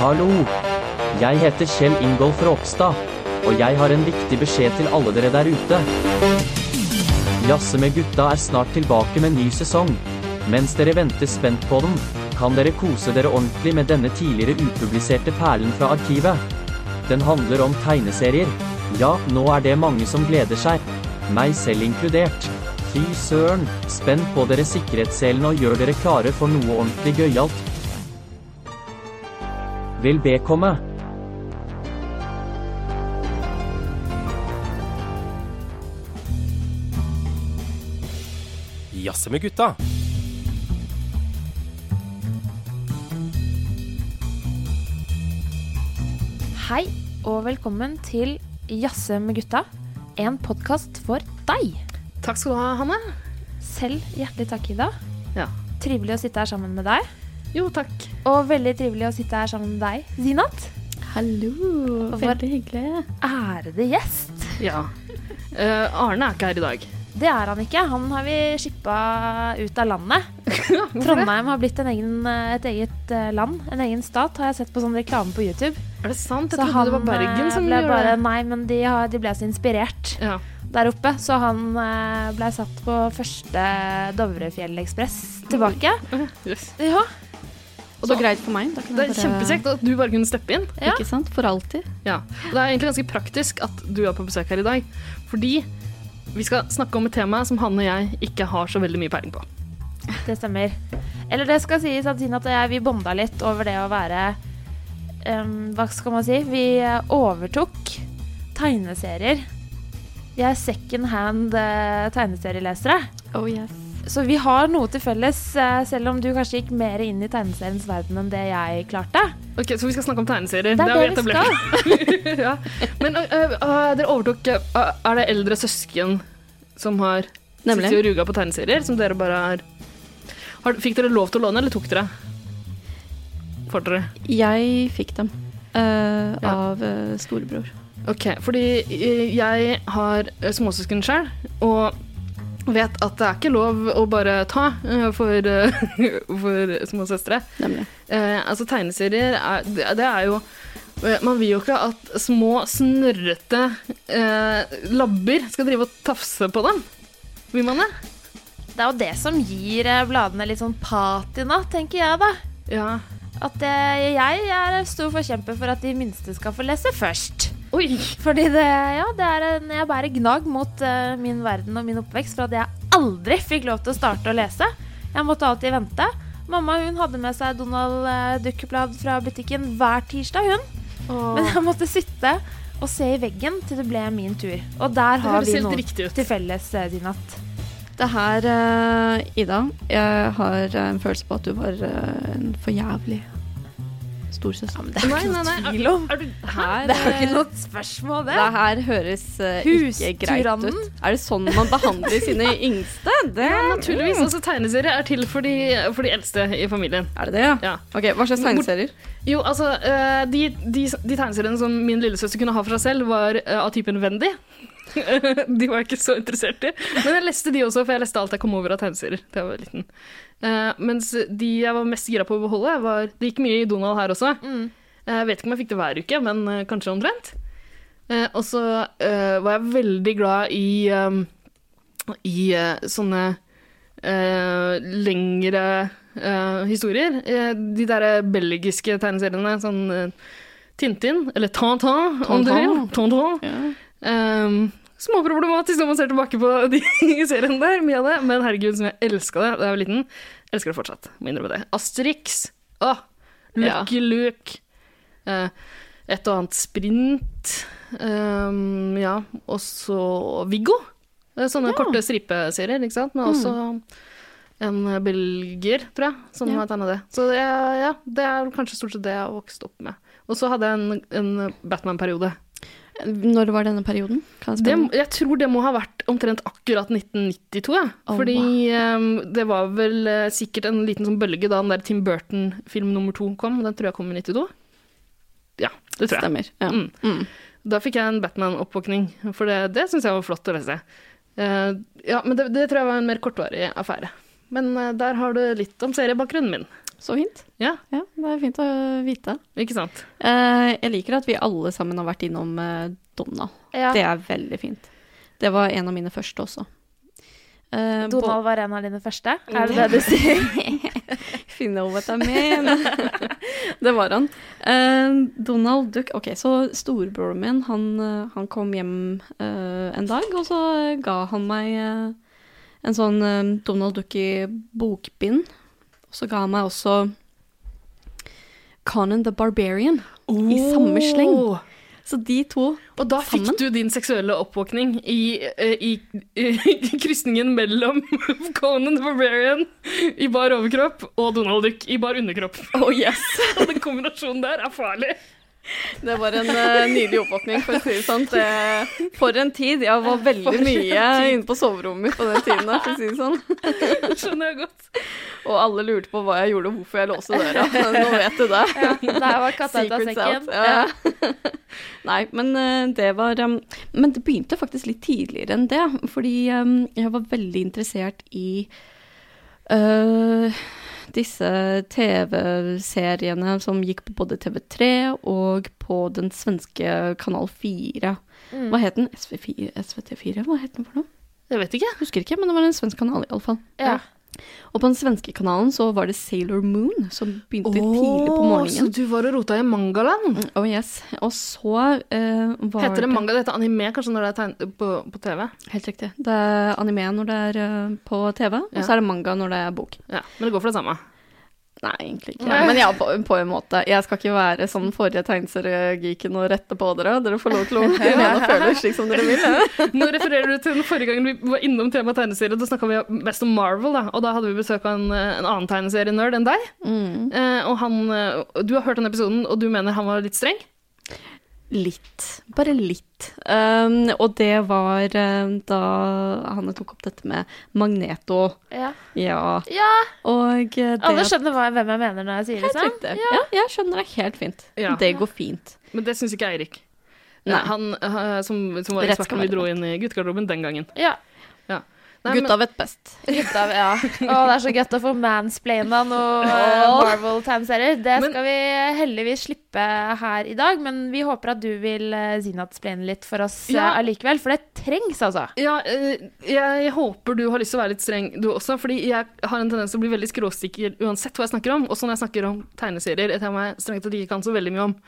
Hallo! Jeg heter Kjell Ingolf Ropstad, og jeg har en viktig beskjed til alle dere der ute. Jazze med gutta er snart tilbake med ny sesong. Mens dere venter spent på den, kan dere kose dere ordentlig med denne tidligere upubliserte perlen fra arkivet. Den handler om tegneserier. Ja, nå er det mange som gleder seg. Meg selv inkludert. Fy søren, spenn på dere sikkerhetsselene og gjør dere klare for noe ordentlig gøyalt. Vel bekomme. Jazze med gutta. Hei og velkommen til Jazze med gutta, en podkast for deg. Takk skal du ha, Hanne. Selv hjertelig takk, Ida. Ja. Trivelig å sitte her sammen med deg. Jo, takk. Og veldig trivelig å sitte her sammen med deg, Zinat. Hallo. Veldig hyggelig. ærede gjest. Ja. Uh, Arne er ikke her i dag. Det er han ikke. Han har vi skippa ut av landet. Trondheim har blitt en egen, et eget eh, land, en egen stat, har jeg sett på sånn reklame på YouTube. Er det sant? Jeg Så trodde det var Bergen eh, som gjorde bare det. Nei, men de, har, de ble så inspirert Ja. der oppe, så han ble satt på første Dovrefjellekspress tilbake. Yes. Ja. Så greit for meg. Det er bare- kjempekjekt at du bare kunne steppe inn. Ja. Ikke sant? For alltid. Ja. Og det er egentlig ganske praktisk at du er på besøk her i dag. Fordi vi skal snakke om et tema som Hanne og jeg ikke har så veldig mye peiling på. Det stemmer. Eller det skal sies at Tina og jeg vi bonda litt over det å være um, Hva skal man si? Vi eh, overtok tegneserier. Vi er second hand uh, tegneserielesere. Oh yes. Så vi har noe til felles, eh, selv om du kanskje gikk mer inn i tegneseriens verden enn det jeg klarte. Ok, Så vi skal snakke om tegneserier. Det er det, det vi etablert. ja. Men uh, øh, dere overtok uh, Er det eldre søsken som har sittet og ruga på tegneserier? Som dere bare har, har Fikk dere lov til å låne, eller tok dere? Får dere? Jeg fikk dem eh, Ja. av storebror. Ok, fordi jeg har småsøsken sjøl, og vet at det er ikke lov å bare ta eh, for, små for småsøstre. Nemlig. Eh, altså tegneserier er, det, det er jo eh, Man vil jo ikke at små, snørrete eh, labber skal drive og tafse på dem. Vil man det? Det er jo det som gir eh, bladene litt sånn patina, tenker jeg da. Ja. At eh, jeg er stor forkjemper for at de minste skal få lese først. Oi! Fordi det, ja, det er en, jeg bærer gnag mot uh, min verden og min oppvekst for at jeg aldri fikk lov til å starte å lese. Jeg måtte alltid vente. Mamma hun hadde med seg Donald uh, Duck-blad fra butikken hver tirsdag, hun. Men jeg måtte sitte og se i veggen til det ble min tur. Og der har vi noe til felles, i Dinat. Det her, uh, Ida, jeg har en følelse på at du var eh, en for jævlig storsøster. Det er Nei, ikke noe tvil om. Er du, Her, Det er jo eh, ikke noe spørsmål, det. det her høres uh, ikke greit ut. Er det sånn man behandler sine yngste? Det, ja, naturligvis. Altså, tegneserier er til for de, for de eldste i familien. Er det det, ja? Ja. Ok, Hva slags tegneserier? Jo, altså, uh, de, de, de tegneseriene som min lillesøster kunne ha for seg selv, var uh, av typen Wendy. de var jeg ikke så interessert i. Men jeg leste de også, for jeg leste alt jeg kom over av tegneserier da jeg var liten. Eh, mens de jeg var mest gira på å beholde, var Det gikk mye i Donald her også. Mm. Eh, Jeg vet ikke om jeg fikk det hver uke, men uh, kanskje omtrent. Uh, og så var jeg veldig glad i, um, i sånne lengre historier. De derre belgiske tegneseriene, sånn Tintin, eller Tantan, om du vil. Tantan. Ja. Um, Småproblematisk når man ser tilbake på de seriene der, mye av det. Men herregud, som jeg elska det da jeg var liten. Elsker det fortsatt. Må innrømme det. Asterix. Åh, Lucky Luke. Eh, et og annet sprint. Um, ja, og så Viggo. Sånne Sånne korte stripeserier, ikke sant. Men også en belgier, tror jeg, som Ja. har tegna det. Så ja, ja, det er kanskje stort sett det jeg har vokst opp med. Og så hadde jeg en, en Batman-periode. Når var denne perioden? Det, jeg tror det må ha vært omtrent akkurat 1992, Ja. Oh, Fordi um, det var vel uh, sikkert en liten sånn bølge da den der Tim Burton-film nummer to kom. Den tror jeg kom i 92. Ja, det tror jeg. Stemmer. Ja. Mm. Mm. Da fikk jeg en Batman-oppvåkning, for det, det syns jeg var flott å lese. Uh, ja, men det, det tror jeg var en mer kortvarig affære. Men uh, der har du litt om seriebakgrunnen min. Så fint. Ja, Ja, det er fint å vite. ikke sant? Eh, jeg liker at vi alle sammen har vært innom eh, Donald. Ja. Det er veldig fint. Det var en av mine første også. Eh, Donald var en av dine første? Er det det du sier? Finne over know what I mean. det var han. Eh, Donald Duck Ok, så storebroren min, han, han kom hjem eh, en dag, og så ga han meg eh, en sånn eh, Donald Duck i bokbind. Og så ga han meg også Conan the Barbarian i samme sleng. Så de to Og da fikk du din seksuelle oppvåkning i, i, i, i krysningen mellom Conan the Barbarian i bar overkropp og Donald Duck i bar underkropp. Oh yes! Og den kombinasjonen der er farlig. Det var en uh, nydelig oppvåkning, for å si det sånn. Det, for en tid. Jeg var veldig mye inne på soverommet mitt på den tiden, for å si det sånn. Det skjønner jeg godt. Og alle lurte på hva jeg gjorde, og hvorfor jeg låste døra. Nå vet du det. Ja, der var katta ut av sekken. Ja. Nei, men uh, det var um, Men det begynte faktisk litt tidligere enn det. Fordi um, jeg var veldig interessert i øh, disse TV-seriene som gikk på både TV3 og på den svenske Kanal 4. Mm. Hva het den? SV4, SVT4? Hva het den for noe? Jeg vet ikke. Husker ikke, men det var en svensk kanal iallfall. Ja. Og på den svenske kanalen så var det Sailor Moon, som begynte tidlig på Så du var og rota i mangaland? Oh yes. Og så eh, var Heter det manga? Det heter anime kanskje når det er tegn på, på TV? Helt riktig. Det er anime når det er eh, på TV, og Ja. så er det manga når det er bok. Ja, Men det går for det samme. Nei, egentlig ikke. Men ja, på, på en måte. Jeg skal ikke være sånn forrige tegneseriegeeken og rette på dere. Dere får lov til å mene og føle slik som dere vil. Ja. Nå refererer du til den forrige gangen vi var innom temaet tegneserie. Da snakka vi mest om Marvel, da. Og da hadde vi besøk av en, en annen tegneserienerd enn deg. Mm. Eh, og han eh, Du har hørt den episoden, og du mener han var litt streng? Litt. Bare litt. Um, og det var um, da Hanne tok opp dette med Magneto. Ja. Ja. ja, Og eh, det alle skjønner hva, hvem jeg mener når jeg sier det sånn. Ja. Ja. jeg skjønner det helt fint. Ja. Det går fint. Men det syns ikke Eirik. Nei. Han eh, som, som var eksperten ekspert vi dro inn i guttegarderoben den gangen. Ja. Nei, Gutta vet best. Gutta, ja. Å, det er så godt å få mansplaina noe eh, Marvel-tegneserier. Det Men- skal vi heldigvis slippe her i dag, men vi håper at du vil uh, Zinat-splaine litt for oss eh, Ja. allikevel, for det trengs, altså. Ja, eh, jeg håper du har lyst til å være litt streng du også, fordi jeg har en tendens til å bli veldig skråsikker uansett hva jeg snakker om. Også når jeg snakker om tegneserier, et tema jeg strengt tatt ikke kan så veldig mye om.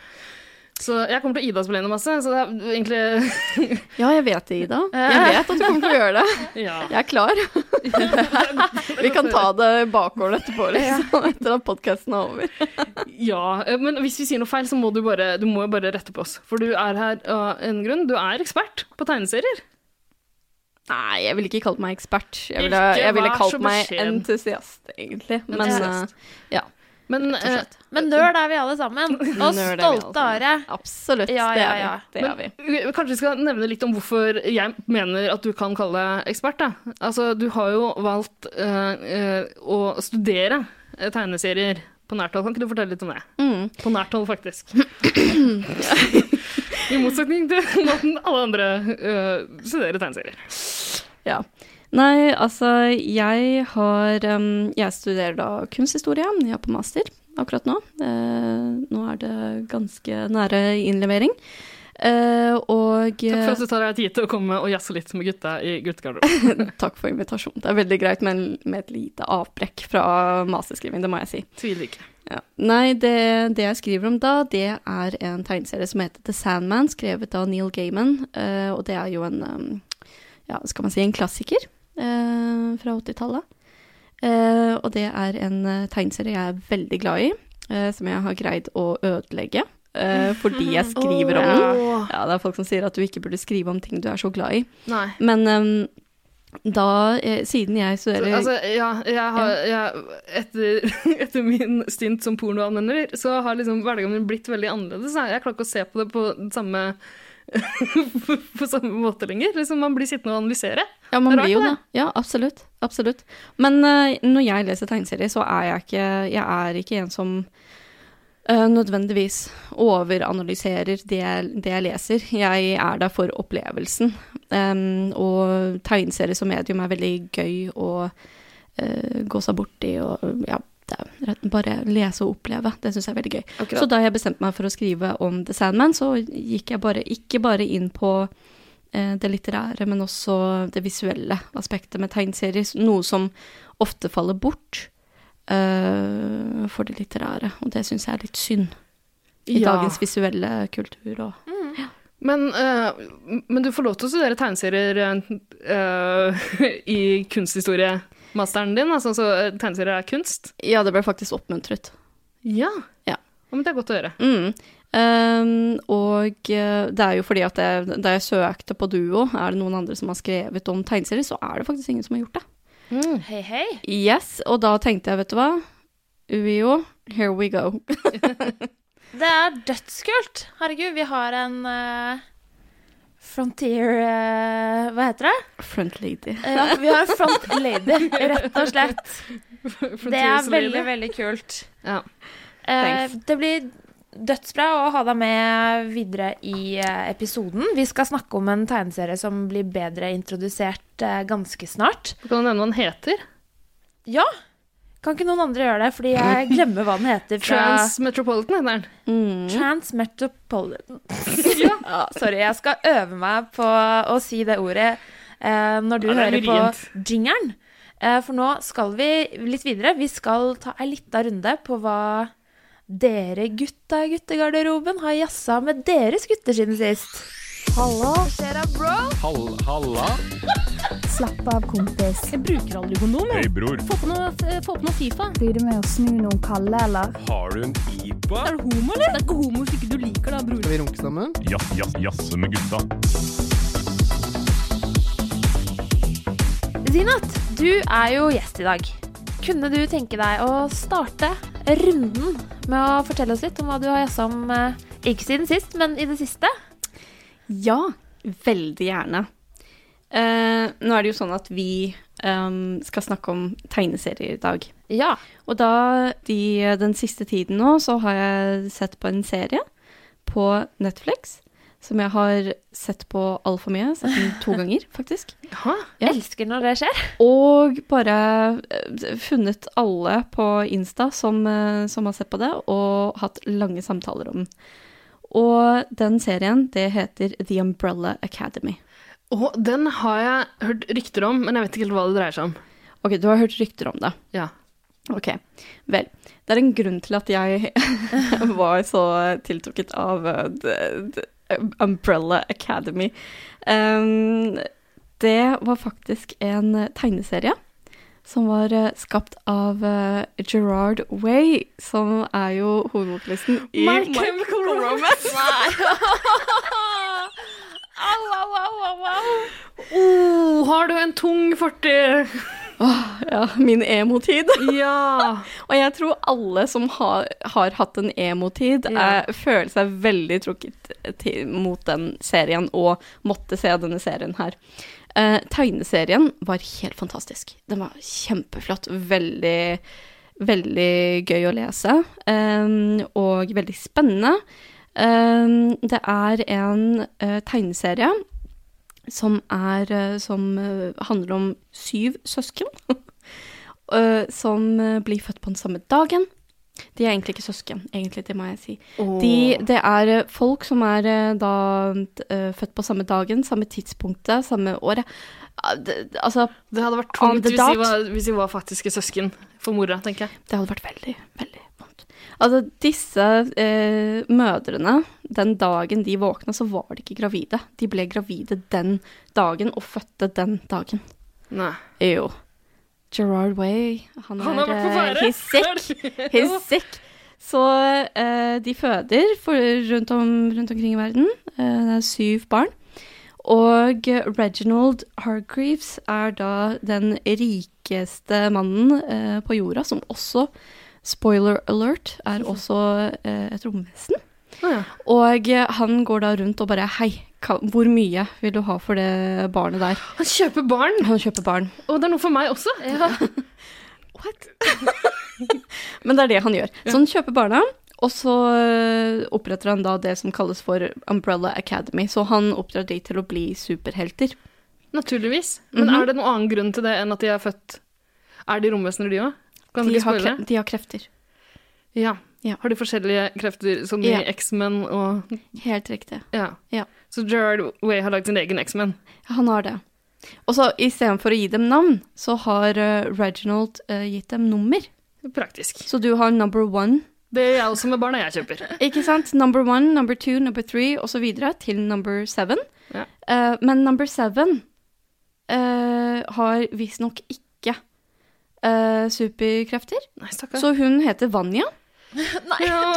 Så jeg kommer til å Ida-splene masse, så det er egentlig Ja, jeg vet det, Ida. Jeg vet at du kommer til å gjøre det. Ja. Jeg er klar. Vi kan ta det bakgården etterpå, liksom, etter at podkasten er over. ja. eh, Men hvis vi sier noe feil, så må du bare, du må bare rette på oss. For du er her av en grunn. Du er ekspert på tegneserier. Nei, jeg ville ikke kalt meg ekspert. Jeg ville, ville kalt meg entusiast, egentlig. Men Entusiast. Uh, ja, Men eh. Men nerd er vi alle sammen. Og stolte av det. Absolutt. Ja, det ja, er vi. Det er vi. Men, Kanskje vi skal nevne litt om hvorfor jeg mener at du kan kalle deg ekspert. Da. Altså, du har jo valgt uh, uh, å studere tegneserier på nært hold. Kan ikke du fortelle litt om det? Mm. På nært hold, faktisk. I motsetning til måten alle andre uh, studerer tegneserier. Ja. Nei, altså, jeg har um, Jeg studerer da kunsthistorie. Jeg er på master akkurat nå. Uh, nå er det ganske nære innlevering. Uh, og Takk for at du tar deg tid til å komme og jazze litt med gutta i guttegarderoben. Takk for invitasjonen. Det er veldig greit med, med et lite avbrekk fra masterskriving, det må jeg si. Tviler ikke. Ja. Nei, det, det jeg skriver om da, det er en tegneserie som heter The Sandman, skrevet av Neil Gaiman. Uh, og det er jo en um, ja, skal man si en klassiker eh, fra 80-tallet. Eh, og det er en eh, tegneserie jeg er veldig glad i, eh, som jeg har greid å ødelegge. Uh, fordi jeg skriver om den. Åh. Ja, det er folk som sier at du ikke burde skrive om ting du er så glad i. Nei. Men um, da, eh, siden jeg Så, studerer altså, ja, jeg har, jeg, etter, etter min stint som pornoanvender, så har liksom hverdagen min blitt veldig annerledes. Jeg klarer ikke å se på det på den samme på samme måte lenger. Liksom, man blir sittende og analysere. Ja, man blir jo det. Ja, absolutt. Absolutt. Men uh, når jeg leser tegneserier, så er jeg ikke Jeg er ikke en som uh, nødvendigvis overanalyserer det jeg, det jeg leser. Jeg er der for opplevelsen. Um, og tegneserier som medium er veldig gøy å uh, gå seg bort i og ja, det bare lese og oppleve. Det syns jeg er veldig gøy. Så da jeg bestemte meg for å skrive om The Sandman, så gikk jeg bare, ikke bare inn på eh, det litterære, men også det visuelle aspektet med tegneserier. Noe som ofte faller bort eh, for det litterære, og det syns jeg er litt synd. I Ja. dagens visuelle kultur og Men, uh, men du får lov til å studere tegneserier uh, i kunsthistoriemasteren din. Altså, så eh, tegneserier er kunst. Ja, det ble faktisk oppmuntret. Ja. Ja. men det er godt å høre. Mm. Um, og eh, det er jo fordi at jeg, da jeg søkte på Duo, er det noen andre som har skrevet om tegneserier, så er det faktisk ingen som har gjort det. Hei, hei. Yes, og da tenkte jeg, vet du hva, UiO, here we go. Det er dødskult. Herregud, vi har en eh, frontier uh, Hva heter det? Front lady. Ja, vi har front lady, rett og slett. Det er veldig, lady. veldig kult. Ja. Uh, det blir dødsbra å ha deg med videre i uh, episoden. Vi skal snakke om en tegneserie som blir bedre introdusert eh, ganske snart. Kan du nevne hva den heter? Ja! Kan ikke noen andre gjøre det, fordi jeg glemmer hva den heter fra Transmetropolitan heter den. Mm. Transmetropolitan. ja, sorry, jeg skal øve meg på å si det ordet eh, når du Ja, det er hører på jingeren. Eh, for nå skal vi litt videre. Vi skal ta ei lita runde på hva dere gutta i guttegarderoben har jazza med deres gutter siden sist. Hallo? Hva skjer da, bro? Hall, halla. Slapp av, kompis. Jeg bruker aldri kondom. Hei, bror. Få på noe, få på noe Fifa. Blir du med å snu noen kalde, eller? Har du en IPA? Er du homo, eller? Det er ikke homo hvis ikke du liker det, bror. Skal vi runke sammen? Jazz, jazz, jazze med gutta. Zinat, du er jo gjest i dag. Kunne du tenke deg å starte runden med å fortelle oss litt om hva du har jazza om, eh, ikke siden sist, men i det siste? Ja, veldig gjerne. Uh, nå er det jo sånn at vi um, skal snakke om tegneserier i dag. Ja. Og da, de, den siste tiden nå, så har jeg sett på en serie på Netflix som jeg har sett på altfor mye. Sett den to ganger, faktisk. Jaha. Ja. Elsker når det skjer. Og bare eh, funnet alle på Insta som, eh, som har sett på det, og hatt lange samtaler om den. Og den serien, det heter The Umbrella Academy. Og den har jeg hørt rykter om, men jeg vet ikke helt hva det dreier seg om. Ok, du har hørt rykter om det. Ja. Ok, vel. Det er en grunn til at jeg var så tiltrukket av the, the Umbrella Academy. Um, det var faktisk en tegneserie som var uh, skapt av uh, Gerard Way, som er jo hovedvokalisten i My Chemical Romance. Au, au, au, au, au. Oh, har du en tung fortid? Ja, min emo-tid. Ja. Og jeg tror alle som har, har hatt en emo-tid, Ja. eh, føler seg veldig trukket til, mot den serien, og måtte se denne serien her. Eh, tegneserien var helt fantastisk. Den var kjempeflott. Veldig, veldig gøy å lese, eh, og veldig spennende. Eh, det er en eh, tegneserie som er eh, Som eh, handler om syv søsken. som blir født på den samme dagen. De er egentlig ikke søsken, egentlig, det må jeg si. De, det er eh, folk som er eh, da eh, født på samme dagen, samme tidspunktet, samme året. Altså, Det hadde vært tungt hvis de, var, hvis de var faktiske søsken for mora, tenker jeg. det hadde vært veldig, veldig vondt. Altså, disse eh, mødrene, den dagen de våkna, så var de ikke gravide. De ble gravide den dagen, og fødte den dagen. Nei. Jo. Gerard Way, han er, Han har vært på eh, ferde. He's sick. Så eh, de føder for, rundt, om, rundt omkring i verden. Eh, det er syv barn. Og Reginald Hargreaves er da den rikeste mannen eh, på jorda, som også, spoiler alert, er også eh, et romvesen. Ah, ja. Og han går da rundt og bare Hei, hvor mye vil du ha for det barnet der? Han kjøper barn! Han kjøper barn. Og det er noe for meg også. Ja. What? Men det er det han gjør. Så han kjøper barna, og så øh, oppretter han da det som kalles for Umbrella Academy. Så han oppdrar de til å bli superhelter. Naturligvis. Men Mhm. er det noen annen grunn til det enn at de er født Er de romvesener, de òg? De de har krefter. Ja. Ja. Har de forskjellige krefter, som i Ja. X-Men og Helt riktig. Ja. Ja. Så Gerard Way har lagd sin egen X-Men. Han har det. Og så istedenfor å gi dem navn, så har uh, Reginald uh, gitt dem nummer. Praktisk. Så du har number one, Det gjør jeg også med barna jeg kjøper. ikke sant? Number one, number two, number three, videre til number seven. Ja. Uh, men number seven uh, har visstnok ikke uh, superkrefter. Nei, stakkar. Så hun heter Vanja. Ja.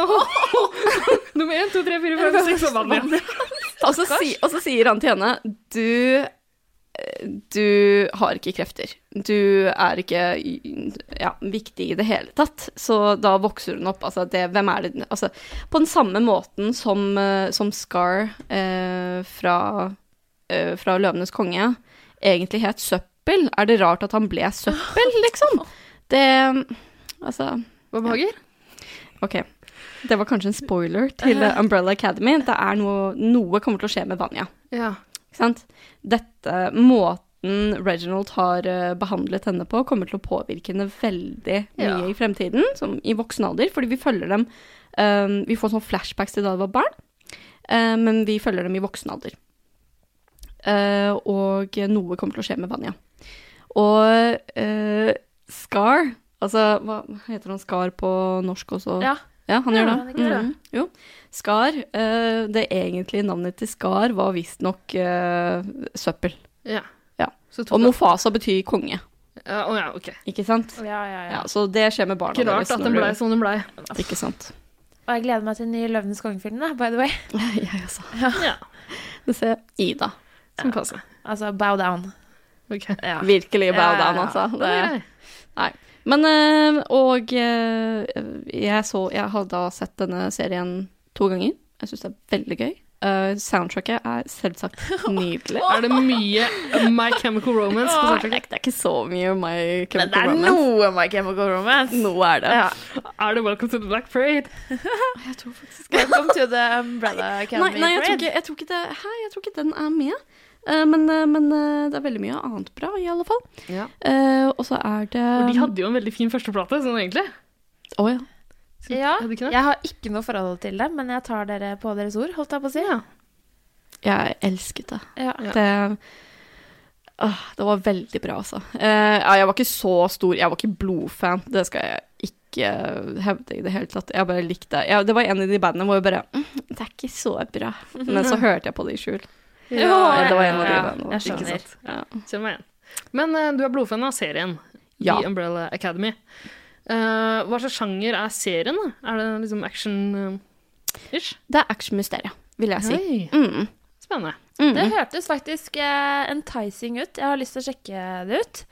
Nummer én, to, tre, fire, fem, seks og Vanja. Og så, si, og så sier han til henne Du eh, du har ikke krefter. Du er ikke ja, viktig i det hele tatt. Så da vokser hun opp. Altså, det, hvem er det altså, På den samme måten som, eh, som Scar eh, fra, eh, fra Løvenes konge egentlig het Søppel. Er det rart at han ble søppel, liksom? Det Altså Hva behager? Ok. Det var kanskje en spoiler til Umbrella Academy. Det er noe, noe kommer til å skje med Vanja. Ja. Ikke sant? Dette, måten Reginald har eh, behandlet henne på, kommer til å påvirke henne veldig mye Ja. i fremtiden, som i voksen alder, fordi vi følger dem um, Vi får sånne flashbacks til da de var barn, um, men vi følger dem i voksen alder. Uh, og noe kommer til å skje med Vanja. Og uh, Scar Altså, hva heter han Skar på norsk også? Ja. Ja, han Ja, gjør han det. gjør det. Mhm, jo. Skar, Uh, det egentlige navnet til Skar var visstnok uh, søppel. ja. Ja. Så Og Mofasa betyr konge, ja, Å ja, ok. ikke sant? Ja, ja, ja. Ja, så det skjer med barna Ikke rart deres at den blei du- som den blei. Ikke sant. Og jeg gleder meg til den nye Løvenes konge-filmen, by the way. Jeg også. Ja. Det ser Ida. Som passer. Altså bow down. Ok. Ja. Virkelig bow Ja, ja, down, altså. Det Det, grei. Men eh, Og eh, jeg så Jeg har da sett denne serien to ganger. Jeg syns det er veldig gøy. Eh, soundtracket er selvsagt nydelig. Er det mye My Chemical Romance på soundtracket? det er ikke så mye My Chemical Romance. Men det er Romance. noe My Chemical Romance. Noe er det. Ja. Er det Welcome to the Black Parade? Jeg tror faktisk Welcome to the Umbrella Nei, Academy nei jeg, tror ikke, jeg, tror ikke det, hæ, jeg tror ikke den er med. Eh, men eh, men eh, det er veldig mye annet bra, i alle fall. Ja. Eh, og så er det For de hadde jo en veldig fin førsteplate, sånn egentlig. Å ja. Ja, Hadde de jeg har ikke noe forhold til det, men jeg tar dere på deres ord, holdt jeg på å si. Ja. Jeg elsket det. Ja. Ja. Det, åh, det var veldig bra, altså. Eh, jeg var ikke så stor Jeg var ikke blodfan, det skal jeg ikke hevde i det hele tatt. Jeg bare likte ja, Det var en av de bandene hvor jeg bare mm, Det er ikke så bra. Men så hørte jeg på det i skjul. Ja, det var en av de ja, jeg skjønner. Ja. Kjenner meg igjen. Men uh, du er blodfan av serien Ja. The Umbrella Academy. Uh, hva slags sjanger er serien? da? Er det liksom action-ish? Det er action-mysterium, vil jeg si. Mm. spennende. Mm. Det hørtes faktisk uh, enticing ut. Jeg har lyst til å sjekke det ut.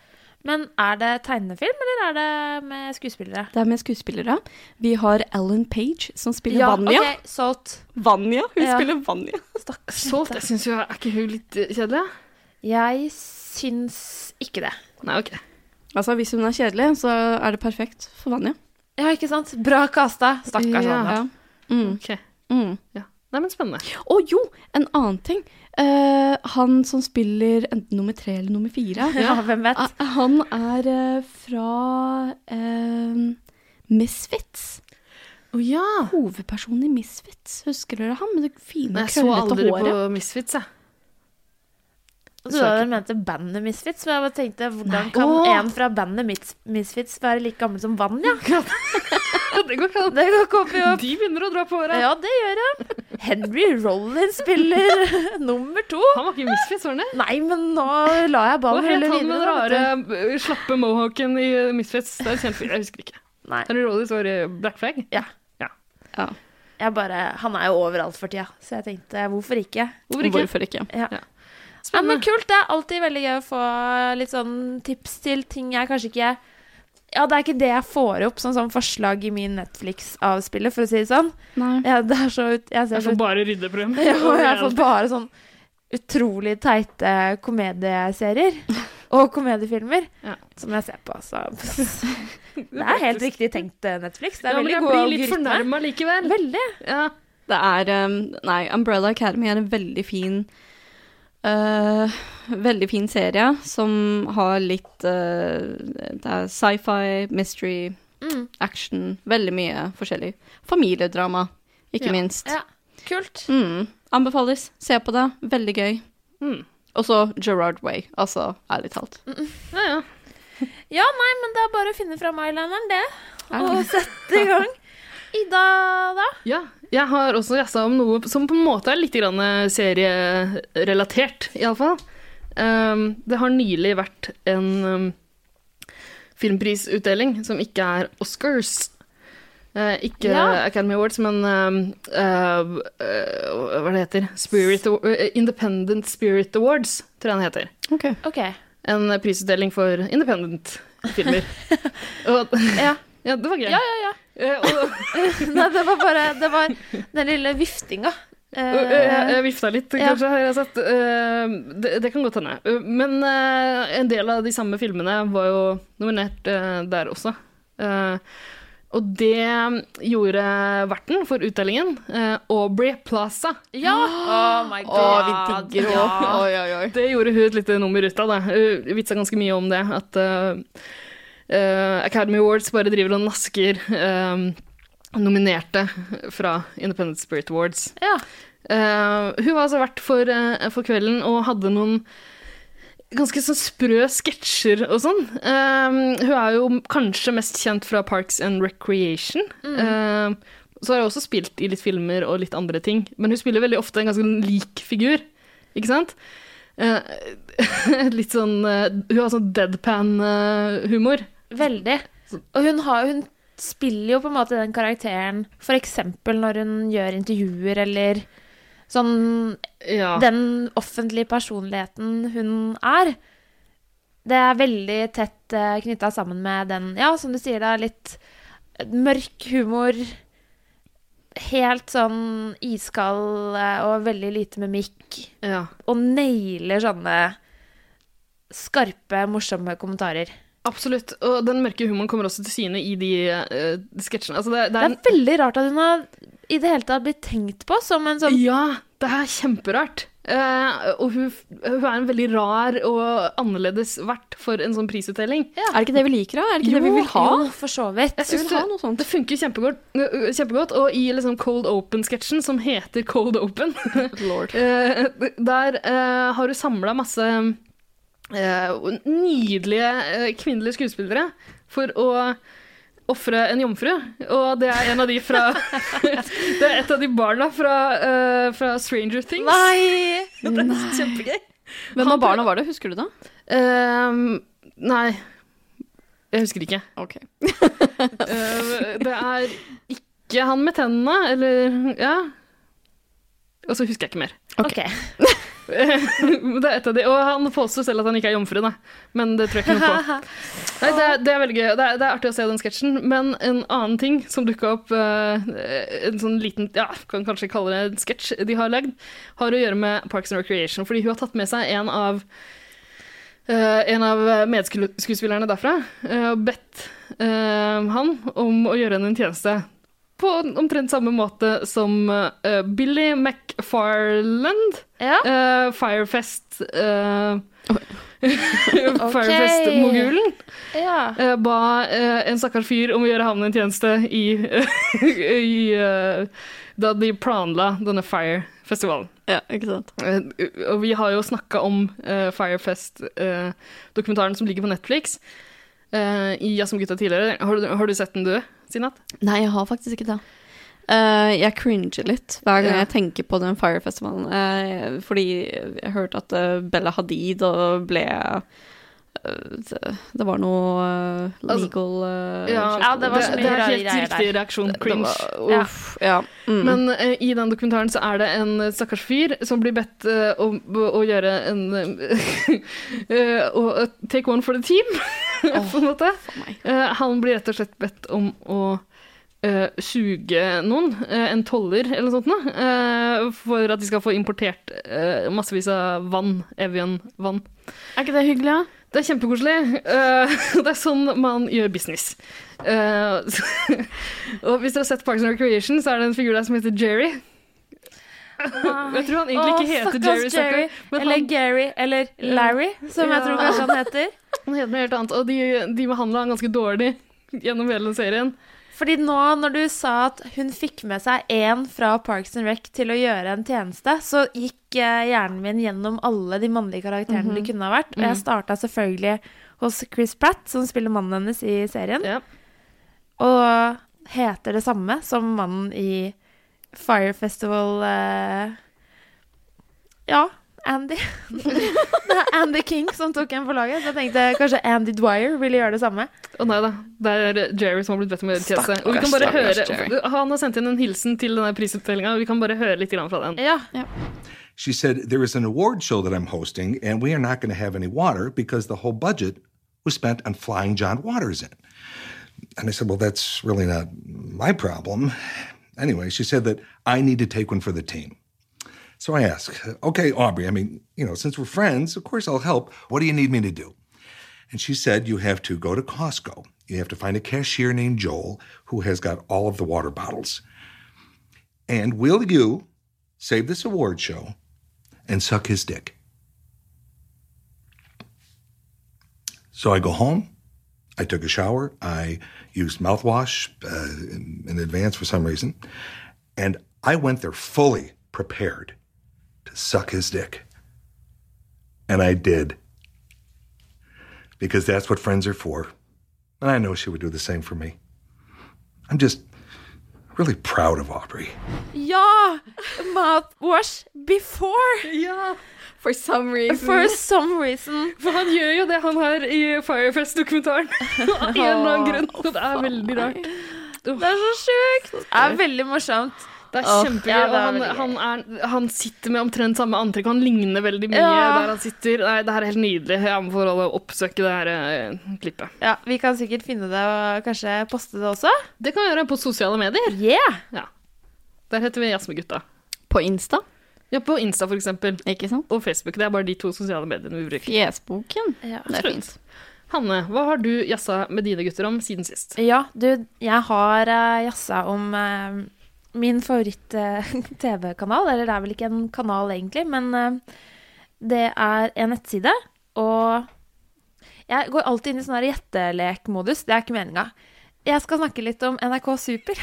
Men er det tegnefilm, eller er det med skuespillere? Det er med skuespillere. Vi har Ellen Page, som spiller Vanja. ok, salt. Vanja, hun Ja. spiller Vanja. Stakkars Salt, jeg syns jo Er ikke hun litt eh, kjedelig? Jeg syns ikke det. Nei, ok. Altså, hvis hun er kjedelig, så er det perfekt for Vanja. Ja, ikke sant? Bra kasta. Stakkars Vanja. Ja. Mm. Ok. Mm. Nei, men spennende. Å jo, en annen ting. Uh, han som spiller enten nummer tre eller nummer fire, Ja, hvem vet? Uh, han er uh, fra Misfits. Å ja! Hovedpersonen i Misfits. Husker dere han med det fine, Jeg så aldri håret? på Misfits, jeg. Du så hadde jeg mente bandet Misfits, men jeg bare tenkte hvordan Nei. kan Åh. en fra bandet Mis Misfits være like gammel som Vanja? det går ikke an. De begynner å dra på åra. Ja, det gjør han. Henry Rollins spiller nummer to. Han var ikke Misfits, var han det? Nei, men nå la jeg Hva ballen het han med den rare, eh, slappe mohawken i eh, Misfits? Det er en kjent fyr. Jeg husker ikke. Nei, Henry Rollins var i Black Flag. Ja. jeg bare Han er jo overalt for tida, så jeg tenkte hvorfor ikke? Hvorfor ikke? Hvorfor ikke? Ja. Ja. Ja, men kult. Det er alltid veldig gøy å få litt sånn tips til ting jeg kanskje ikke Ja, det er ikke det jeg får opp som sånn forslag i min Netflix-avspiller, for å si det sånn. Nei. Ja, det er så ut... Jeg ser Jeg så får bare ryddeprogram. Ja, og jeg får bare sånn utrolig teite komedieserier. Og komediefilmer Ja. som jeg ser på. Så det er helt riktig tenkt, eh, Netflix. Det er ja, veldig jeg blir litt algoritmer. fornærma likevel. Veldig. Ja. Det er um, Nei, Umbrella Academy er en veldig fin uh, Veldig fin serie som har litt uh, sci-fi, mystery, Mm. action. Veldig mye forskjellig. Familiedrama, ikke Ja. minst. Ja. Kult. Mm. Anbefales. Se på det. Veldig gøy. Mm. Og så Gerard Way, altså ærlig talt. ja, ja. Ja, nei, men det er bare å finne fram eyelineren, det. Og sette i gang. Ida, da? Ja, jeg har også jazza om noe som på en måte er litt grann serierelatert, iallfall. Um, det har nylig vært en um, filmprisutdeling som ikke er Oscars. Uh, ikke Ja. Academy Awards, men um, uh, uh, hva det heter Spirit, eh, Independent Spirit Awards, tror jeg den heter. Okay. Okay. En prisutdeling for independent-filmer. Og- Ja. ja, det var gøy. Ja, ja, ja. Eh, Nei, det var bare Det var den lille viftinga. Øh, øh, Jeg, Eh, jeg vifta litt, ja. kanskje, har jeg sett. Det, det kan godt hende. Men en del av de samme filmene var jo nominert der også. Og det gjorde verten for utdelingen, Aubrey Plaza. ja! Oh my Å, god. vi digger henne. Oi. Det gjorde hun et lite nummer ut av. det. Hun vitsa ganske mye om det. At Academy Awards bare driver og nasker øh, nominerte fra Independent Spirit Awards. Ja. Eh, hun var altså vert for, eh, for kvelden og hadde noen ganske sånn sprø sketsjer og sånn. Eh, hun er jo kanskje mest kjent fra Parks and Recreation. Eh, så har hun også spilt i litt filmer og litt andre ting, men hun spiller veldig ofte en ganske lik figur, ikke sant? Eh, litt sånn eh, Hun har sånn deadpan-humor. Veldig. Og hun, har, hun spiller jo på en måte den karakteren f.eks. når hun gjør intervjuer eller sånn ja. Den offentlige personligheten hun er. Det er veldig tett uh, knytta sammen med den, ja, som du sier, da, litt mørk humor. Helt sånn iskald eh, og veldig lite mimikk. ja. Og nailer sånne skarpe, morsomme kommentarer. Absolutt. Og den mørke humoren kommer også til syne i de uh, sketsjene. Altså, det, det Det er er veldig rart at hun har i det hele tatt blitt tenkt på som en sånn Ja, det er kjemperart. Uh, og hun, hun er en veldig rar og annerledes vert for en sånn prisutdeling. Er det ikke det vi liker, da? Er det ikke det vi vil ha? Jo, for så vidt. Jeg synes vil ha noe sånt. Det funker kjempegodt, øh, kjempegodt. Og i liksom Cold Open-sketsjen, som heter Cold Open, Lord. eh, der eh, har hun samla masse eh, nydelige eh, kvinnelige skuespillere for å ofre en jomfru. Og det er en av de fra Det er et av de barna fra, eh, fra Stranger Things. Nei! Det er kjempegøy. Hvem av barna var det? Husker du det? Uh, nei, jeg husker ikke. Ok. uh, det er ikke han med tennene, eller Ja. Og så husker jeg ikke mer. OK. det er et av de, Og han påstår selv at han ikke er jomfru, da. Men det tror jeg ikke noe på. Nei, det, er, det er veldig gøy. Det er, det er artig å se den sketsjen. Men en annen ting som dukka opp, eh, en sånn liten Ja, kan kanskje kalle det en sketsj de har lagd, har å gjøre med Parks and Recreation. Fordi hun har tatt med seg en av Uh, en av medskuespillerne derfra og bedt uh, han om å gjøre henne en tjeneste. På omtrent samme måte som uh, Billy McFarland Ja. Uh, Firefest uh, Firefest-mogulen ja. ba en stakkars fyr om å gjøre ham en tjeneste i, i Da de planla denne Fire-festivalen. Ja, ikke sant. Og vi har jo snakka om Firefest-dokumentaren som ligger på Netflix. I Jazz med gutta tidligere. Har du, har du sett den, du, Sinat? Nei, jeg har faktisk ikke det. Uh, jeg cringer litt hver gang Ja. jeg tenker på den Fire-festivalen. Uh, fordi jeg hørte at eh, Bella Hadid ble det, det var noe legal Altså, legal eh, Ja, ja, det var så det, mye det er rare helt greier riktig reaksjon. Cringe. var- Uff, ja. Mm. Men uh, i den dokumentaren så er det en eh, stakkars fyr som blir bedt uh, om å gjøre en uh, å Take one for the team, på en måte. Eh, han blir rett og slett bedt om å eh, suge noen, eh, en toller eller noe sånt, nå, eh, for at de skal få importert eh, massevis av vann, Evian-vann. Er ikke det hyggelig, da? Det er kjempekoselig. Uh, det er sånn man gjør business. Eh, og hvis dere har sett Parks and Recreation, så er det en figur der som heter Jerry. Jeg tror han egentlig ikke heter Jerry, Jerry. men eller han, Gary, eller Larry, som jeg tror kanskje han heter. han heter noe helt annet. Og de, de behandla han ganske dårlig gjennom hele serien. Fordi nå når du sa at hun fikk med seg én fra Parks and Rec til å gjøre en tjeneste, så gikk eh, hjernen min gjennom alle de mannlige karakterene det kunne ha vært. Og jeg starta selvfølgelig hos Chris Pratt, som spiller mannen hennes i serien. Ja. Og heter det samme som mannen i Fire Festival eh, Ja, Andy. det er Andy King som tok en for laget. Så jeg tenkte kanskje Andy Dwyer ville gjøre det samme. Å nei da, det er Jerry som har blitt bedt om å gjøre tjeneste. Og vi kan bare høre, Han har sendt inn en hilsen til denne prisutdelinga, og vi kan bare høre litt fra den. Ja. She said, There is an award show that I'm hosting, and we are not going to have any water because the whole budget was spent on flying John Waters in. And I said, Well, that's really not my problem. Anyway, she said that I need to take one for the team. So I ask, Okay, Aubrey, I mean, you know, since we're friends, of course I'll help. What do you need me to do? And she said, You have to go to Costco. You have to find a cashier named Joel who has got all of the water bottles. And will you save this award show and suck his dick? So I go home. I took a shower. I used mouthwash uh, in, in advance for some reason. And I went there fully prepared suck his dick. And I did. Because that's what friends are for. And I know she would do the same for me. I'm just really proud of Aubrey. Ja! Mouthwash before! Ja, For some reason. For some reason. for han gjør jo det han har i Firefest-dokumentaren. Av en eller annen grunn. Det er veldig rart. Det er så sjukt! Det er veldig morsomt. Det er kjempegøy. ja, er han, han, er, han sitter med omtrent samme antrekk. Han ligner veldig mye Ja. der han sitter. Nei, det her er helt nydelig. Jeg anbefaler å oppsøke det her eh, klippet. Ja, Vi kan sikkert finne det og kanskje poste det også. Det kan vi gjøre på sosiale medier. Yeah! Der heter vi Jazz med gutta. På Insta, Ja, på Insta for eksempel. ikke sant? Og Facebook. Det er bare de to sosiale mediene vi bruker. Fjesboken. Ja. Det er fint. Hanne, hva har du jazza med dine gutter om siden sist? Ja, du, jeg har uh, jazza om eh, min favoritt-TV-kanal. Eller det er vel ikke en kanal, egentlig, men eh, det er en nettside. Og jeg går alltid inn i sånn gjettelekmodus. Det er ikke meninga. Jeg skal snakke litt om NRK Super.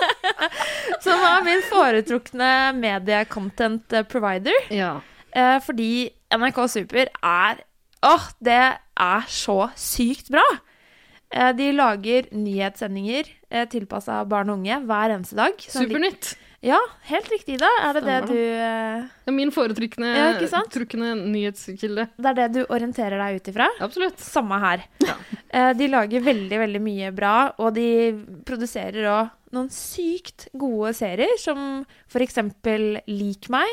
Som er min foretrukne medie-content provider. Ja. Eh, fordi NRK Super er Åh, det er så sykt bra! Eh, de lager nyhetssendinger eh, tilpassa barn og unge hver eneste dag. Supernytt. Ja, helt riktig, da. Er det det du eh, Det er min foretrukne Ja, nyhetskilde. Det er det du orienterer deg ut ifra? Absolutt. Samme her. Ja. De lager veldig, veldig mye bra, og de produserer òg noen sykt gode serier, som eksempel Lik meg,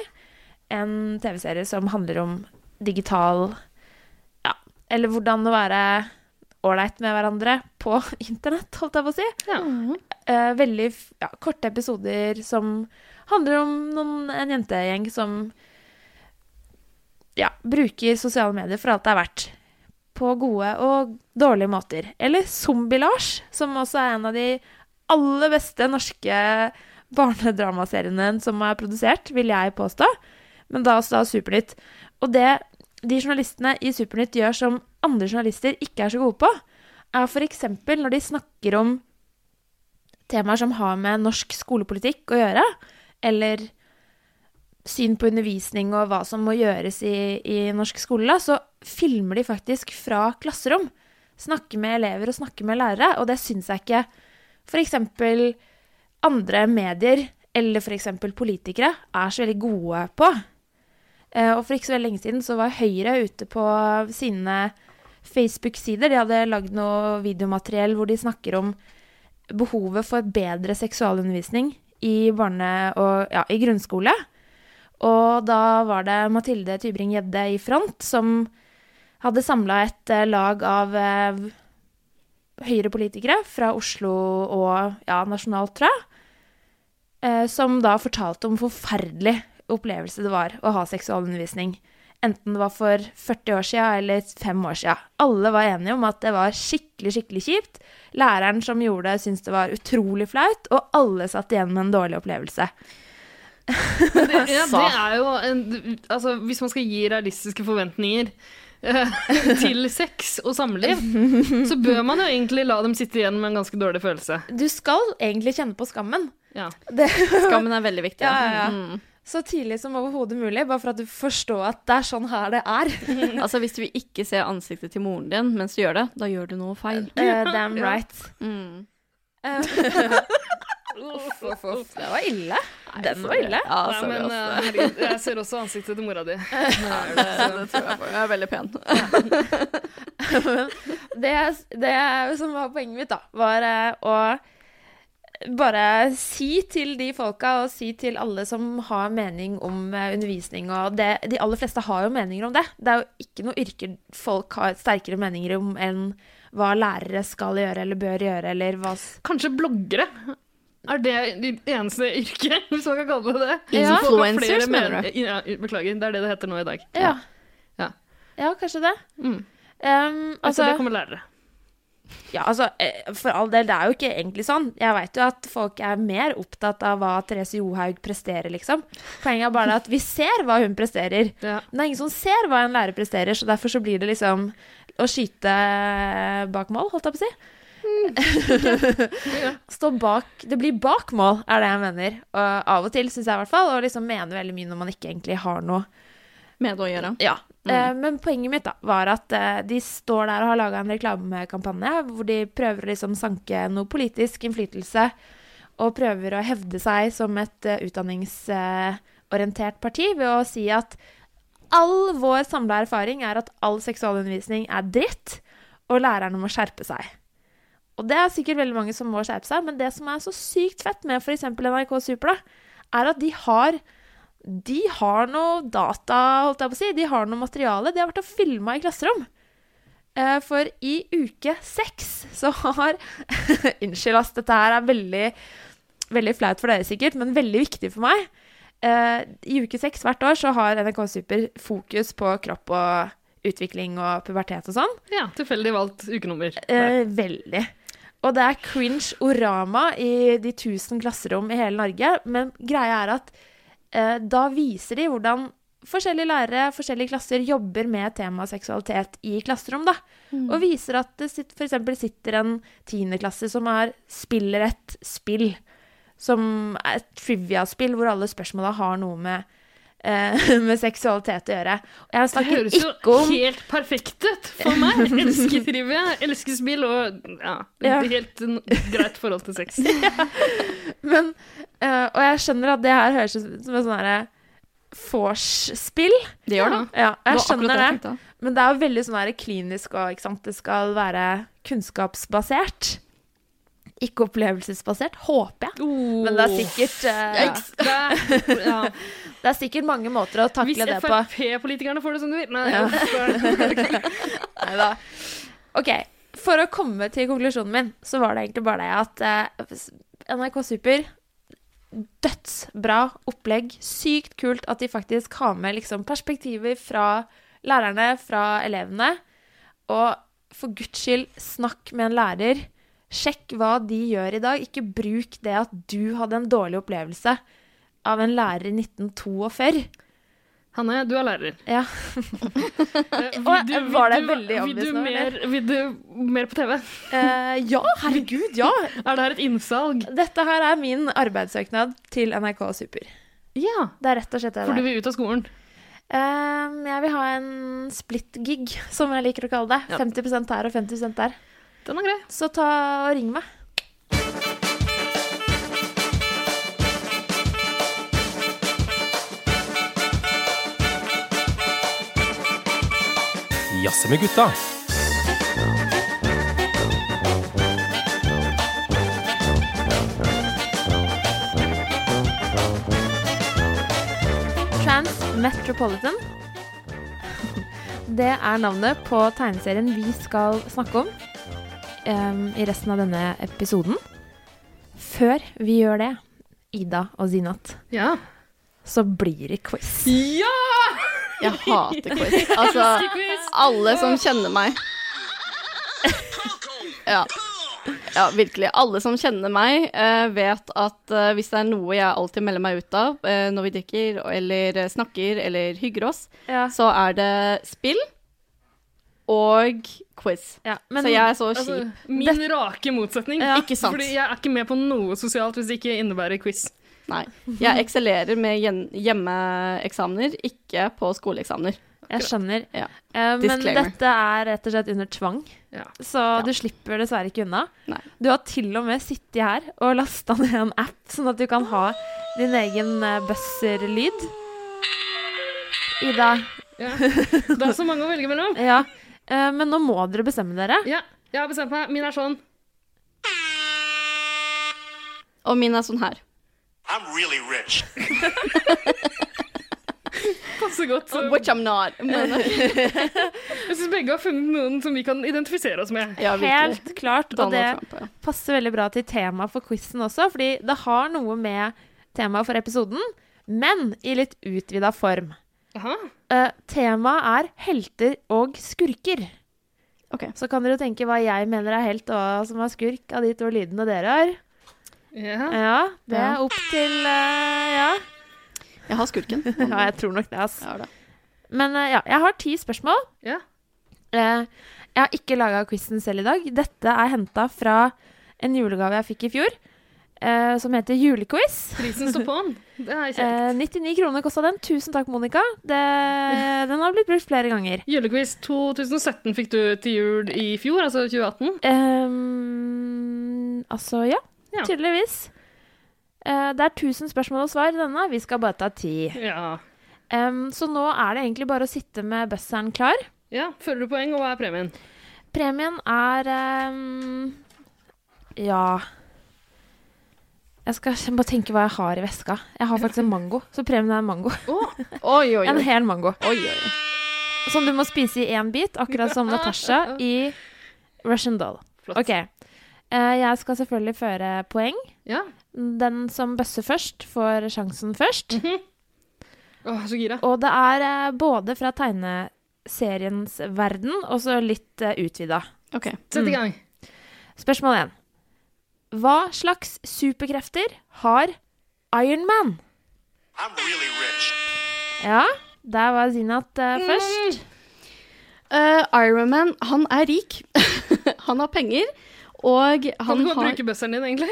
en TV-serie som handler om digital Ja, eller hvordan å være ålreit med hverandre på internett, holdt jeg på å si. Ja. Uh, veldig ja, korte episoder som handler om noen, en jentegjeng som ja, bruker sosiale medier for alt det er verdt. På gode og dårlige måter. Eller Zombie-Lars, som også er en av de aller beste norske barnedramaseriene som er produsert, vil jeg påstå. Men da også da Supernytt. Og det de journalistene i Supernytt gjør som andre journalister ikke er så gode på, er f.eks. når de snakker om temaer som har med norsk skolepolitikk å gjøre, eller syn på undervisning og hva som må gjøres i, i norsk skole, så filmer de faktisk fra klasserom. Snakker med elever og snakker med lærere, og det syns jeg ikke f.eks. andre medier eller f.eks. politikere er så veldig gode på. Eh, Og for ikke så veldig lenge siden så var Høyre ute på sine Facebook-sider. De hadde lagd noe videomateriell hvor de snakker om behovet for bedre seksualundervisning i og ja, i grunnskole. Og da var det Mathilde Tybring-Gjedde i front som hadde samla et eh, lag av eh, Høyre-politikere fra Oslo og ja, nasjonalt, tror jeg. Eh, som da fortalte om forferdelig opplevelse det var å ha seksualundervisning. Enten det var for 40 år siden eller 5 år siden. Alle var enige om at det var skikkelig, skikkelig kjipt. Læreren som gjorde det, syntes det var utrolig flaut, og alle satt igjen med en dårlig opplevelse. Det, ja, det er jo en, Altså, hvis man skal gi realistiske forventninger eh, til sex og samliv, så bør man jo egentlig la dem sitte igjen med en ganske dårlig følelse. Du skal egentlig kjenne på skammen. Ja. Det, Skammen er veldig viktig. Ja, ja, ja. Mm. Så tidlig som overhodet mulig, bare for at du forstår at det er sånn her det er. Altså, hvis du ikke ser ansiktet til moren din mens du gjør det, da gjør du noe feil. Uh, damn right. Mm. Eh, Uff, uff, uff. Det var ille. Den var ille. Ja, Nei, men herregud, jeg ser også ansiktet til mora di. Nei, det, det tror jeg på. Jeg er veldig pen. Det, det som var poenget mitt, da, var å bare si til de folka, og si til alle som har mening om eh, undervisning, og det, de aller fleste har jo meninger om det. Det er jo ikke noe yrke folk har sterkere meninger om enn hva lærere skal gjøre eller bør gjøre, eller hva Kanskje bloggere? Er det ditt eneste yrke, hvis man kan kalle det det? Ja. Influencers, mener du? Ja, beklager, det er det det heter nå i dag. Ja. Ja. Ja, kanskje det. Mm. Um, Altså, altså, det kommer lærere. Ja, altså, eh, for all del, det er jo ikke egentlig sånn. Jeg veit jo at folk er mer opptatt av hva Therese Johaug presterer, liksom. Poenget er bare at vi ser hva hun presterer. Ja. Men det er ingen som ser hva en lærer presterer, så derfor så blir det liksom å skyte bak mål, holdt jeg på å si. Stå bak Det blir bak mål, er det jeg mener. Og av og til, syns jeg i hvert fall. Og liksom mener veldig mye når man ikke egentlig har noe Med å gjøre. ja. Mm. men poenget mitt da, var at eh, de står der og har laga en reklamekampanje hvor de prøver å liksom sanke noe politisk innflytelse og prøver å hevde seg som et eh, utdanningsorientert parti ved å si at all vår samla erfaring er at all seksualundervisning er dritt, og lærerne må skjerpe seg. Og det er sikkert veldig mange som må skjerpe seg, men det som er så sykt fett med f.eks. NRK Super, da, er at de har de har noe data, holdt jeg på å si. De har noe materiale. De har vært og filma i klasserom. Eh, For i uke seks så har Unnskyld, ass, dette her er veldig, veldig flaut for dere sikkert, men veldig viktig for meg. Eh, I uke seks hvert år så har NRK Super fokus på kropp og utvikling og pubertet og sånn. Ja, tilfeldig valgt ukenummer. Eh, veldig. Og det er cringe orama i de tusen klasserom i hele Norge. Men greia er at da viser de hvordan forskjellige lærere, forskjellige klasser jobber med temaet seksualitet i klasserom. da. Og viser at det sitt, for eksempel sitter en tiendeklasse som er, spiller et spill. Som er et trivia-spill hvor alle spørsmåla har noe med, eh, med seksualitet å gjøre. Jeg Det høres jo ikke om helt perfekt ut for meg. Elsker trivia, elsker spill og ja, Ja. helt greit forhold til sex. Men, eh, og jeg skjønner at det her høres ut som et sånn herre vors-spill. Det gjør det. Ja, jeg skjønner det. Men det er jo veldig sånn klinisk og ikke sant? det skal være kunnskapsbasert. Ikke opplevelsesbasert, håper jeg. Men det er sikkert uh, ja. Det ja. Det er sikkert mange måter å takle Hvis det på. Hvis Frp-politikerne får det som de vil. Nei, Ja. Neida. OK. For å komme til konklusjonen min, så var det egentlig bare det at eh, NRK Super Dødsbra opplegg. Sykt kult at de faktisk har med liksom, perspektiver fra lærerne, fra elevene. Og for guds skyld, snakk med en lærer. Sjekk hva de gjør i dag. Ikke bruk det at du hadde en dårlig opplevelse av en lærer i 1942. Hanne, du er lærer. Ja. Eh, Og var det veldig obvious du, nå, mer, vil du mer på TV? Uh, ja, herregud, ja. Er det her et innsalg? Dette her er min arbeidssøknad til NRK Super. Ja. Det er rett og slett det For du vil ut av skolen? Ehm, jeg vil ha en split-gig, som jeg liker å kalle det. Ja. 50% her og 50 der. Den er grei. Så ta og ring meg. Jazze med gutta. Trans Metropolitan. Det er navnet på tegneserien vi skal snakke om um, i resten av denne episoden. Før vi gjør det, Ida og Zinat, ja. så blir det quiz. Ja! Jeg hater quiz. Altså, alle som kjenner meg Ja. Ja, virkelig. Alle som kjenner meg, eh, vet at eh, hvis det er noe jeg alltid melder meg ut av eh, når vi drikker eller snakker eller hygger oss, Ja. så er det spill og quiz. Ja, men så jeg er så Altså, kjip. min rake motsetning. Ja. Ikke sant? Fordi jeg er ikke med på noe sosialt hvis det ikke innebærer quiz. Nei. Jeg eksellerer med hjemmeeksamener, ikke på skoleeksamener. Jeg skjønner. Ja. Uh, men dette er rett og slett under tvang, Ja. så du slipper dessverre ikke unna. Nei. Du har til og med sittet her og lasta ned en app, sånn at du kan ha din egen eh, buzzer-lyd. Ida. Ja. Det er så mange å velge mellom. Ja. Uh, men nå må dere bestemme dere. Ja, jeg har bestemt meg. Min er sånn. Og min er sånn her. I'm really rich. Passer godt. Så Which I'm not. Men, jeg syns begge har funnet noen som vi kan identifisere oss med. ja. Helt klart. Og Donald det Trump, ja. passer veldig bra til temaet for quizen også, fordi det har noe med temaet for episoden, men i litt utvida form. Uh, temaet er helter og skurker. Okay. Så kan dere tenke hva jeg mener er helt og hva som er skurk av de to lydene dere har. Ja. Ja, det er opp til uh, Ja. Jeg har skurken. ja, jeg tror nok det, det. Men uh, ja, jeg har ti spørsmål. Ja. Uh, jeg har ikke laga quizen selv i dag. Dette er henta fra en julegave jeg fikk i fjor, Uh, som heter Julequiz. Prisen står på'n. Det er kjekt. Uh, 99 kroner kosta den. Tusen takk, Monica. Det, den har blitt brukt flere ganger. Julequiz 2017 fikk du til jul i fjor, altså 2018. Um, altså, ja. Ja. Tydeligvis. Uh, det er 1000 spørsmål og svar i denne. Vi skal bare ta ti. Ja. Um, så nå er det egentlig bare å sitte med buzzeren klar. ja. Føler du poeng, og hva er premien? Premien er um, Ja Jeg skal bare tenke hva jeg har i veska. Jeg har faktisk en mango, så premien er en mango. Oi, oi, En hel mango. oi, oi. Som du må spise i én bit, akkurat som Natasha i Russian Doll. Flott. OK. Eh, jeg skal selvfølgelig føre poeng. Ja. Den som bøsser først, får sjansen først. Åh, så gira. Og det er eh, både fra tegneseriens verden og så litt uh, utvida. Ok. Sett i gang. Spørsmål én. Hva slags superkrefter har Iron Man? I'm really rich. Ja, der var Zinat uh, først. Uh, Ironman, han er rik. han har penger, og Kan han du godt har bruke buzzeren din, egentlig?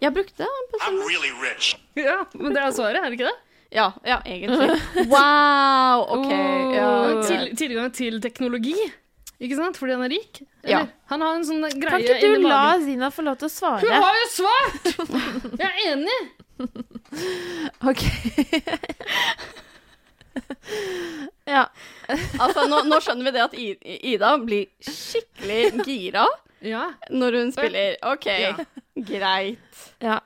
Jeg brukte I'm really rich. Ja, men det er svaret, er det ikke det? Ja, ja, egentlig. Wow! OK. Ja. Til, tilgang til teknologi, ikke sant? Fordi han er rik? Ja. Han har en sånn greie Kan ikke du la. Zina få lov til å svare? Hun har jo svart! Jeg er enig! Ok. ja. Altså, nå, nå skjønner vi det at Ida blir skikkelig gira Ja. når hun spiller. OK, greit. ja.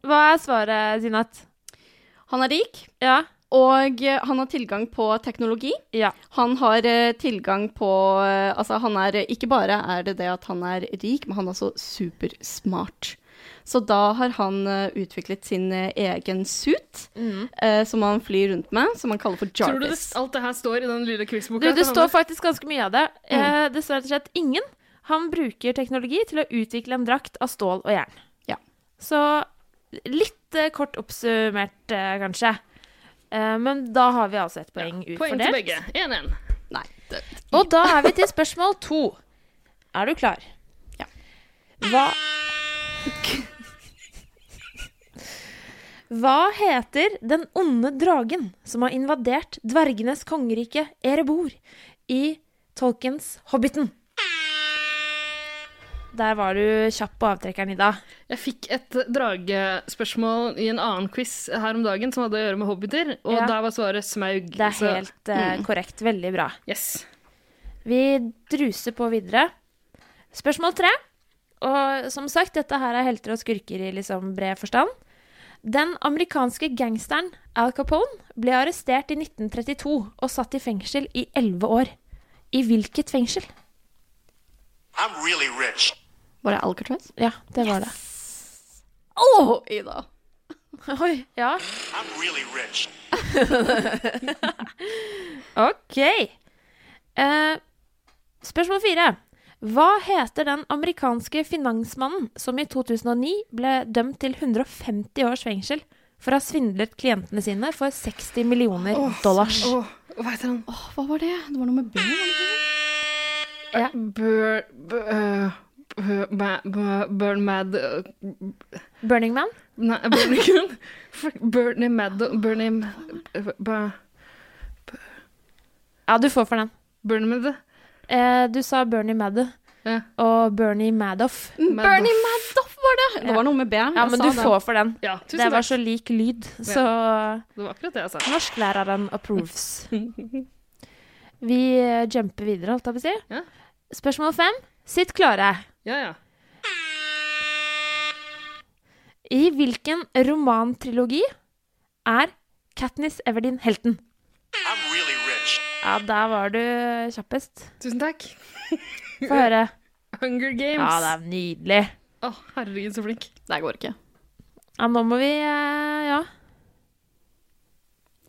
Hva er svaret, Zinat? Han er rik, Ja. og eh, han har tilgang på teknologi. Ja. Han har eh, tilgang på eh, Altså, han er Ikke bare er det det at han er rik, men han er også supersmart. Så da har han utviklet sin egen suit, eh, som han flyr rundt med, som han kaller for Jarvis. Tror du det, alt det her står i den lille quizboka? Det til står faktisk ganske mye av det. Eh, det står rett og slett ingen. Han bruker teknologi til å utvikle en drakt av stål og jern. Ja. Så litt eh, kort oppsummert, eh, kanskje. Eh, men da har vi altså et poeng Poeng til begge. 1-1. Nei. Det, Og da er vi til spørsmål to. Er du klar? Ja. Hva Hva heter den onde dragen som har invadert dvergenes kongerike Erebor i Tolkens Hobbiten? Der var du kjapp på avtrekkeren, Ida. Jeg fikk et dragespørsmål i en annen quiz her om dagen som hadde å gjøre med hobbiter, og Ja. der var svaret smaug. Det er så- helt eh, korrekt. Veldig bra. Yes. Vi druser på videre. Spørsmål tre. Og som sagt, dette her er helter og skurker i liksom bred forstand. Den amerikanske gangsteren Al Capone ble arrestert i 1932 og satt i fengsel i 11 år. I hvilket fengsel? I'm really rich. Var det Alcatraz? Ja, det var det. Å, Ida! Oi, ja. I'm really rich. Ok. Eh, spørsmål fire. Hva heter den amerikanske finansmannen som i 2009 ble dømt til 150 års fengsel for å ha svindlet klientene sine for 60 millioner dollars? Åh, hva heter han? Åh, hva var det? Det var noe med B? Var? Ja. Bur... bur, bur, bu- Burn Mad Burning Man? Nei, Burning Man. Burning Mad Burning Ja, du får for den. Burning Mad Eh, du sa Bernie Maddow Ja. og Bernie Madoff. Bernie Madoff var det! Det var noe med B. Ja, men du det. får for den. Ja, tusen Det var takk. så lik lyd, så Det var akkurat det jeg sa. norsklæreren approves. Vi jumper videre, holdt jeg på å si. Ja. Spørsmål fem. Sitt klare. Ja, ja. I hvilken romantrilogi er Katniss Everdeen helten? I'm really rich. Ja, der var du kjappest. Tusen takk. Få høre. Hunger Games. Ja, det er nydelig. Å, herregud, så flink. Det går ikke. Ja, nå må vi eh, Ja.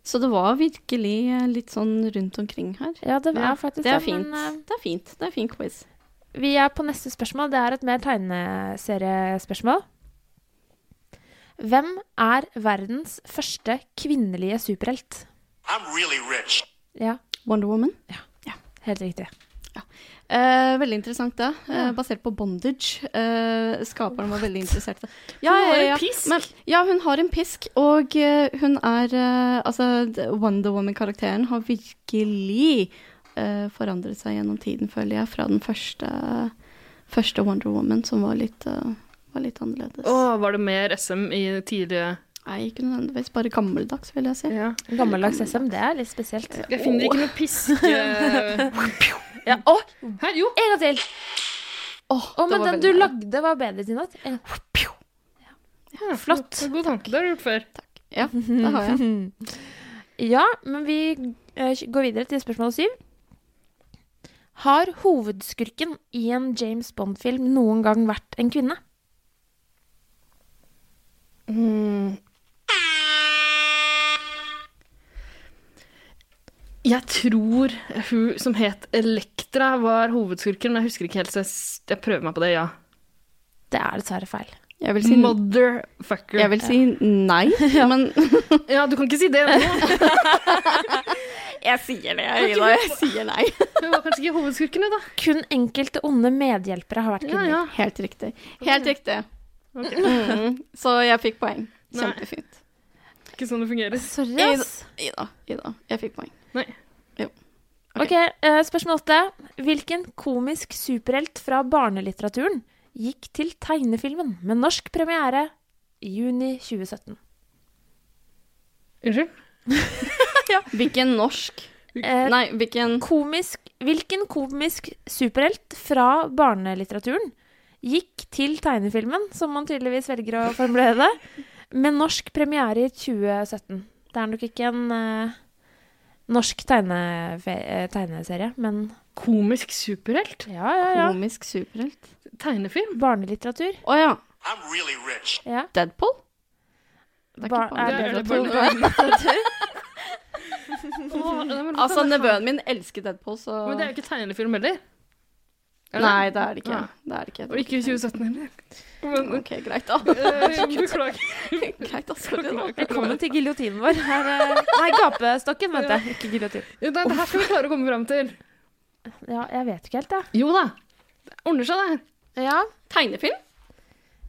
Så det var virkelig eh, litt sånn rundt omkring her. Ja, det er Ja, faktisk det er fint. men, uh, Det er fint. Det er fin quiz. Vi er på neste spørsmål. Det er et mer tegneseriespørsmål. Hvem er verdens første kvinnelige superhelt? I'm really rich. Ja, Wonder Woman. Ja. ja. helt riktig. Eh, veldig interessant, det. Eh, basert på bondage. Eh, skaperen var veldig interessert i det. Ja, Hun har en pisk. Men, ja, hun har en pisk, og eh, hun er eh, Altså, Wonder Woman-karakteren har virkelig eh, forandret seg gjennom tiden, føler jeg, fra den første, første Wonder Woman, som var litt, var litt annerledes. Å, var det mer SM i tidlige Nei, ikke nødvendigvis bare gammeldags, vil jeg si. Ja. Gammeldags SM, det er litt spesielt. Jeg finner ikke noe pisk eh, Ja, å, Her, jo! en gang til! Åh, Å, men den du lagde, var bedre til natt. En- Ja, Flott. det God tanke. Det har du gjort før. Ja, det har jeg. Ja, men vi eh, går videre til spørsmål syv. Har hovedskurken i en James Bond-film noen gang vært en kvinne? Mm. Jeg tror hun som het Elektra, var hovedskurken, men jeg husker ikke helt, så jeg, prøver meg på det, ja. Det er dessverre feil. Jeg vil si, Motherfucker. jeg vil si nei, men Ja, du kan ikke si det nå. jeg sier det, Ida. Jeg sier nei. Hun var kanskje ikke hovedskurken, hun, da. Kun enkelte onde medhjelpere har vært Ja, kvinner. ja. Helt riktig. Helt riktig. Mm, så jeg fikk poeng. Nei. Kjempefint. Ikke sånn det fungerer. Sorry, Ida. Ida, Ida. Jeg fikk poeng. Nei. Ok, eh, spørsmål åtte. Hvilken komisk superhelt fra barnelitteraturen gikk til tegnefilmen med norsk premiere i juni 2017? Unnskyld? ja. Hvilken norsk Eh, Nei, hvilken komisk, hvilken komisk superhelt fra barnelitteraturen gikk til tegnefilmen, som man tydeligvis velger å formulere det, med norsk premiere i 2017? Det er nok ikke en eh, norsk tegnefe eh, tegneserie, men Komisk superhelt? ja, ja, ja. komisk superhelt? Tegnefilm? Barnelitteratur. Å ja. I'm really rich. Ja. Deadpool? Det er ikke er Det er det barnelitteratur? Altså, nevøen min elsker Deadpool, så Men det er jo ikke tegnefilm heller. Er det? Nei, det er det ikke. Det er det ikke. Og ikke i 2017 heller. Men, Ok, greit, da. eh, Beklager. greit, da. Sorry. Velkommen til giljotinen vår. Her, eh, nei, gapestokken, mente jeg. Ikke giljotin. Ja, Det det her skal vi klare å komme fram til. Ja, jeg vet ikke helt, jeg. Jo da. Det ordner seg, det. Ja. Tegnefilm?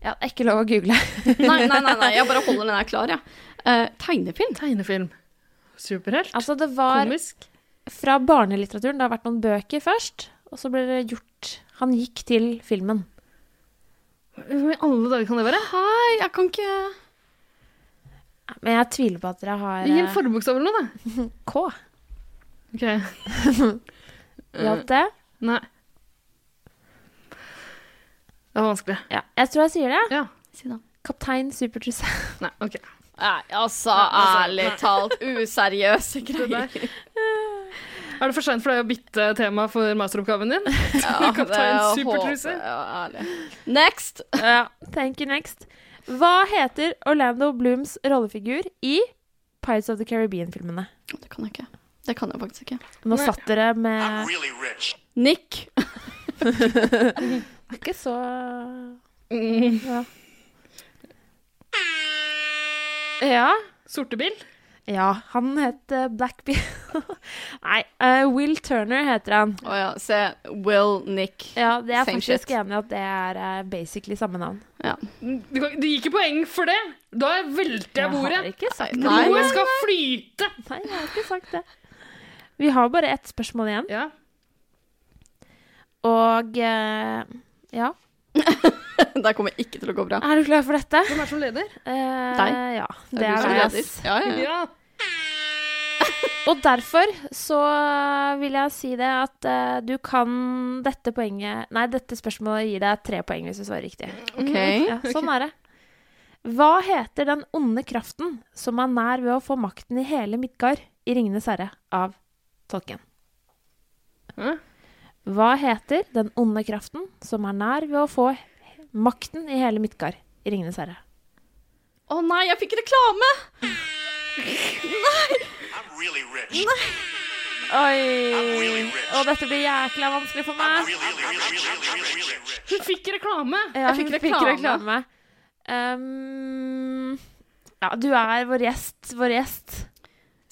ja, det er ikke lov å google. Nei, nei, nei, nei. jeg bare holder den her klar, jeg. Eh, tegnefilm? Tegnefilm. Superhelt. Altså, det var Komisk. fra barnelitteraturen. Det har vært noen bøker først, og så ble det gjort Han gikk til filmen. Hvor i alle dager kan det være? Hei, jeg kan ikke Men jeg tviler på at dere har Gi en eh, forbokstav eller noe, da. K. Ok. Hjalp det? Nei. Det var vanskelig. Ja, jeg tror jeg sier det. Ja. Si det. Kaptein Supertrusse. Nei, OK. Nei, altså, altså, ærlig talt, useriøse greier. Er det for seint for deg å bytte tema for masteroppgaven din? Ja, Kaptein det Supertruse. Ja. Next! Ja, thank you next. Hva heter Orlando Blooms rollefigur i Pirates of the Caribbean-filmene? Det kan jeg ikke. Det kan jeg faktisk ikke. Nå Nei. satt dere med really. Nick. Det er ikke så Mm. Ja. Ja, Sortebil? Ja han het uh, Blackbeard Nei, uh, Will Turner heter han. Å ja, se. Will, Nick. Ja, det er Same faktisk shit. enig i at det er uh, basically samme navn. Ja. Du, du gir ikke poeng for det! Da velter jeg bordet. Jeg har ikke sagt det. Nei, Blodet skal flyte! Nei, jeg har ikke sagt det. Vi har bare ett spørsmål igjen. Ja. Og uh, ja. Det kommer ikke til å gå bra. Er du klar for dette? Hvem er som leder? Eh, Deg. Ja, Det det er du er som leder. Ja, ja. Og derfor så vil jeg si det at uh, du kan dette poenget Nei, dette spørsmålet gir deg tre poeng hvis du svarer riktig. OK. Ja, sånn er det. Hva heter den onde kraften som er nær ved å få makten i hele Midgard i Ringenes herre av tolken? Hva heter den onde kraften som er nær ved å få makten i hele Midtgard i Ringenes herre? Å nei, jeg fikk reklame! Nei! really rich. Oi! really. Og dette blir jækla vanskelig for meg. really. Hun fikk reklame! Ja, Jeg fikk fikk reklame. reklame. Um, ja, du er vår gjest. Vår gjest.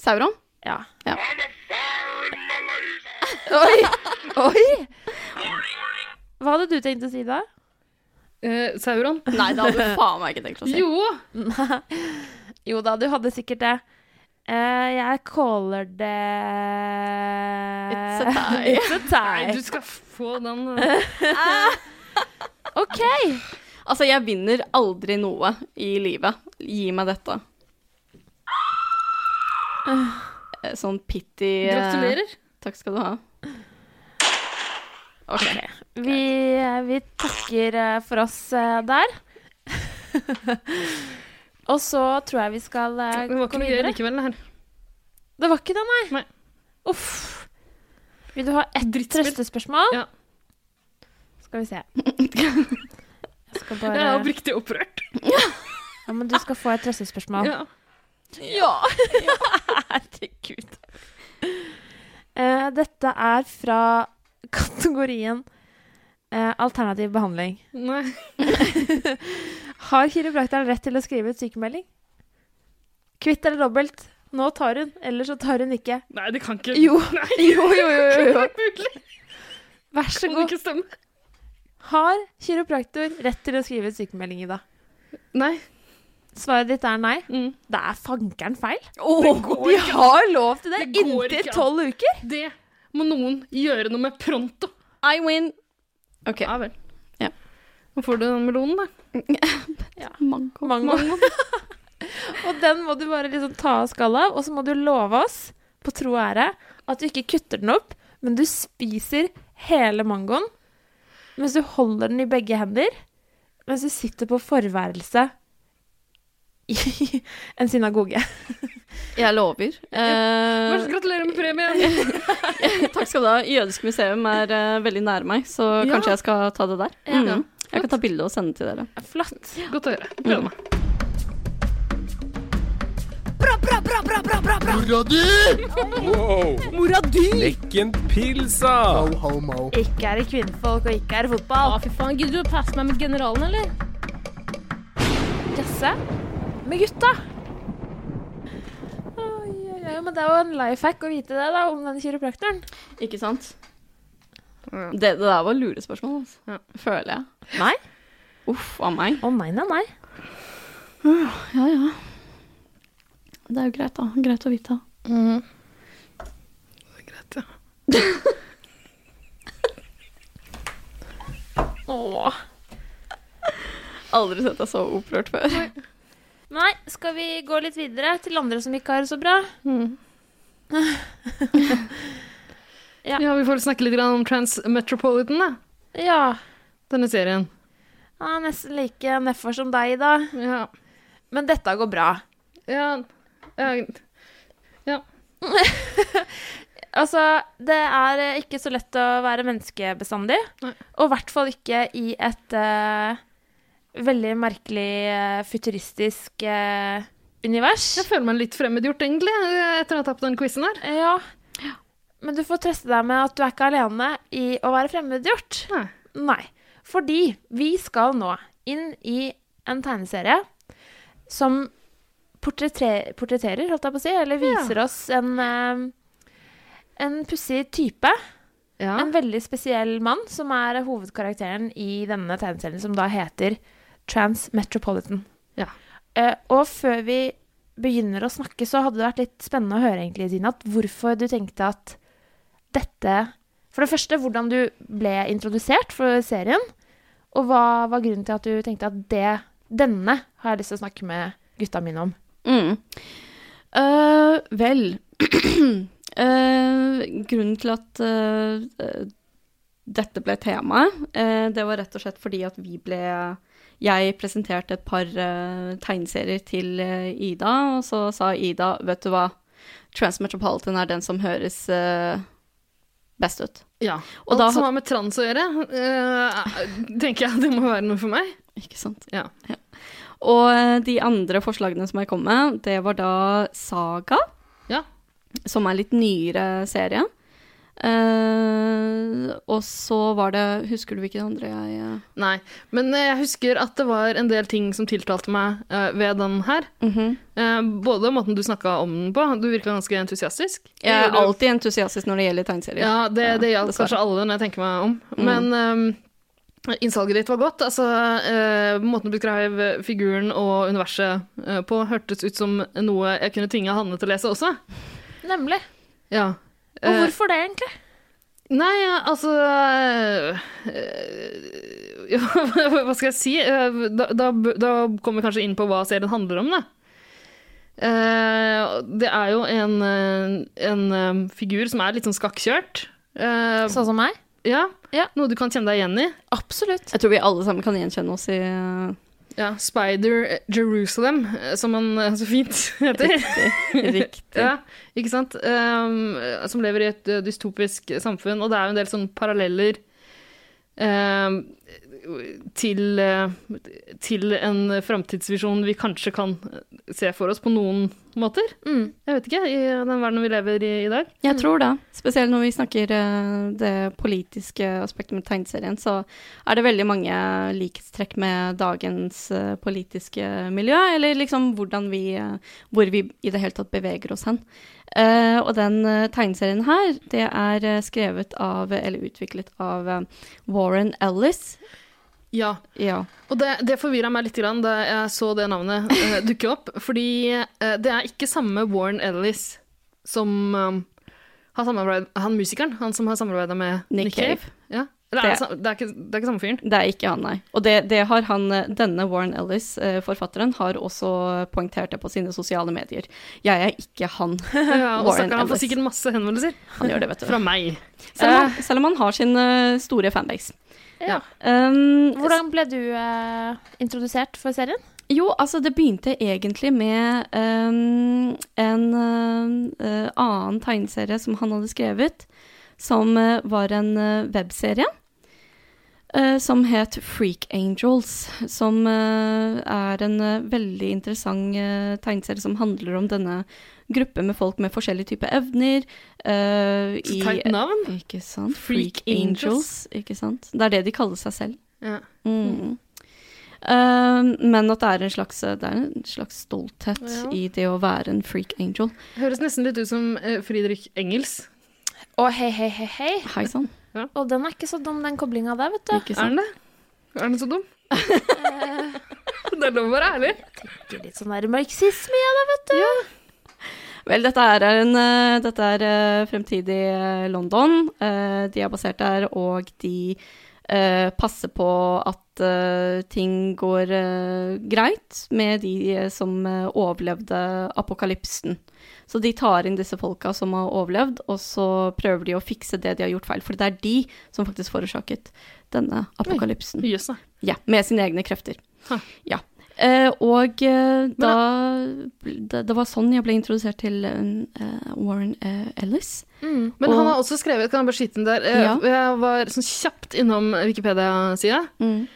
Sauron? Ja. Ja. Oi! Oi! Hva hadde du tenkt å si da? Eh, Sauron? Nei, det hadde du faen meg ikke tenkt å si. Jo! Jo da, du hadde sikkert det. Eh, jeg caller det It's a tie. It's a tie. Nei, du skal få den eh. OK. Altså, jeg vinner aldri noe i livet. Gi meg dette. Eh, Sånn pity eh, Gratulerer. Takk skal du ha. OK. Vi, vi takker eh, for oss eh, der. Og så tror jeg vi skal eh, Det var gå ikke noe videre. likevel, det her. Det var ikke det, nei? Nei. Uff. Vil du ha ett trøstespørsmål? Ja. Skal vi se. Jeg skal bare Jeg er oppriktig opprørt. Ja, men du skal få et trøstespørsmål. Ja. Ja. Herregud. Uh, dette er fra kategorien eh, alternativ behandling. Nei. Har kiropraktoren rett til å skrive ut sykemelding? Kvitt eller dobbelt? Nå tar hun, eller så tar hun ikke. Nei, det kan ikke Jo. Nei, Jo, jo, jo, jo. Vær så Kan god. ikke stemme. Har kiropraktor rett til å skrive ut sykemelding, Ida? Nei. Svaret ditt er nei. Mm. Det er fankeren feil. Det går De ikke. har lov til det, Det går inntil an. tolv uker. Det må noen gjøre noe med pronto. I win. OK. Ja vel. Ja. Nå får du den melonen, da. Mango. Mango. og den må du bare liksom ta av skallet av, og så må du love oss, på tro og ære, at du ikke kutter den opp, men du spiser hele mangoen mens du holder den i begge hender, mens du sitter på forværelset i en synagoge. Jeg lover. Eh, Gratulerer med premien. takk skal du ha. Jødisk museum er eh, veldig nære meg, så Ja. kanskje jeg skal ta det der. Ja. Mm. Jeg kan ta bilde og sende til dere. Flott. Godt å høre. Gleder meg. Mora di! Lekken pilsa! Ikke er det kvinnfolk, og ikke er det fotball. Å, fy faen. Gidder du å passe meg med generalen, eller? Jazze med gutta. Oi, men det er jo en life hack å vite det da, om den kiropraktoren. Ikke sant? Det, det der var lurespørsmål, altså. Ja. føler jeg. Nei. Uff a meg. Å nei, nei, nei. Ja, ja. Det er jo greit, da. Greit å vite. Det er greit, ja. Åh. Aldri sett deg så opprørt før. Nei, skal vi gå litt videre til andre som ikke har det så bra? Ja. Ja, vi får snakke litt om Transmetropolitan, da. Ja. Denne serien. Er nesten like nedfor som deg, da. Ja. Men dette går bra. Ja, ja, ja. Altså, det er eh, ikke så lett å være menneske bestandig. Nei. Og i hvert fall ikke i et eh, veldig merkelig eh, futuristisk eh, univers. Jeg føler meg litt fremmedgjort, egentlig, etter å ha tapt den quizen her. Ja. Men du får trøste deg med at du er ikke alene i å være fremmedgjort. Nei. Nei. Fordi vi skal nå inn i en tegneserie som portretter, portretterer, holdt jeg på å si, eller viser oss en, eh, en pussig type. Ja. En veldig spesiell mann som er hovedkarakteren i denne tegneserien, som da heter Transmetropolitan. Ja. Uh, og før vi begynner å snakke, så hadde det vært litt spennende å høre, egentlig, Dinat, hvorfor du tenkte at dette For det første, hvordan du ble introdusert for serien, og hva var grunnen til at du tenkte at det, denne har jeg lyst til å snakke med gutta mine om? Mm. Uh, vel uh, Grunnen til at dette ble temaet, det var rett og slett fordi at vi ble Jeg presenterte et par uh, tegneserier til uh, Ida, og så sa Ida, vet du hva, Transmetropolitan er den som høres uh, best ut. Ja. Og Alt da som har med trans å gjøre, tenker jeg det må være noe for meg. Ikke sant? Ja. Og eh, de andre forslagene som jeg kom med, det var da Saga, Ja. som er litt nyere serie. Eh, og så var det Husker du hvilke andre jeg uh... Nei. Men eh, jeg husker at det var en del ting som tiltalte meg uh, ved den her. mhm. Eh, både måten du snakka om den på, du virka ganske entusiastisk. Jeg er alltid entusiastisk når det gjelder tegneserier. Ja, det, det gjaldt kanskje alle når jeg tenker meg om. Mm. Men ehm, innsalget ditt var godt. Altså, eh, måten du beskrev figuren og universet eh, på, hørtes ut som noe jeg kunne tvinge Hanne til å lese også. Nemlig. Ja. Og Eh, hvorfor det, egentlig? Nei, altså øh, ja, Hva skal jeg si? Eh, Da, da, da kommer vi kanskje inn på hva serien handler om, da. Eh, det er jo en, eh, en eh, figur som er litt sånn skakkjørt. Eh, Sånn som meg? ja, Ja. Noe du kan kjenne deg igjen i. Absolutt. Jeg tror vi alle sammen kan gjenkjenne oss i eh, Ja, Spider Jerusalem, eh, som han eh, så fint heter. Riktig. riktig. Ja, ikke sant? Um, som lever i et dystopisk samfunn, og det er jo en del sånne paralleller um, til, uh, til en framtidsvisjon vi kanskje kan se for oss på noen måter. Mm. Jeg vet ikke, i den verden vi lever i i dag. Jeg tror det. Spesielt når vi snakker eh, det politiske aspektet med tegneserien, så er det veldig mange likhetstrekk med dagens eh, politiske miljø, eller liksom hvordan vi eh, Hvor vi i det hele tatt beveger oss hen. Uh, og den uh, tegneserien her, det er uh, skrevet av, eller utviklet av eh, Warren Ellis. Ja, Ja. og det, det forvirra meg litt grann da jeg så det navnet uh, dukke opp, fordi uh, det er ikke samme Warren Ellis som um, har samarbeidet Han musikeren, han som har samarbeida med Nick Nick Cave. Ja. Eller er det, Det- det, er ikke, det er ikke samme fyren? Det er ikke han, nei. Og det, det har han, eh, denne Warren Ellis, uh, forfatteren, har også poengtert det på sine sosiale medier. Jeg er ikke han. Ja, og Warren Ellis. han får sikkert masse henvendelser Han gjør det, vet du. fra meg. Selv om, han, selv om han har sin store fanbase. Ja. Um, Hvordan ble du uh, introdusert for serien? Jo, altså det begynte egentlig med um, en uh, annen tegneserie som han hadde skrevet, som uh, var en webserie. Uh, som het Freak Angels, som uh, er en uh, veldig interessant uh, tegneserie som handler om denne gruppe med folk med forskjellige typer evner. uh, Så i- teit navn. Ikke sant? Freak Freak, Angels. Angels. Ikke sant? Det er det de kaller seg selv. Ja. Mm. Uh, men at det er en slags, det er en slags stolthet Ja. i det å være en freak angel. Høres nesten litt ut som eh, Friedrich Engels. Å, hei, hei, hei, hei. Hei sann. Og den er ikke så dum, den koblinga der, vet du. Ikke Er den det? Er den så dum? det er lov å være ærlig. tenker litt sånn der marxisme i det, vet du. Vel, dette er, en, eh, dette er eh, fremtidig eh, London. Eh, de er basert der, og de passer på at eh, ting går eh, greit med de eh, som eh, overlevde apokalypsen. Så de tar inn disse folka som har overlevd, og så prøver de å fikse det de har gjort feil. For det er de som faktisk forårsaket denne apokalypsen. Oi, yes, Ja, med sine egne krefter. Ha. Ja. Eh, og eh, da det, det var sånn jeg ble introdusert til uh, Warren uh, Ellis. Men Og- han har også skrevet, kan jeg bare skyte inn der, Ja. jeg var sånn kjapt innom Wikipedia-sida, Mm.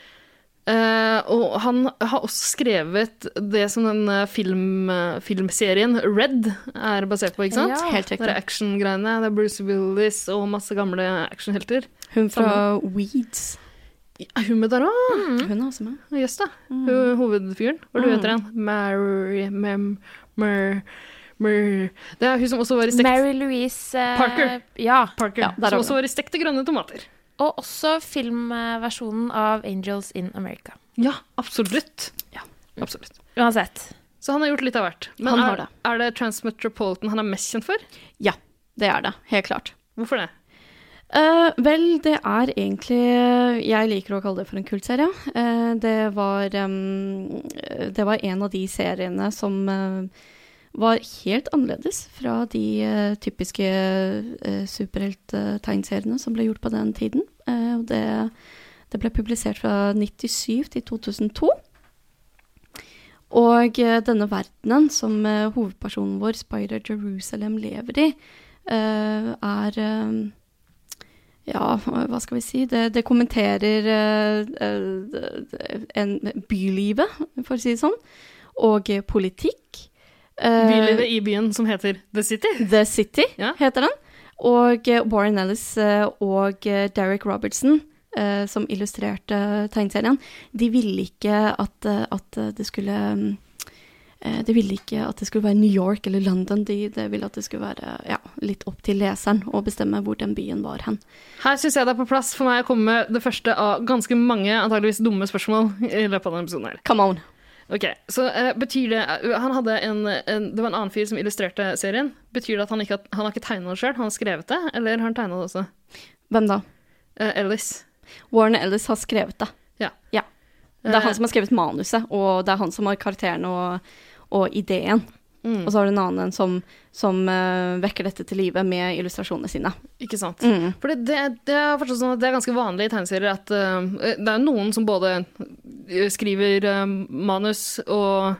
Eh, og han har også skrevet det som den eh, film, eh, filmserien Red er basert på, ikke sant? Ja. Helt Det er actiongreiene, det er Bruce Willis og masse gamle actionhelter. Hun fra Weeds. Er hun med der òg? Hun er også med. Jøss, da. Hun, hovedfiguren. Hva Mm. heter hun? Mary Mem... Mer... Mer... Det er hun som også var i stekt Mary Louise uh, Parker. Ja. Parker. Ja, som også var i stekte grønne tomater. Og også filmversjonen av Angels in America. Ja, absolutt. Ja. Absolutt. Uansett. Så han har gjort litt av hvert. Men Han er, har det. er det Transmetropolitan han er mest kjent for? Ja, det er det. Helt klart. Hvorfor det? Uh, vel, det er egentlig Jeg liker å kalle det for en kultserie. Uh, det var em, Det var en av de seriene som eh, var helt annerledes fra de uh, typiske uh, superhelttegneseriene som ble gjort på den tiden. Uh, det, det ble publisert fra 97 til 2002. Og denne verdenen som hovedpersonen vår, Spider Jerusalem, lever i, er ja, hva skal vi si? Det, det kommenterer en bylivet, for å si det sånn, og politikk. Eh, Bylivet i byen som heter The City. The City Ja. heter den. Og eh, Warren Ellis eh, og Derek Robertson, som illustrerte tegneserien, de ville ikke at, at det skulle De ville ikke at det skulle være New York eller London. De, de ville at det skulle være ja, litt opp til leseren å bestemme hvor den byen var hen. Her syns jeg det er på plass for meg å komme med det første av ganske mange antageligvis dumme spørsmål i løpet av denne episoden. her. Come on. Ok, så uh, betyr det Han hadde en, en Det var en annen fyr som illustrerte serien. Betyr det at han ikke, han har ikke tegna det sjøl? Han har skrevet det, eller har han tegna det også? Hvem da? Uh, Ellis. Warren Ellis har skrevet det. Ja. Det er han som har skrevet manuset, og det er han som har karakteren og, og ideen. Mm, Og så har du en annen som, som uh, vekker dette til live med illustrasjonene sine. Ikke sant. Mm. For det, det, det er sånn at det er ganske vanlig i tegneserier at uh, det er noen som både skriver uh, manus og,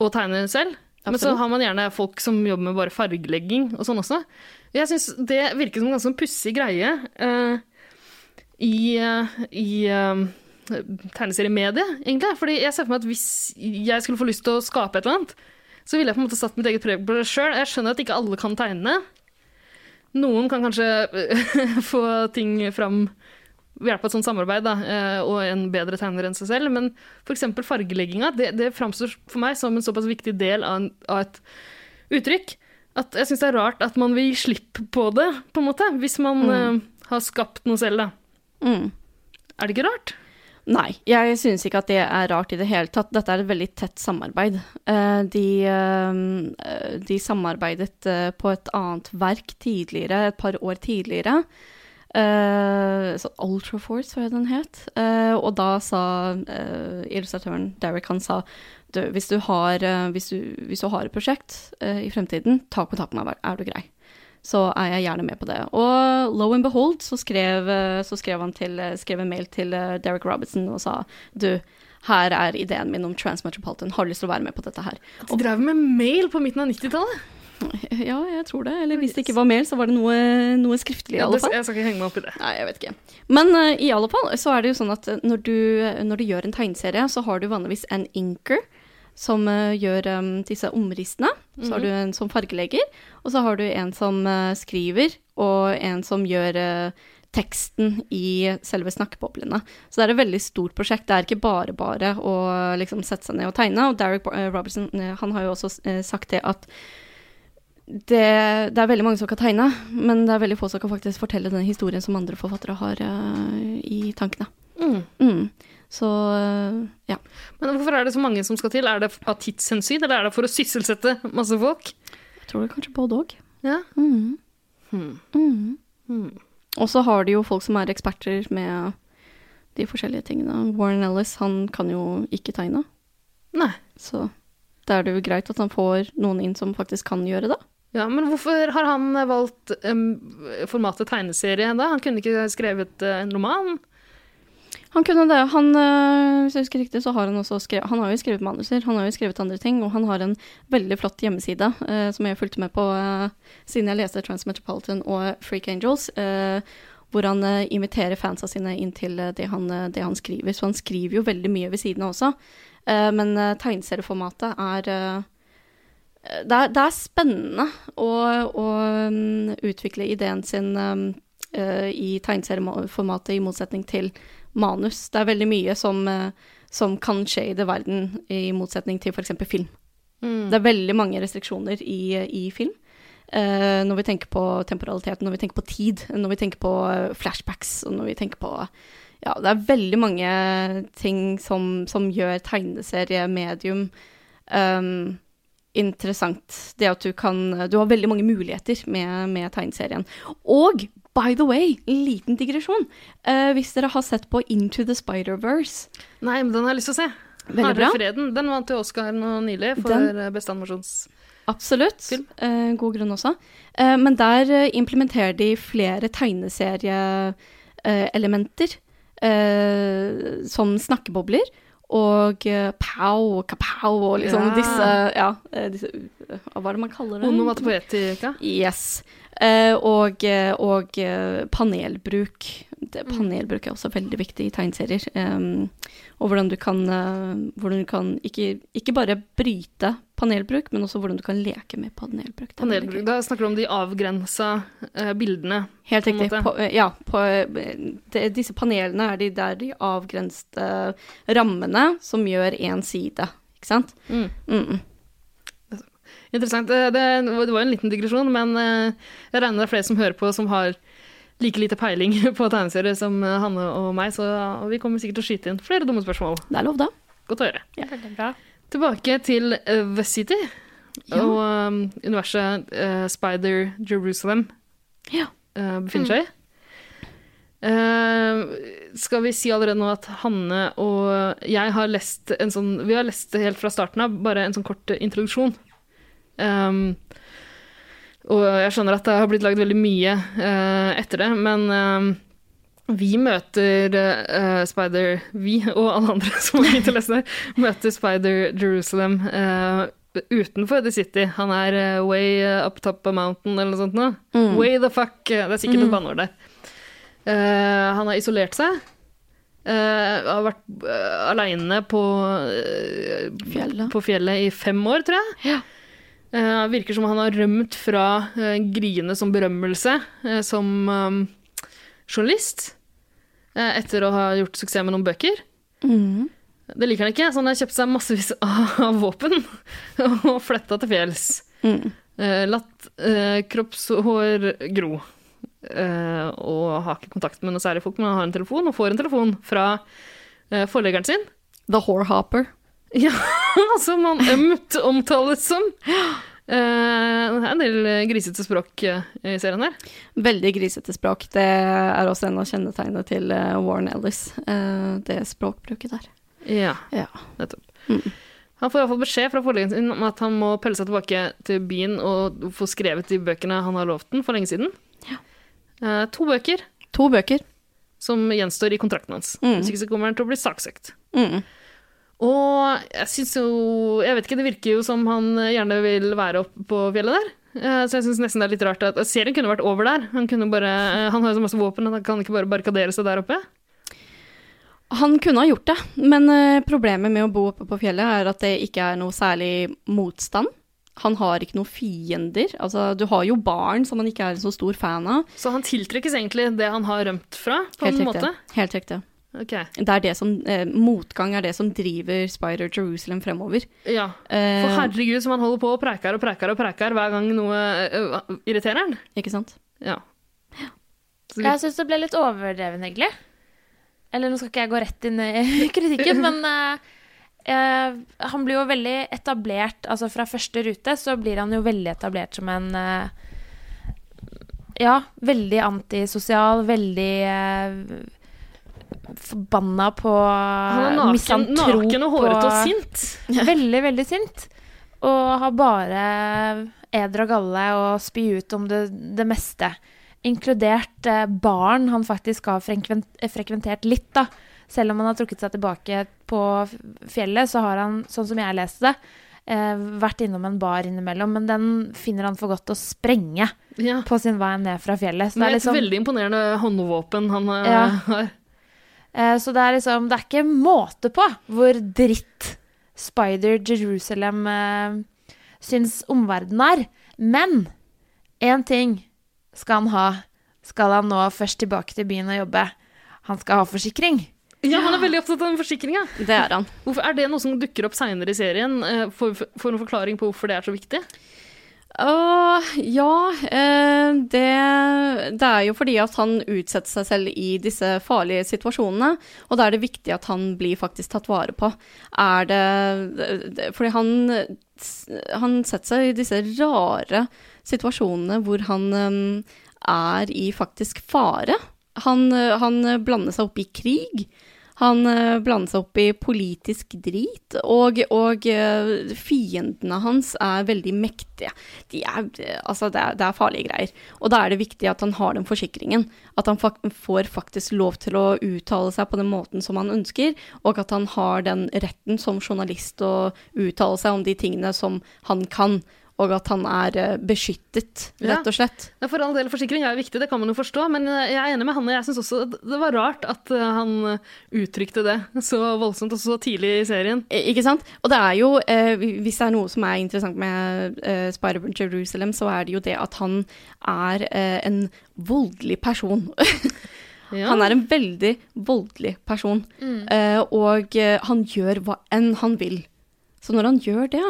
og tegner selv. Men så har man gjerne folk som jobber med bare fargelegging og sånn også. Jeg syns det virker som en ganske pussig greie i, i tegneseriemediet, egentlig. Fordi jeg ser for meg at hvis jeg skulle få lyst til å skape et eller annet, så ville jeg på en måte satt mitt eget preg på det sjøl. Jeg skjønner at ikke alle kan tegne. Noen kan kanskje eh, få ting fram ved hjelp av et sånt samarbeid da, eh, og en bedre tegner enn seg selv, men f.eks. fargelegginga det, det framstår for meg som en såpass viktig del av, en, av et uttrykk at jeg syns det er rart at man vil gi slipp på det, på en måte, hvis man eh, har skapt noe selv. da. Mm. Er det ikke rart? Nei, jeg synes ikke at det er rart i det hele tatt. Dette er et veldig tett samarbeid. Eh, de, eh, de samarbeidet eh, på et annet verk tidligere, et par år tidligere. Så Ultraforce, jeg den het. Og da sa illustratøren Derek han sa hvis, du har, hvis, du, hvis du har et prosjekt i fremtiden, ta kontakt med meg, er du grei? Så er jeg gjerne med på det. Og lo and behold så skrev, eh, så skrev han til, eh, skrev en mail til eh, Derek Robertson og sa du, her er ideen min om Transmetropolitan, har du lyst til å være med på dette her? De drev med mail på midten av 90-tallet. Ja, jeg tror det. Eller hvis det ikke var mail, så var det noe, noe skriftlig i alle fall. jeg skal ikke henge meg opp i det. Nei, jeg vet ikke. Men uh, i alle fall så er det jo sånn at når du, når du gjør en tegneserie, så har du vanligvis en inker som eh, gjør um, disse omrissene. Så har du en som fargelegger, og så har du en som eh, skriver, og en som gjør eh, teksten i selve snakkeboblene. Så det er et veldig stort prosjekt. Det er ikke bare bare å liksom sette seg ned og tegne. Og Derek Robertson han har jo også sagt det at det, det er veldig mange som kan tegne, men det er veldig få som kan faktisk fortelle den historien som andre forfattere har uh, i tankene. Mm. Mm. Så ja. Men hvorfor er det så mange som skal til? Er det av tidshensyn, eller er det for å sysselsette masse folk? Jeg tror det er kanskje både òg. Ja. Mm. Hmm. Mm. Hmm. Og så har de jo folk som er eksperter med de forskjellige tingene. Warren Ellis, han kan jo ikke tegne. Nei. Så da er det jo greit at han får noen inn som faktisk kan gjøre det. Ja, Men hvorfor har han valgt um, formatet tegneserie da? Han kunne ikke skrevet uh, en roman? Han kunne det. Han, øh, hvis jeg husker riktig, så har han også skrevet Han har jo skrevet manuser, han har jo skrevet andre ting, og han har en veldig flott hjemmeside eh, som jeg fulgte med på eh, siden jeg leste Transmetropolitan og Freak Angels, eh, hvor han øh, inviterer fansa sine inn til øh, det, han, det han skriver. Så han skriver jo veldig mye ved siden av også. Eh, men tegneserieformatet er det er, det er spennende å, å um, utvikle ideen sin um, eh, i tegneserieformatet, i motsetning til manus. Det er veldig mye som, eh, som kan skje i det verden, i motsetning til f.eks. film. Mm. Det er veldig mange restriksjoner i, i film. Uh, når vi tenker på temporalitet, når vi tenker på tid, når vi tenker på eh, flashbacks, og når vi tenker på Ja, det er veldig mange ting som, som gjør tegneseriemedium um, interessant. Det at du kan Du har veldig mange muligheter med, med tegneserien. Og by the way, en liten digresjon. Uh, hvis dere har sett på Into the Spider-Verse Nei, men den har jeg lyst til å se. Veldig bra. Freden, den vant jo Oscar nå nylig for Den- beste animasjonsfilm. Absolutt. Uh, god grunn også. Uh, men der implementerer de flere tegneserieelementer som snakkebobler. Og pow kapow og liksom Ja. disse Ja, disse Hva er det man kaller det? Onomatopoetika. Yes. Eh, og eh, og eh, panelbruk. Det, panelbruk er også veldig viktig i tegneserier. og hvordan du kan, hvordan du kan ikke, ikke bare bryte panelbruk, men også hvordan du kan leke med panelbruk. Panelbruk. Da snakker du om de avgrensa bildene. Helt riktig. På, ja, på, det, disse panelene er de der de avgrensede rammene som gjør én side, ikke sant? Mm. Mm. Interessant. Det, det, det var en liten digresjon, men eh, jeg regner det er flere som hører på som har like lite peiling på tegneserier som eh, Hanne og meg, så vi kommer sikkert til å skyte inn flere dumme spørsmål. Det er lov, da. Godt å høre. Veldig bra. Tilbake til eh, The City Ja. og um, universet uh, Spider Jerusalem Ja. uh, befinner seg i. Eh, skal vi si allerede nå at Hanne og jeg har lest en sånn Vi har lest det helt fra starten av, bare en sånn kort eh, introduksjon. Um, og jeg skjønner at det har blitt lagd veldig mye uh, etter det, men um, vi møter uh, Spider Vi og alle andre som har begynt å lese det, møter Spider Jerusalem uh, utenfor The City. Han er uh, way up top of mountain eller noe sånt. noe. Mm. Way the fuck Det er sikkert Mm. et banneord der. Han har isolert seg. Har vært uh, aleine på, på fjellet i fem år, tror jeg. Ja. Eh, virker som han har rømt fra uh, gryende som berømmelse uh, som um, journalist. eh, etter å ha gjort suksess med noen bøker. Mm. Det liker han ikke, så han har kjøpt seg massevis av våpen og flytta til fjells. Mm. Eh, latt eh, kroppshår gro. Eh, og har ikke kontakt med noen særlige folk, men han har en telefon, og får en telefon fra eh, forleggeren sin. The Whorehopper. Ja, som han ømt omtales som. Eh, det er en del grisete språk eh, i serien her. Veldig grisete språk. Det er også en av kjennetegnene til eh, Warren Ellis. eh, det språkbruket der. Ja, Ja. nettopp. Mm. Han får iallfall beskjed fra forleggeren sin om at han må pelle seg tilbake til byen og få skrevet de bøkene han har lovt den for lenge siden. Eh, to bøker To bøker. som gjenstår i kontrakten hans. Mm. Hvis ikke så kommer han til å bli saksøkt. Mm. Og jeg syns jo Jeg vet ikke, det virker jo som han gjerne vil være oppe på fjellet der. Eh, Så jeg syns nesten det er litt rart at serien kunne vært over der. Han, kunne bare, eh, han har jo så masse våpen, at han kan ikke bare barrikadere seg der oppe. Han kunne ha gjort det, men eh, problemet med å bo oppe på fjellet er at det ikke er noe særlig motstand. Han har ikke noen fiender. Altså, du har jo barn som han ikke er så stor fan av. Så han tiltrekkes egentlig det han har rømt fra, på Helt en riktig. måte. Helt riktig. Ok, Det er det som, eh, motgang er det som driver Spider Jerusalem fremover. ja. Eh, For herregud, som han holder på og preker og preker og preker hver gang noe uh, irriterer han. Ikke sant? Ja. Så Jeg syns det ble litt overdreven, egentlig. Eller nå skal ikke jeg gå rett inn i kritikken, men uh, uh, han blir jo veldig etablert Altså fra første rute så blir han jo veldig etablert som en eh, ja, veldig antisosial, veldig eh, forbanna på Han er naken, naken og hårete og sint. Veldig, veldig sint. Og har bare eder og galle og spy ut om det, det meste. Inkludert eh, barn han faktisk har frekventert litt, da. Selv om han har trukket seg tilbake på fjellet, så har han, sånn som jeg leste det, eh, vært innom en bar innimellom. Men den finner han for godt å sprenge Ja. på sin vei ned fra fjellet. Så det er et liksom, veldig imponerende håndvåpen han eh, Ja. har. Eh, Så det er liksom Det er ikke måte på hvor dritt Spider Jerusalem eh, syns omverdenen er. Men én ting skal han ha. Skal han nå først tilbake til byen og jobbe? Han skal ha forsikring. Ja, han er veldig opptatt av den forsikringa. Det er han. Hvorfor, er det noe som dukker opp seinere i serien? Får For, for en forklaring på hvorfor det er så viktig? Åh, ja, uh, det, det er jo fordi at han utsetter seg selv i disse farlige situasjonene, og da er det viktig at han blir faktisk tatt vare på. Er det, det Fordi han, han setter seg i disse rare situasjonene hvor han um, er i faktisk fare. Han, eh, han blander seg opp i krig. Han eh, blander seg opp i politisk drit, og, og eh, fiendene hans er veldig mektige. De er, eh, altså det, er, det er farlige greier. Og da er det viktig at han har den forsikringen. At han fak får faktisk lov til å uttale seg på den måten som han ønsker, og at han har den retten som journalist å uttale seg om de tingene som han kan. Og at han er eh, beskyttet, rett og slett. Ja, For all del, forsikring er viktig, det kan man jo forstå, men eh, jeg er enig med Hanne. Jeg syns også det var rart at eh, han uttrykte det så voldsomt og så tidlig i serien. Ikke sant? Og det er jo, eh, hvis det er noe som er interessant med eh, Spider-Man Jerusalem, så er det jo det at han er eh, en voldelig person. Ja. Han er en veldig voldelig person, eh, og han gjør hva enn han vil. Så når han gjør det,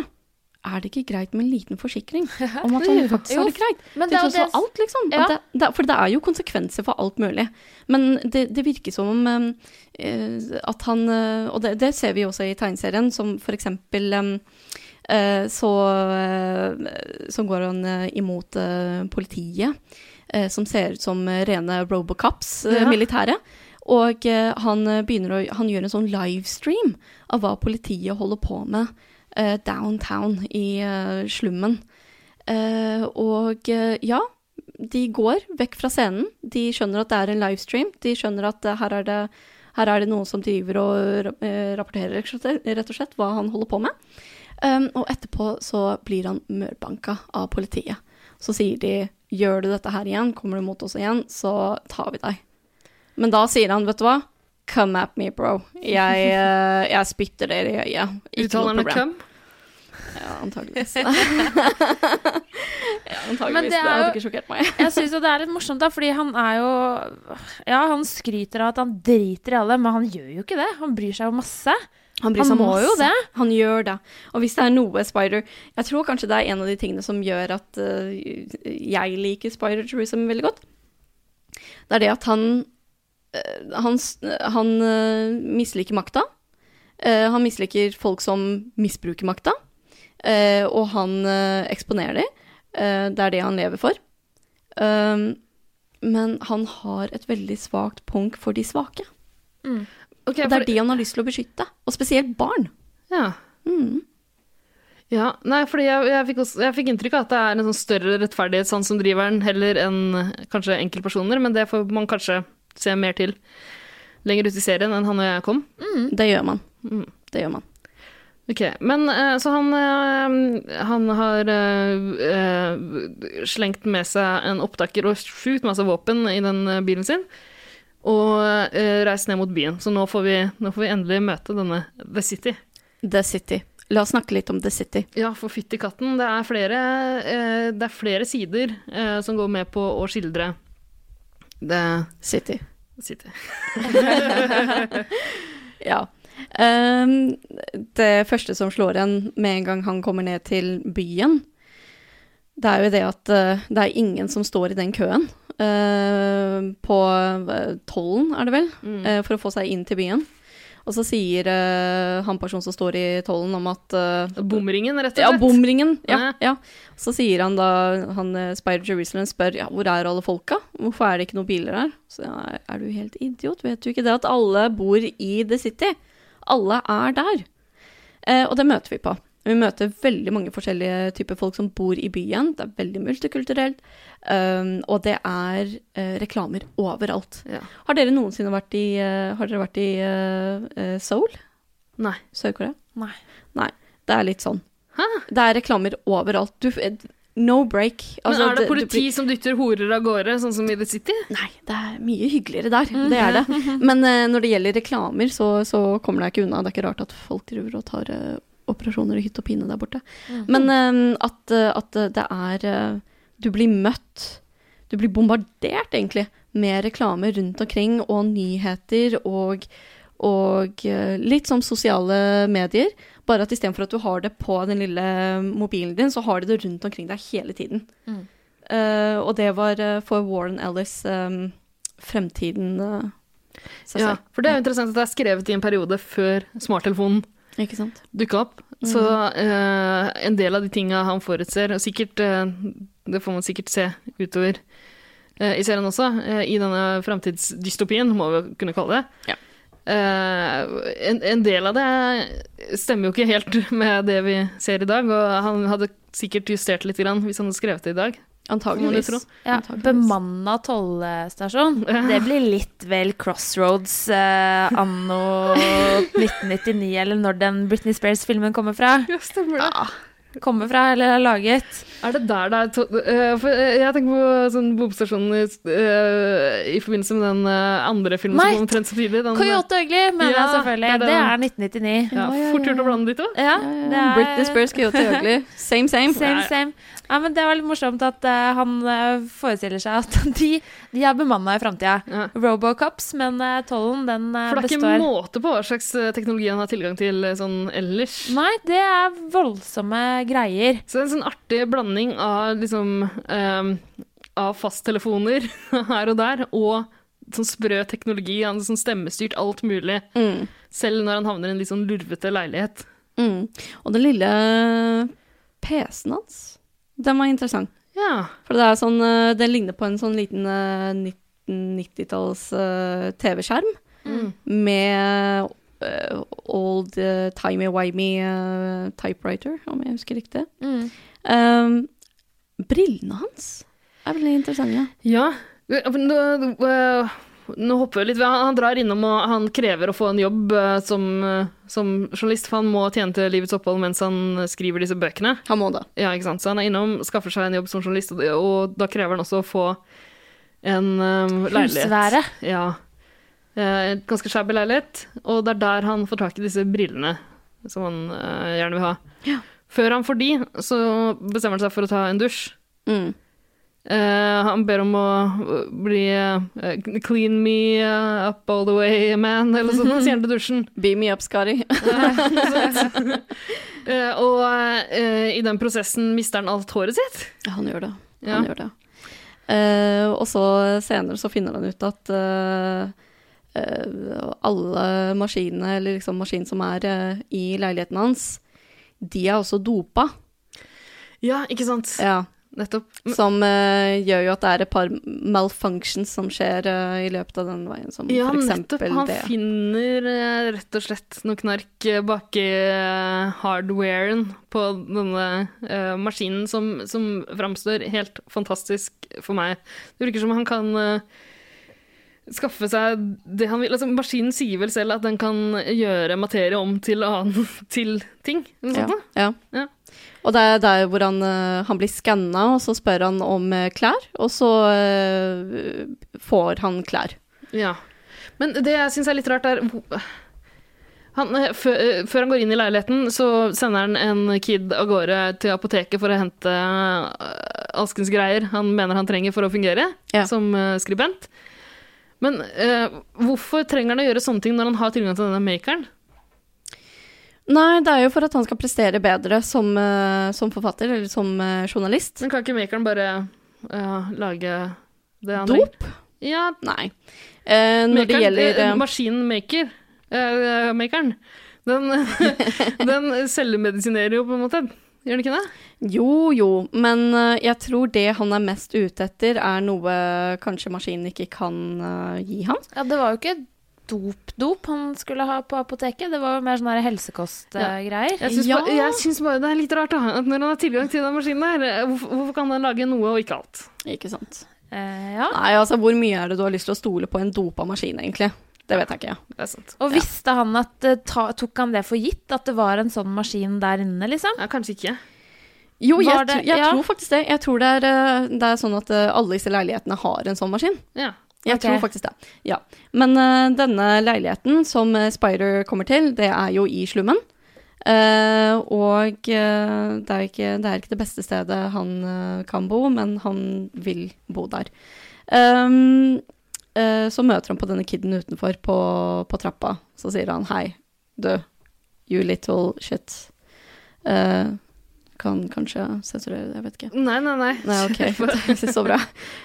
er det ikke greit med en liten forsikring om at han faktisk har det greit? Men det er jo alt, liksom. Ja. Det, det, for det er jo konsekvenser for alt mulig. Men det, det virker som om eh, eh, at han eh, Og det, det ser vi også i tegneserien, som for eksempel um, uh, så, uh, så går han uh, imot politiet, som ser ut som rene Robocops, Ja. militære. Og han, å, han gjør en sånn livestream av hva politiet holder på med downtown i eh, slummen. Eh, og eh, ja, de går vekk fra scenen. De skjønner at det er en livestream. De skjønner at eh, her, er det, her er det noen som driver og ra- eh, rapporterer rett og slett hva han holder på med. Um, og etterpå så blir han mørbanka av politiet. Så sier de gjør du dette her igjen, kommer du mot oss igjen, så tar vi deg. Men da sier han, vet du hva? Come at me, bro. Jeg, eh, jeg spytter dere i øyet. Ikke Uttaler noe han problem. Ja, antageligvis. ja, antageligvis. Men det Det hadde jo- ikke sjokkert meg. Jeg syns jo det er litt morsomt, da, fordi han er jo Ja, han skryter av at han driter i alle, men han gjør jo ikke det. Han bryr seg jo masse. Han, bryr Han seg må masse. jo det. Han gjør det. Og hvis det er noe Spider Jeg tror kanskje det er en av de tingene som gjør at uh, jeg liker Spider Jerusalem veldig godt. Det er det at han Han, han eh, misliker makta. Eh, han misliker folk som misbruker makta. Eh, og han eh, eksponerer dem. Eh, det er det han lever for. Um, men han har et veldig svakt punkt for de svake. Ok, Og det er de han har lyst til å beskytte. Og spesielt barn. Ja. Mm. Ja, nei, fordi jeg, jeg, fikk også, jeg fikk inntrykk av at det er en sånn større rettferdighetssans som driver den, heller enn eh, kanskje enkeltpersoner, men det får man kanskje se mer til lenger ut i serien enn han og jeg kom. Det gjør man. Mm. Det gjør man. Ok, men eh, så han, eh, han har eh, slengt med seg en opptaker og sjukt masse våpen i den bilen sin, og reist ned mot byen. Så nå får, vi, nå får vi endelig møte denne The City. The City. La oss snakke litt om The City. Ja, for fytti katten, det er flere, det er flere sider som går med på å skildre The City. City. Ja. Um, det første som slår en med en gang han kommer ned til byen, det er jo det at uh, det er ingen som står i den køen. Uh, på eh, tollen, er det vel, Mm. uh, for å få seg inn til byen. Og så sier uh, han personen som står i tollen om at uh, Bomringen, rett og Ja, slett. bomringen. Ja, Ja. ja. Så sier han da han eh, Spider Jerusalem spør ja, hvor er alle folka? Hvorfor er det ikke noen biler her? Så ja, er du helt idiot? Vet du ikke det at alle bor i The City? Alle er der. Uh, og det møter vi på. Vi møter veldig mange forskjellige typer folk som bor i byen. Det er veldig multikulturelt. Um, og det er uh, reklamer overalt. Ja. Har dere noensinne vært i, uh, har dere vært i uh, Seoul? Nei. Sør-Korea? Nei. Nei. Det er litt sånn. Hæ? Det er reklamer overalt. Du, no break. Altså, Men er det du politi som dytter horer av gårde, sånn som i The City? Nei, det er mye hyggeligere der. Det er det. Men uh, når det gjelder reklamer, så, så kommer det ikke unna. Det er ikke rart at folk driver og tar eh, operasjoner i hytt og pine der borte. Men um, at, eh, at det er eh, Du blir møtt Du blir bombardert, egentlig, med reklame rundt omkring, og nyheter og og eh, litt som sosiale medier, bare at istedenfor at du har det på den lille mobilen din, så har du det rundt omkring deg hele tiden. Mm. Uh, og det var for Warren Ellis um, fremtiden uh, seg Ja, for det er jo interessant at det er skrevet i en periode før smarttelefonen Ikke sant? dukka opp. Så uh, en del av de tinga han forutser, og sikkert uh, Det får man sikkert se utover uh, i serien også, i denne framtidsdystopien, må vi kunne kalle det. Ja. Eh, en, en del av det stemmer jo ikke helt med det vi ser i dag, og han hadde sikkert justert litt grann hvis han hadde skrevet det i dag. Antageligvis. Ja, Antageligvis. bemanna tollstasjon. Det blir litt vel Crossroads eh, anno 1999, eller når den Britney Spears-filmen kommer fra. Ja, stemmer det. Kommer fra, eller er laget. Er det der det er to For eh, jeg tenker på sånn bomstasjonen i, uh, i forbindelse med den uh, andre filmen Nei, som kom omtrent samtidig. Den, Coyote Ugly, mener Ja, jeg selvfølgelig. det er Det er 1999. Ja, Ja, ja, Fort gjort å blande de to. Ja, ja, er Britney Spears, Coyote Ugly. Same, same. Same, same. Ja, men det var litt morsomt at uh, han eh, forestiller seg at de, de er bemanna i framtida. Ja. Robocops, men uh, tollen, den består. For det er ikke består. måte på hva slags teknologi han har tilgang til sånn ellers. Nei, det er voldsomme greier. Så det er en sånn artig blanding av liksom um, Av fasttelefoner her og der, og sånn sprø teknologi. Han er sånn stemmestyrt alt mulig. Mm. Selv når han havner i en litt sånn lurvete leilighet. Mm. Og den lille PC-en hans, den var interessant. Ja. For det er sånn, Det ligner på en sånn liten eh, 1990-talls eh, TV-skjerm Mm. med eh, old timey-wimey eh, typewriter, om jeg husker riktig. Mm. Um, brillene hans er veldig interessante. Ja. men Nå, hopper vi litt. Han, han drar innom og han krever å få en jobb øh, som, øh, som journalist, for han må tjene til livets opphold mens han skriver disse bøkene. Han må det. Ja, ikke sant? Så han er innom, skaffer seg en jobb som journalist, og, og da krever han også å få en øh, leilighet. Husvære. Ja. Et ganske shabby leilighet, og det er der han får tak i disse brillene som han uh, gjerne vil ha. Ja. Før han får de, så bestemmer han seg for å ta en dusj. Mm. Eh, han ber om å uh, bli uh, Clean me uh, up all the way, man, eller sånn, sier han til dusjen. Be me up, Skari. uh, og eh, i den prosessen mister han alt håret sitt. han gjør det. Ja. Han gjør det. Eh, og så senere så finner han ut at eh, eh, alle maskinene, eller liksom maskinen som er eh, i leiligheten hans, de er også dopa. Ja, ikke sant? Ja. Nettopp. Som uh, gjør jo at det er et par malfunctions som skjer uh, i løpet av den veien, som Ja, for nettopp. Han det. finner uh, rett og slett noe knark bak i eh, hardwaren på denne maskinen som, som framstår helt fantastisk for meg. Det virker som han kan skaffe seg det han vil. Altså, maskinen sier vel selv at den kan gjøre materie om til, annen, til ting. Noe Ja, sånt, da. ja. Ja. Og det er der hvor han, eh, han blir skanna, og så spør han om eh, klær, og så eh, får han klær. Ja. Men det jeg syns er litt rart, er han, før, før han går inn i leiligheten, så sender han en kid av gårde til apoteket for å hente Askens greier han mener han trenger for å fungere Ja. som skribent. Men uh, hvorfor trenger han å gjøre sånne ting når han har tilgang til denne makeren? Nei, det er jo for at han skal prestere bedre som, eh, som forfatter, eller som eh, journalist. Men kan ikke makeren bare uh, lage det han Dop? Ja, Nei. Uh, når det gjelder uh, eh, Maskinen maker eh, makeren, den, den selvmedisinerer jo på en måte. Gjør den ikke det? Jo, jo, men jeg tror det han er mest ute etter, er noe kanskje maskinen ikke kan gi ham. Ja, det var jo ikke dop-dop han skulle ha på apoteket. Det var jo mer sånne her helsekostgreier. Jeg syns, Ja. bare, jeg syns bare det er litt rart, da. At når han har tilgang til den maskinen der, eh, hvorfor, hvorfor kan den lage noe og ikke alt? Ikke sant? Eh, ja. Nei, altså, hvor mye er det du har lyst til å stole på en dopa maskin, egentlig? Det vet jeg ikke. Det er sant. Og visste han at eh, ta, Tok han det for gitt, at det var en sånn maskin der inne, liksom? Ja, kanskje ikke. Jo, jeg, det- jeg ja. tror faktisk det. Jeg tror det er, eh, det er sånn at alle disse leilighetene har en sånn maskin. Ja. Jeg okay. tror faktisk det. Ja. Men uh, denne leiligheten som eh, Spider kommer til, det er jo i slummen. Uh, og uh, det, er ikke, det er ikke det beste stedet han kan bo, men han vil bo der. Um, så møter han på denne kiden utenfor på, på trappa. Så sier han hei, du, you little shit. Uh, kan kanskje sensurere det, jeg vet ikke. Nei, nei, nei. Nei, ok, så bra.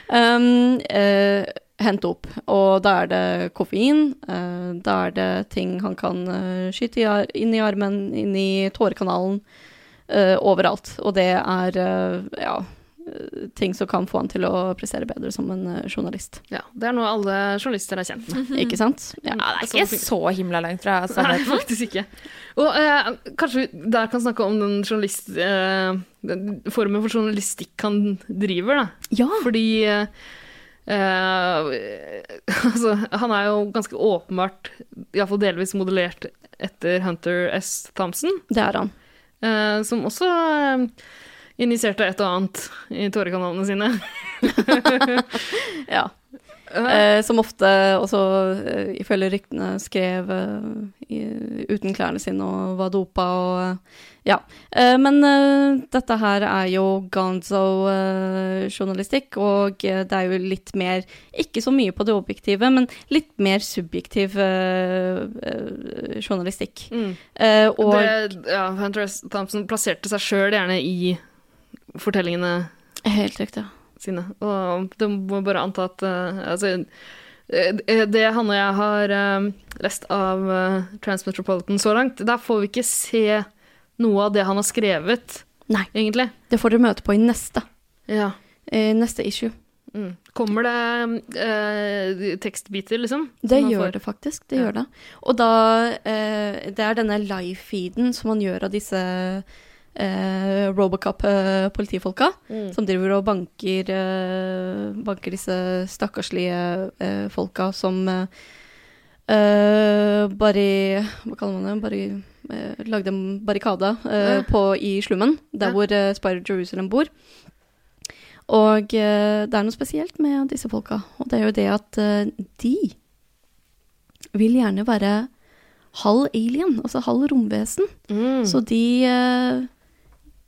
Um, eh, hent opp, og da er det koffein, eh, da er det ting han kan eh, skyte i, ar- inn i armen, inn i tårekanalen, eh, overalt. Og det er, ja, ting som kan få han til å prestere bedre som en journalist. Ja, det er noe alle journalister er kjent med. Ikke sant? Ja. Ja, det er ikke så himla langt fra Nei, faktisk ikke. Og eh, kanskje vi der kan snakke om den journalist... Eh, den formen for journalistikk han driver, da. Ja. Fordi eh, eh, altså, han er jo ganske åpenbart, iallfall delvis modellert etter Hunter S. Thompson, det er han. Uh, som også uh, injiserte et og annet i tårekanalene sine. Ja. Eh, som ofte også, eh, ifølge ryktene, skrev eh, i, uten klærne sine og var dopa og Ja. Eh, men dette her er jo gonzo-journalistikk, og det er jo litt mer Ikke så mye på det objektive, men litt mer subjektiv journalistikk. Mm. Og Det, ja, Hunter S. Thompson plasserte seg sjøl gjerne i fortellingene Helt riktig. Sine. Og det må bare anta at eh, altså, eh, det han og jeg har eh, lest av Transmetropolitan så langt, der får vi ikke se noe av det han har skrevet, Nei. egentlig. Det får dere møte på i neste, Ja. neste issue. Mm. Kommer det eh, tekstbiter, liksom? Det gjør får? det faktisk. Det Ja. gjør det. Og da eh, Det er denne live-feeden som man gjør av disse eh, Robocop-politifolka, Mm. som driver og banker, eh, banker disse stakkarslige eh, folka som eh, eh, bare Hva kaller man det? Bare eh, lagde en barrikade eh, på, i slummen, der Ja. hvor eh, Spider Jerusalem bor. Og eh, det er noe spesielt med disse folka, og det er jo det at eh, de vil gjerne være halv alien, altså halv romvesen. Mm. Så de eh,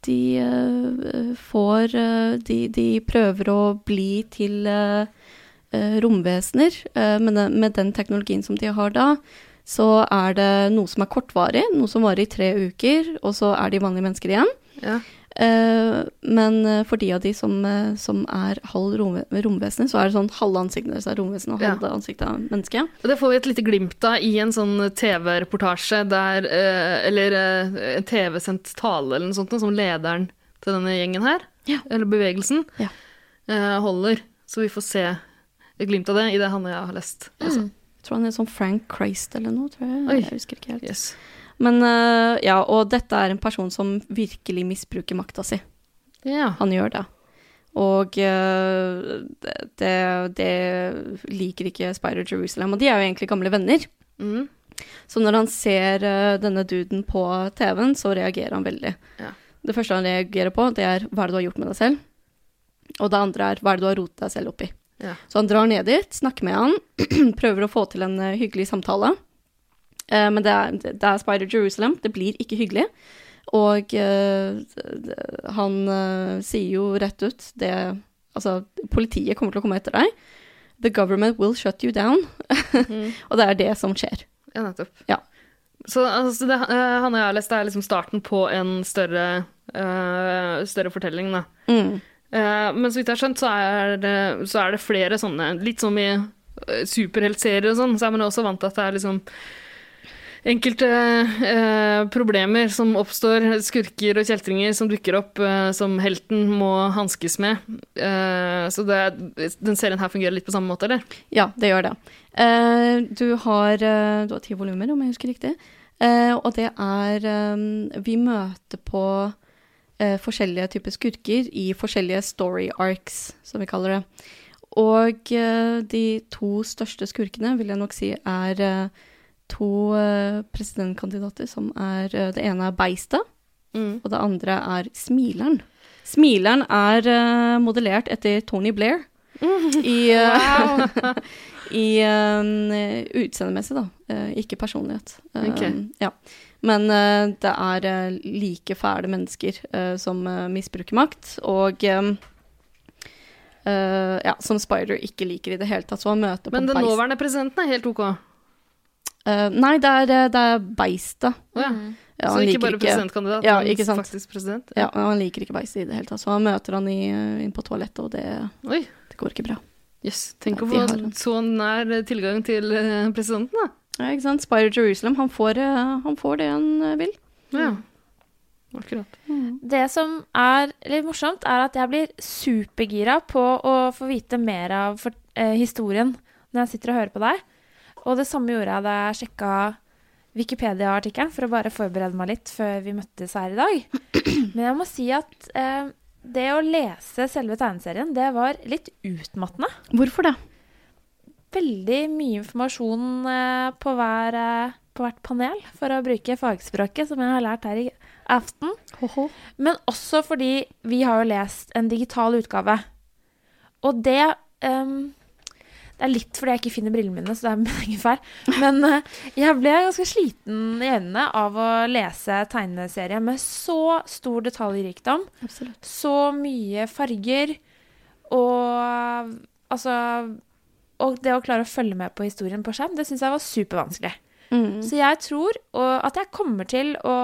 de eh, får eh, de, de prøver å bli til eh, romvesener, men med den teknologien som de har da, så er det noe som er kortvarig, noe som varer i tre uker, og så er de vanlige mennesker igjen. Ja. Eh, men eh, for de av de som, eh, som er halv rom, romvesener, så er det sånn halve ansiktet deres er romvesen og Ja. halve ansiktet er menneske. Og det får vi et lite glimt av i en sånn TV-reportasje der Eller en TV-sendt tale eller noe sånt, som lederen til denne gjengen her, Ja. eller bevegelsen, Ja. holder. Så vi får se et glimt av det i det han og jeg har lest. Altså. Jeg tror han er sånn Frank Christ eller noe, tror jeg. Oi. Jeg husker ikke helt. Yes. Men uh, ja, og dette er en person som virkelig misbruker makta si. Ja. Han gjør det. Og uh, det, det, liker ikke Spider Jerusalem, og de er jo egentlig gamle venner. Mm. Så når han ser uh, denne duden på TV-en, så reagerer han veldig. Ja. Det første han reagerer på, det er hva er det du har gjort med deg selv? Og det andre er hva er det du har rotet deg selv opp i? Ja. Så han drar ned dit, snakker med han, prøver å få til en hyggelig samtale. Eh, men det er, det er Spider Jerusalem, det blir ikke hyggelig. Og uh, han uh, sier jo rett ut det Altså, politiet kommer til å komme etter deg. The government will shut you down. Mm. og det er det som skjer. Ja, nettopp. Ja. Så altså, det, eh, han og jeg har lest, det er liksom starten på en større, større fortelling, da. Mm. Men så vidt jeg har skjønt, så er, det, så er det flere sånne Litt som i superheltserier og sånn, så er man også vant til at det er liksom enkelte eh, problemer som oppstår, skurker og kjeltringer som dukker opp, eh, som helten må hanskes med. Eh, så det, den serien her fungerer litt på samme måte, eller? Ja, det gjør det. Eh, du, har, eh, du har ti volumer, om jeg husker riktig. Eh, og det er Vi møter på forskjellige typer skurker i forskjellige story arcs, som vi kaller det. Og de to største skurkene vil jeg nok si er to eh, presidentkandidater som er eh, Det ene er Beistet, Mm. og det andre er Smileren. Smileren er eh, modellert etter Tony Blair. I, eh, i utseendemessig, da. Ikke personlighet. Eh, Ok. ja. Men det er like fæle mennesker som misbruker makt, og ja, som Spider ikke liker i det hele tatt. Så han møter Men den nåværende presidenten er helt ok. Eh, nei, det er, eh, det er Beistet. Oh, ja. Ja, så ikke liker bare presidentkandidat, Ja, men ikke sant. faktisk president? Ja, ja, han liker ikke Beistet i det hele tatt. Så han møter han i, eh, inn på toalettet, og det, Oi. det går ikke bra. Jøss. Tenk Ja, å få så nær tilgang til presidenten, da. Ja, ikke sant? Spider Jerusalem, han får, han får det han vil. Ja. Akkurat. Det som er litt morsomt, er at jeg blir supergira på å få vite mer av for, eh, historien når jeg sitter og hører på deg. Og det samme gjorde jeg da jeg sjekka Wikipedia-artikkelen for å bare forberede meg litt før vi møttes her i dag. Men jeg må si at eh, det å lese selve tegneserien, det var litt utmattende. Hvorfor det? Veldig mye informasjon eh, på, hver, eh, på hvert panel, for å bruke fagspråket som jeg har lært her i aften. Men også fordi vi har jo lest en digital utgave. Og det ehm, Det er litt fordi jeg ikke finner brillene mine, så det er min egen feil. Men eh, jeg ble ganske sliten i øynene av å lese tegneserie med så stor detaljrikdom. Absolutt. Så mye farger og altså Og det å klare å følge med på historien på skjerm, det syns jeg var supervanskelig. Mm. Så jeg tror og, at jeg kommer til å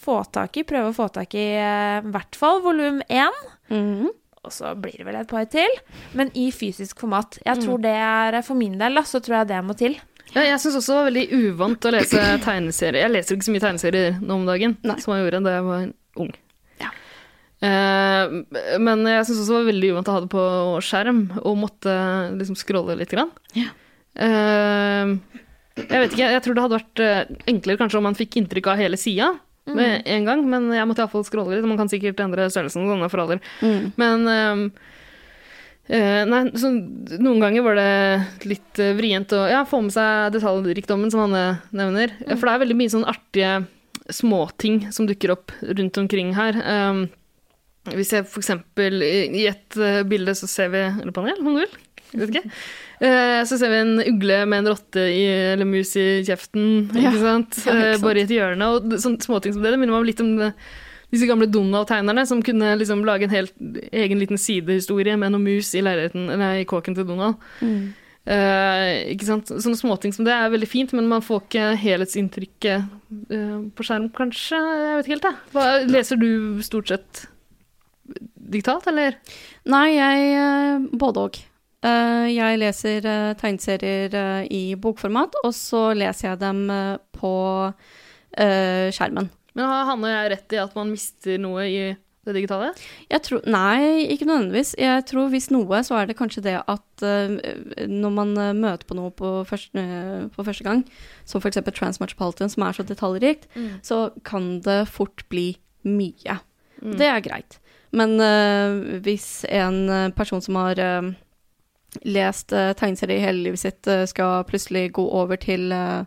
få tak i, prøve å få tak i eh, i hvert fall volum én. Mm. Og så blir det vel et par til, men i fysisk format. Jeg tror Mm. det er, For min del da, så tror jeg det må til. Ja, jeg syns også det var veldig uvant å lese tegneserier. Jeg leser ikke så mye tegneserier nå om dagen som jeg gjorde da jeg var ung. Eh, men jeg syns også det var veldig uvant å ha det på skjerm og måtte liksom scrolle litt. Grann. Eh, jeg vet ikke, jeg tror det hadde vært eh, enklere kanskje om man fikk inntrykk av hele sida med en gang, men jeg måtte iallfall scrolle litt. Man kan sikkert endre størrelsen sånne for alder. Mm. Men um, uh, nei, så noen ganger var det litt uh, vrient å ja, få med seg detaljrikdommen, som Hanne nevner. For det er veldig mye sånn artige småting som dukker opp rundt omkring her. Um, vi ser i i et eh, bilde så ser vi Eller panel, om du vil. Jeg vet ikke. Eh, så ser vi en ugle med en rotte i, eller mus i kjeften, Ja. ikke sant? Ja, ikke Eh, sant. Bare i et hjørne. Og sånne småting som det. Det minner meg litt om det, disse gamle Donald-tegnerne som kunne liksom lage en helt egen liten sidehistorie med noe mus i nei, i kåken til Donald. Mm. Eh, ikke sant? Sånne småting som det er veldig fint, men man får ikke helhetsinntrykket eh, på skjerm, kanskje. Jeg vet ikke helt, jeg. Hva, leser du stort sett digitalt, eller? Nei, jeg både og. Eh, jeg leser eh, tegneserier eh, i bokformat, og så leser jeg dem på skjermen. Men har Hanne og jeg rett i at man mister noe i det digitale? Jeg tror, nei, ikke nødvendigvis. Jeg tror hvis noe, så er det kanskje det at når man møter på noe på første, på første gang, som f.eks. Transmetropolitan, som er så detaljrikt, Mm. så kan det fort bli mye. Mm. Det er greit. Men uh, hvis en person som har eh, lest uh, tegneserier i hele livet sitt, uh, skal plutselig gå over til uh,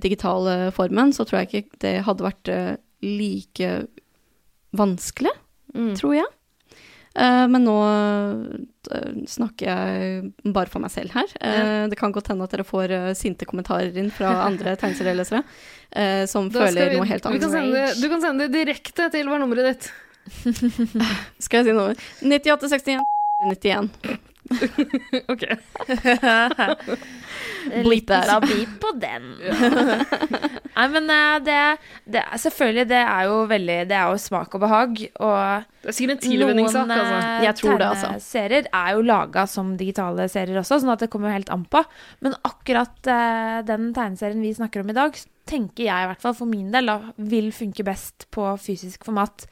digitale formen, så tror jeg ikke det hadde vært eh, like vanskelig, Mm. tror jeg. Eh, men nå eh, snakker jeg bare for meg selv her. Eh, Det kan godt hende at dere får eh, sinte kommentarer inn fra andre tegneserielesere eh, som Da føler vi- noe helt annet. annet. kan sende, du kan sende det direkte til hva er nummeret ditt. Skal jeg si noe? 9861 91. Ok. That. La beep på den. Nei, men eh, det, det Selvfølgelig, det er jo veldig Det er jo smak og behag. Og Det er sikkert en tilvenningssak, noen altså. eh, Jeg tror det, altså. tegneserier er jo laga som digitale serier også, sånn at det kommer jo helt an på. Men akkurat uh, den tegneserien vi snakker om i dag, tenker jeg i hvert fall for min del da, vil funke best på fysisk format.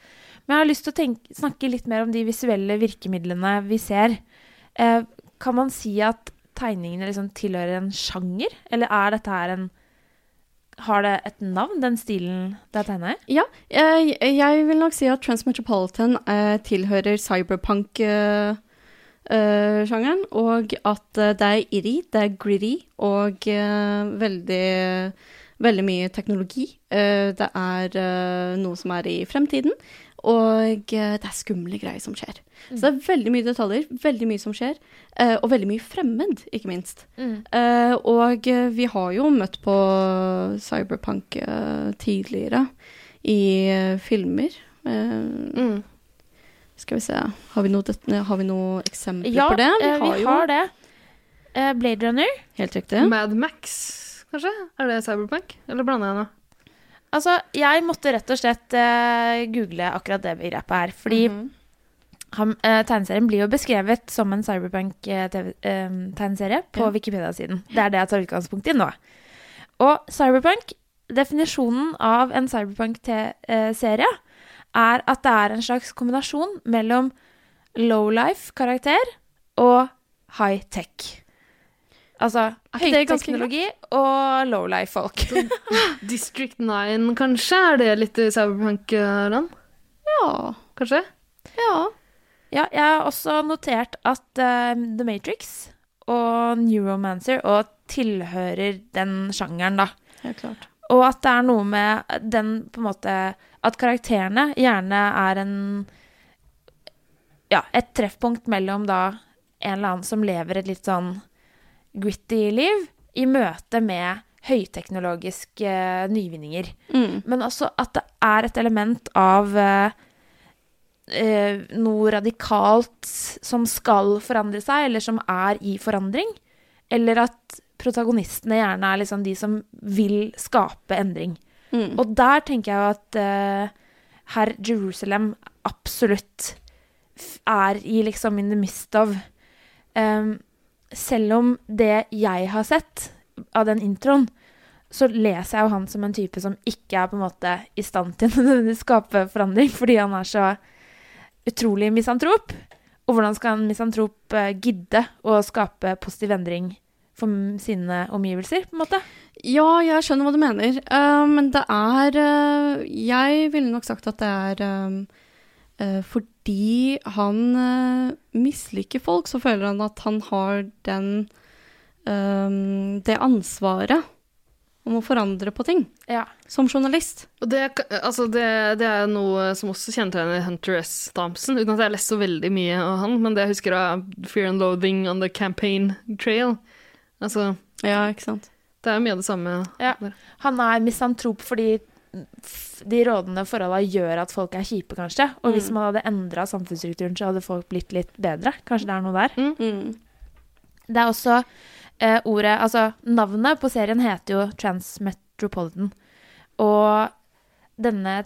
Men jeg har lyst til å tenke, snakke litt mer om de visuelle virkemidlene vi ser. Eh, kan man si at tegningene liksom tilhører en sjanger, eller er dette her en Har det et navn, den stilen det er tegna i? Ja, jeg, jeg vil nok si at Transmetropolitan eh, tilhører cyberpunk-sjangeren, og at eh, det er irri, det er gritty, og eh, veldig, veldig mye teknologi. Eh, det er eh, noe som er i fremtiden, og eh, det er skumle greier som skjer. Så det er veldig mye detaljer, veldig mye som skjer, eh, og veldig mye fremmed, ikke minst. Mm. og eh, vi har jo møtt på cyberpunk tidligere i filmer. Mm. Skal vi se Har vi noe, det- har vi noe eksempler Ja, på det? Ja, vi jo har det. Blade Runner. Helt riktig. Mad Max, kanskje? Er det Cyberpunk? Eller blander jeg nå? Altså, jeg måtte rett og slett uh, google akkurat det begrepet her. Fordi Mhm. han, uh, tegneserien blir jo beskrevet som en cyberpunk-tegneserie på Ja. Wikipedia-siden. Det er det jeg tar utgangspunkt i nå. Og cyberpunk, definisjonen av en cyberpunk-serie, er at det er en slags kombinasjon mellom lowlife-karakter og high-tech. Altså høyteknologi og lowlife-folk. District 9, kanskje? Er det litt i Cyberpunk-land? Ja. Kanskje? ja. Ja, jeg har også notert at uh, The Matrix og Neuromancer og tilhører den sjangeren, da. Helt klart. Og at det er noe med den på en måte At karakterene gjerne er en Ja, et treffpunkt mellom da en eller annen som lever et litt sånn gritty liv, i møte med høyteknologiske nyvinninger. Mm. Men også at det er et element av eh, eh, noe radikalt som skal forandre seg, eller som er i forandring. Eller at protagonistene gjerne er liksom de som vil skape endring. Mm. Og der tenker jeg at eh, herr Jerusalem absolutt er i liksom in the midst of. Em, selv om det jeg har sett av den introen, så leser jeg jo han som en type som ikke er på en måte i stand til å skape forandring, fordi han er så utrolig misantrop. Og hvordan skal en misantrop eh, gidde å skape positiv endring for sine omgivelser, på en måte? Ja, jeg skjønner hva du mener. Uh, men det er uh, Jeg ville nok sagt at det er uh, eh, fordi han uh, misliker folk, så føler han at han har den um, Det ansvaret om å forandre på ting. Ja. Som journalist. Og det, altså det, det er noe som også kjennetegner Hunter S. Thompson, uten at jeg har lest så veldig mye av han, men det jeg husker av Fear and Loathing on the Campaign Trail. Altså, Ja, ikke sant. det er jo mye av det samme. Ja. Han er misantrop fordi de rådende forholdene gjør at folk er kjipe, kanskje. Og hvis Mm. man hadde endra samfunnsstrukturen, så hadde folk blitt litt bedre. Kanskje det er noe der. Mm. Det er også eh, ordet Altså, navnet på serien heter jo Transmetropolitan. Og denne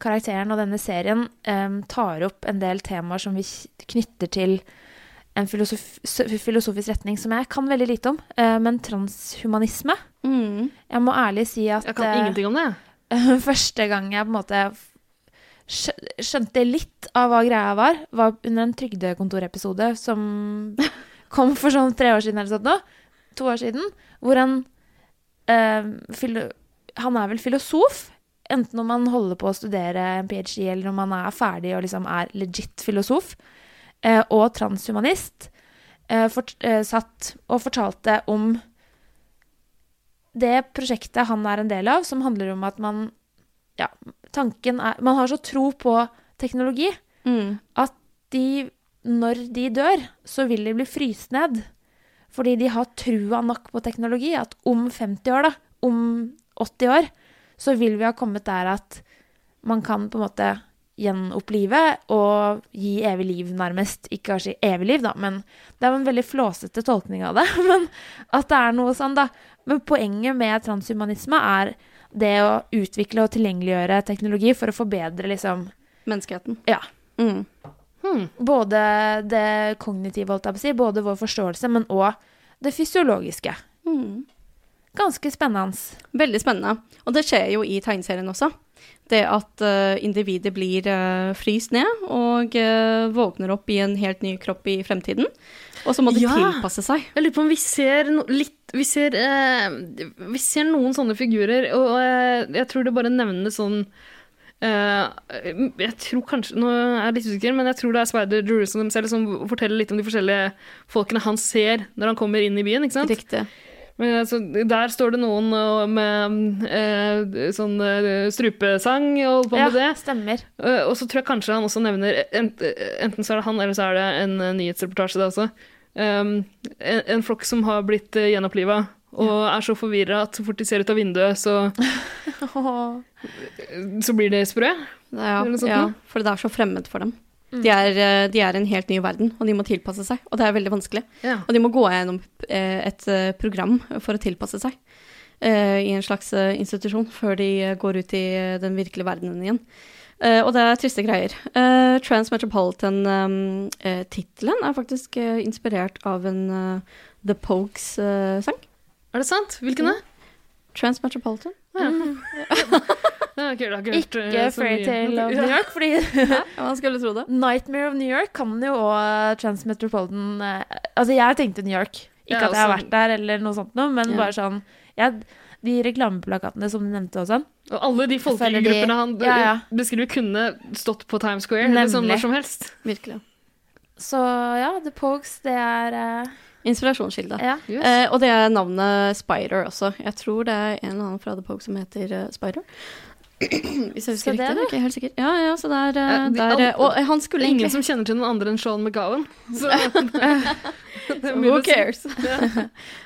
karakteren og denne serien eh, tar opp en del temaer som vi knytter til en filosof filosofisk retning som jeg kan veldig lite om, eh, men transhumanisme. Mm. Jeg må ærlig si at Jeg kan eh, ingenting om det. Første gang jeg på en måte skjønte litt av hva greia var, var under en trygdekontorepisode som kom for sånn tre år siden eller sånt nå. To år siden. Hvor han eh, Han er vel filosof. Enten om han holder på å studere en ph.d., eller om han er ferdig og liksom er legit filosof. Eh, og transhumanist. Eh, fort, satt og fortalte om det prosjektet han er en del av, som handler om at man Ja, tanken er Man har så tro på teknologi Mm. at de, når de dør, så vil de bli fryst ned. Fordi de har trua nok på teknologi at om 50 år, da, om 80 år, så vil vi ha kommet der at man kan på en måte gjenopplive og gi evig liv, nærmest. Ikke kanskje evig liv, da, men det er en veldig flåsete tolkning av det. Men at det er noe sånn, da. Men poenget med transhumanisme er det å utvikle og tilgjengeliggjøre teknologi for å forbedre liksom Menneskeheten. Ja. Mm. Både det kognitive, holdt jeg på å si, både vår forståelse, men òg det fysiologiske. Mm. Ganske spennende. Veldig spennende. Og det skjer jo i tegneserien også. Det at uh, individet blir uh, fryst ned og uh, våkner opp i en helt ny kropp i fremtiden. Og så må det Ja. tilpasse seg. Jeg lurer på om vi ser no litt vi ser, eh, vi ser noen sånne figurer, og eh, jeg tror det bare nevnes sånn eh, Jeg tror kanskje Nå er jeg litt usikker, men jeg tror det er Spider Jerusalem selv som forteller litt om de forskjellige folkene han ser når han kommer inn i byen. ikke sant? Riktig. Men, altså, der står det noen med eh, sånn eh, strupesang og holder på Ja, det. stemmer. Eh, og så tror jeg kanskje han også nevner Enten så er det han, eller så er det en eh, nyhetsreportasje, det også. Um, en, en flokk som har blitt uh, gjenoppliva og er så forvirra at så fort de ser ut av vinduet, så, så blir de sprø. Ja, ja, for det er så fremmed for dem. Mm. De er, eh, de er en helt ny verden, og de må tilpasse seg. Og det er veldig vanskelig. Ja. Og de må gå gjennom eh, et eh, program for å tilpasse seg eh, i en slags eh, institusjon før de eh, går ut i eh, den virkelige verdenen igjen. Eh, og det er triste greier. Uh, Transmetropolitan-tittelen er faktisk eh, inspirert av en eh, The Pogues-sang. Er det sant? Hvilken da? Transmetropolitan. Ja. Jeg ikke eh. Fairytale of New York, fordi Ja, man skulle tro det. Nightmare of New York kan jo òg Transmetropolitan eh, Altså, jeg tenkte New York. Ikke Ja, at jeg har vært der, eller noe sånt noe, men Ja. bare sånn jeg, De reklameplakatene som du nevnte og sånn. Og alle de folkegruppene han Ja, ja. beskriver, kunne stått på Times Square liksom, Nemlig. når som helst. Virkelig. Så ja, The Pogues, det er uh... Inspirasjonskilde. Ja. Yes. Eh, og det er navnet Spider også. Jeg tror det er en eller annen fra The Pogue som heter uh, Spider. Hvis jeg husker riktig. det. Ikke helt sikker. Ja, ja, så eh, Ja, de- det er eh, Og han skulle ingen egentlig som kjenner til noen andre enn Sean McGowan. Så det Who cares? cares?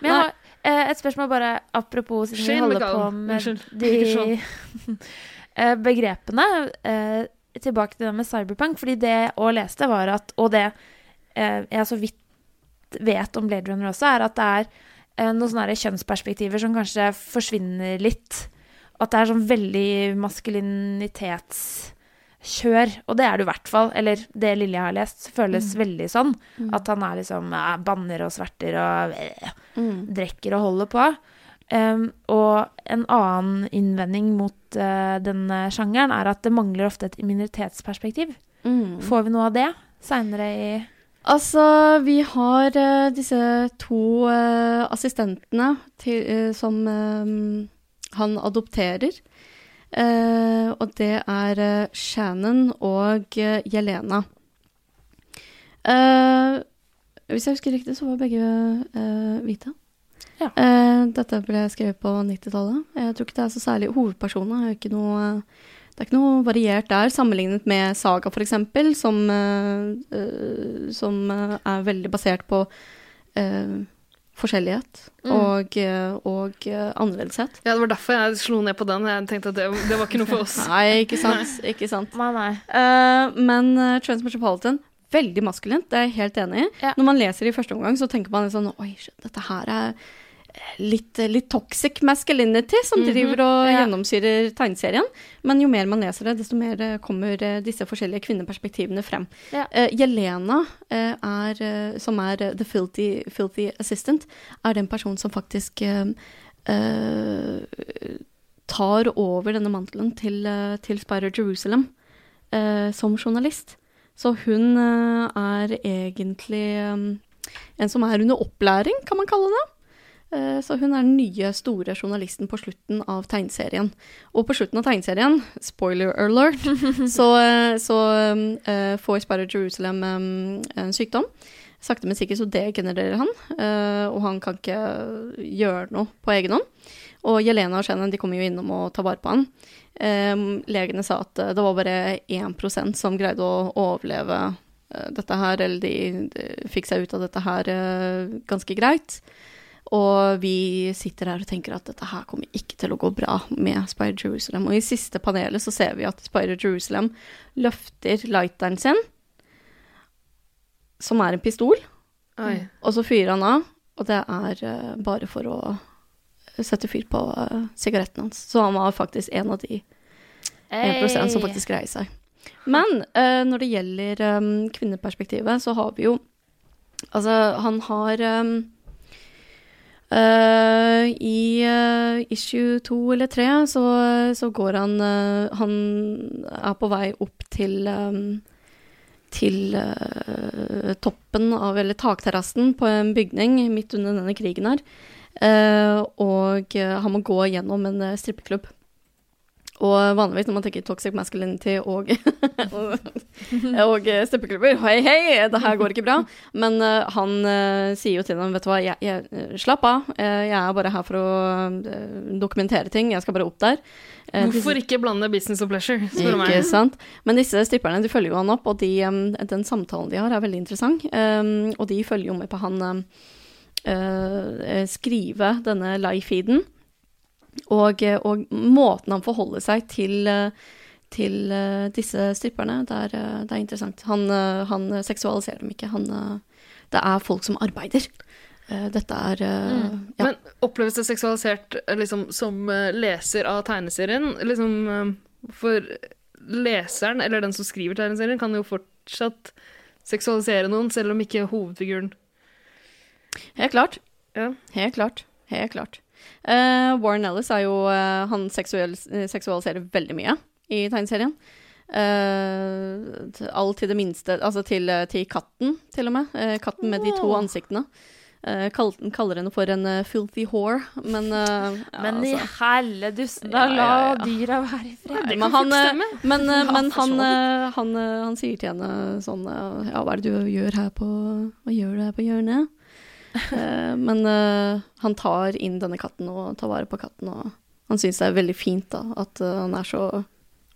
Men jeg har eh, et spørsmål bare apropos siden vi holder holder på med Unnskyld. de eh, begrepene. Eh, tilbake til det med cyberpunk, fordi det jeg òg leste, var at Og det eh, jeg så vidt vet om Blade Runner også, er at det er eh, noen sånne kjønnsperspektiver som kanskje forsvinner litt. At det er sånn veldig maskulinitetskjør. Og det er det i hvert fall. Eller det lille jeg har lest, føles veldig sånn. At han er liksom eh, banner og sverter og eh, Mm. drikker og holder på. Um, og en annen innvending mot uh, denne sjangeren er at det mangler ofte et minoritetsperspektiv. Mm. Får vi noe av det seinere i Altså, vi har uh, disse to uh, assistentene til, eh, som eh, han adopterer. Eh, og det er eh, Shannon og Jelena. Eh, hvis jeg husker riktig, så var begge eh, hvite. Ja. Eh, dette ble skrevet på 90-tallet. Jeg tror ikke det er så særlig hovedpersoner. er det er ikke noe variert der, sammenlignet med Saga f.eks., som, som er veldig basert på forskjellighet Mm. og, eh, og eh, annerledeshet. Ja, det var derfor jeg slo ned på den. Jeg tenkte at det, det var ikke noe for oss. Nei, ikke sant. Ikke sant. Nei, nei. Uh, men uh, Transmetropolitan, veldig maskulint, det er jeg helt enig i. Ja. Når man leser i første omgang, så tenker man litt sånn Oi, shit, dette her er litt, litt toxic masculinity som Mhm, driver og ja. gjennomsyrer tegneserien. Men jo mer man leser det, desto mer eh, kommer eh, disse forskjellige kvinneperspektivene frem. Ja. Uh, Jelena, uh, er, som er the filthy, filthy assistant, er den personen som faktisk uh, tar over denne mantelen til, til Spider Jerusalem eh, som journalist. Så hun er egentlig eh, en som er under opplæring, kan man kalle det. Eh, Så hun er den nye, store journalisten på slutten av tegneserien. Og på slutten av tegneserien, spoiler alert, så, eh, så uh, får Sparrow Jerusalem um, en sykdom. Sakte, men sikkert så degenererer han, uh, og han kan ikke gjøre noe på egen hånd. Og Jelena og Shannon de kommer jo innom og tar vare på han. Um, legene sa at det var bare 1% som greide å overleve uh, dette her, eller de, de fikk seg ut av dette her ganske greit. Og vi sitter her og tenker at dette her kommer ikke til å gå bra med Spider Jerusalem. Og i siste panelet så ser vi at Spider Jerusalem løfter lighteren sin, som er en pistol, Oi. og så fyrer han av, og det er eh, bare for å sette fyr på uh, sigaretten hans. Så han var faktisk en av de 1 som faktisk greier seg. Men eh, når det gjelder kvinneperspektivet, så har vi jo Altså, han har um, eh, I uh, issue to eller tre så, så går han uh, Han er på vei opp til um, til toppen av, eller takterrassen på en bygning midt under denne krigen her. Og han må gå gjennom en strippeklubb. Og vanligvis når man tenker toxic masculinity og, og steppeklubber Hei, hei, det her går ikke bra. Men uh, han uh, sier jo til dem, vet du hva, jeg, jeg, slapp av. Eh, jeg er bare her for å dokumentere ting. Jeg skal bare opp der. Hvorfor ikke blande business og pleasure, spør du meg. ikke sant? Men disse stripperne de følger jo han opp, og de, den samtalen de har, er veldig interessant. Um, og de følger jo med på han uh, skrive denne live-feeden. Og, uh, og måten han forholder seg til, uh, til uh, disse stripperne, det er, det er interessant. Han, han seksualiserer dem ikke. Han, det er folk som arbeider. Dette er mm. ja. Men oppleves det seksualisert eh, liksom, som eh, leser av tegneserien? Liksom, eh, for leseren, eller den som skriver tegneserien, kan jo fortsatt seksualisere noen, selv om ikke hovedfiguren Helt klart. Ja. Helt klart. Helt klart. Eh, Warren Ellis er jo uh, Han seksuell, seksualiserer veldig mye i tegneserien. Uh, alt til det minste Altså til, eh, til katten, til og med. Uh, katten med de to ansiktene. Uh, kall, kaller henne for en eh, filthy whore, men eh, ja, Men i altså. helle dusten, da. Ja, ja, La ja. dyra være i fred. Nei, men han, eh, men, eh, men han, så eh, han, eh, han sier til henne sånn eh, Ja, hva er det du gjør her på Hva gjør du her på hjørnet? Eh, men eh, han tar inn denne katten og tar vare på katten, og han syns det er veldig fint da, at eh, han er så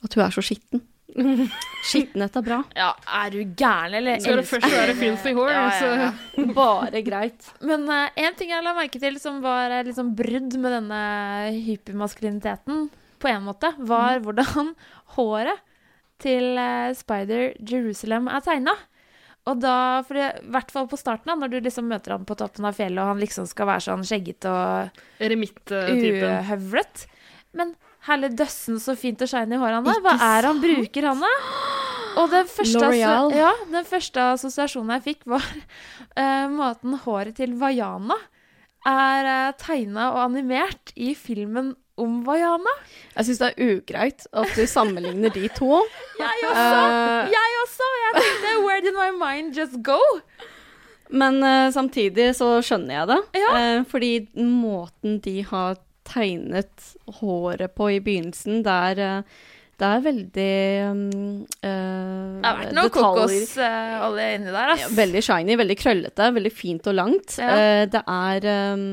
At hun er så skitten. Skittenhet er bra. Ja, er du gæren, eller? Skal du først være filthy whore, Ja, ja, ja. så Bare greit. Men uh, en ting jeg la merke til som var uh, liksom brudd med denne hypermaskuliniteten, på en måte, var hvordan håret til uh, Spider Jerusalem er tegna. Og da, for det, i hvert fall på starten, da, når du liksom møter han på toppen av fjellet, og han liksom skal være sånn skjeggete og uhøvlet. Men herlig døssen, så fint og shiny hår han har. Hva er han bruker han, da? Og den første, ja, den første assosiasjonen jeg fikk, var uh, måten håret til Vaiana er uh, tegna og animert i filmen om Vaiana. Jeg syns det er ugreit at du sammenligner de to. Jeg også! Uh, jeg også! Jeg tenkte Where did my mind just go? Men uh, samtidig så skjønner jeg det. Ja. Uh, fordi måten de har tegnet håret på i begynnelsen, er, eh, det er veldig um, uh, Det har vært noe detaljer- uh, inni der, ass. Ja, veldig shiny, veldig krøllete, veldig fint og langt. Ja. Uh, det er um,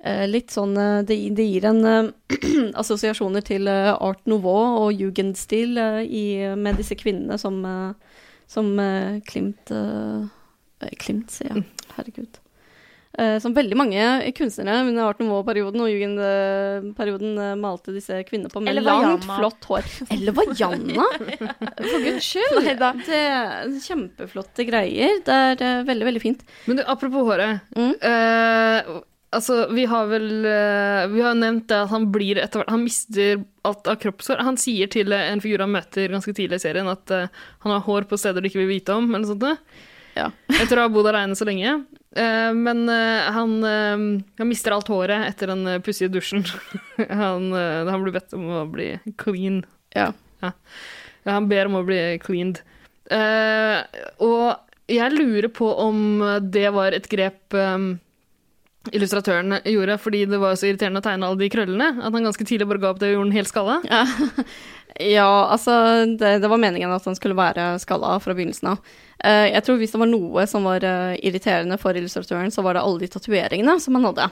litt sånn eh, det, det gir en eh, assosiasjoner til eh, art nouveau og jugendstil eh, i, med disse kvinnene som, eh, som eh, Klimt eh, eh, Klimt, sier jeg. Herregud. Eh, som veldig mange kunstnere under art nouveau-perioden og jugendperioden eh, malte disse kvinnene på med Eller langt, flott hår. Eller Vaiana! For guds skyld! Neida. Det er kjempeflotte greier. Det er eh, veldig, veldig fint. Men du, apropos håret. Mm. Eh, altså, vi har vel eh, Vi har nevnt det at han blir etter hvert Han mister alt av kroppshår. Han sier til en figur han møter ganske tidlig i serien, at eh, han har hår på steder du ikke vil vite om, eller noe sånt. Ja. Etter å ha bodd aleine så lenge. Eh, men han, han mister alt håret etter den pussige dusjen. han, han blir bedt om å bli clean. Ja. Ja. Han ber om å bli cleaned. Og jeg lurer på om det var et grep illustratøren gjorde, fordi det var så irriterende å tegne alle de krøllene, at han ganske tidlig bare ga opp det og gjorde den helt skalla. Ja, ja altså det, det var meningen at han skulle være skalla fra begynnelsen av. Eh, jeg tror hvis det var noe som var eh, irriterende for illustratøren, så var det alle de tatoveringene som han hadde.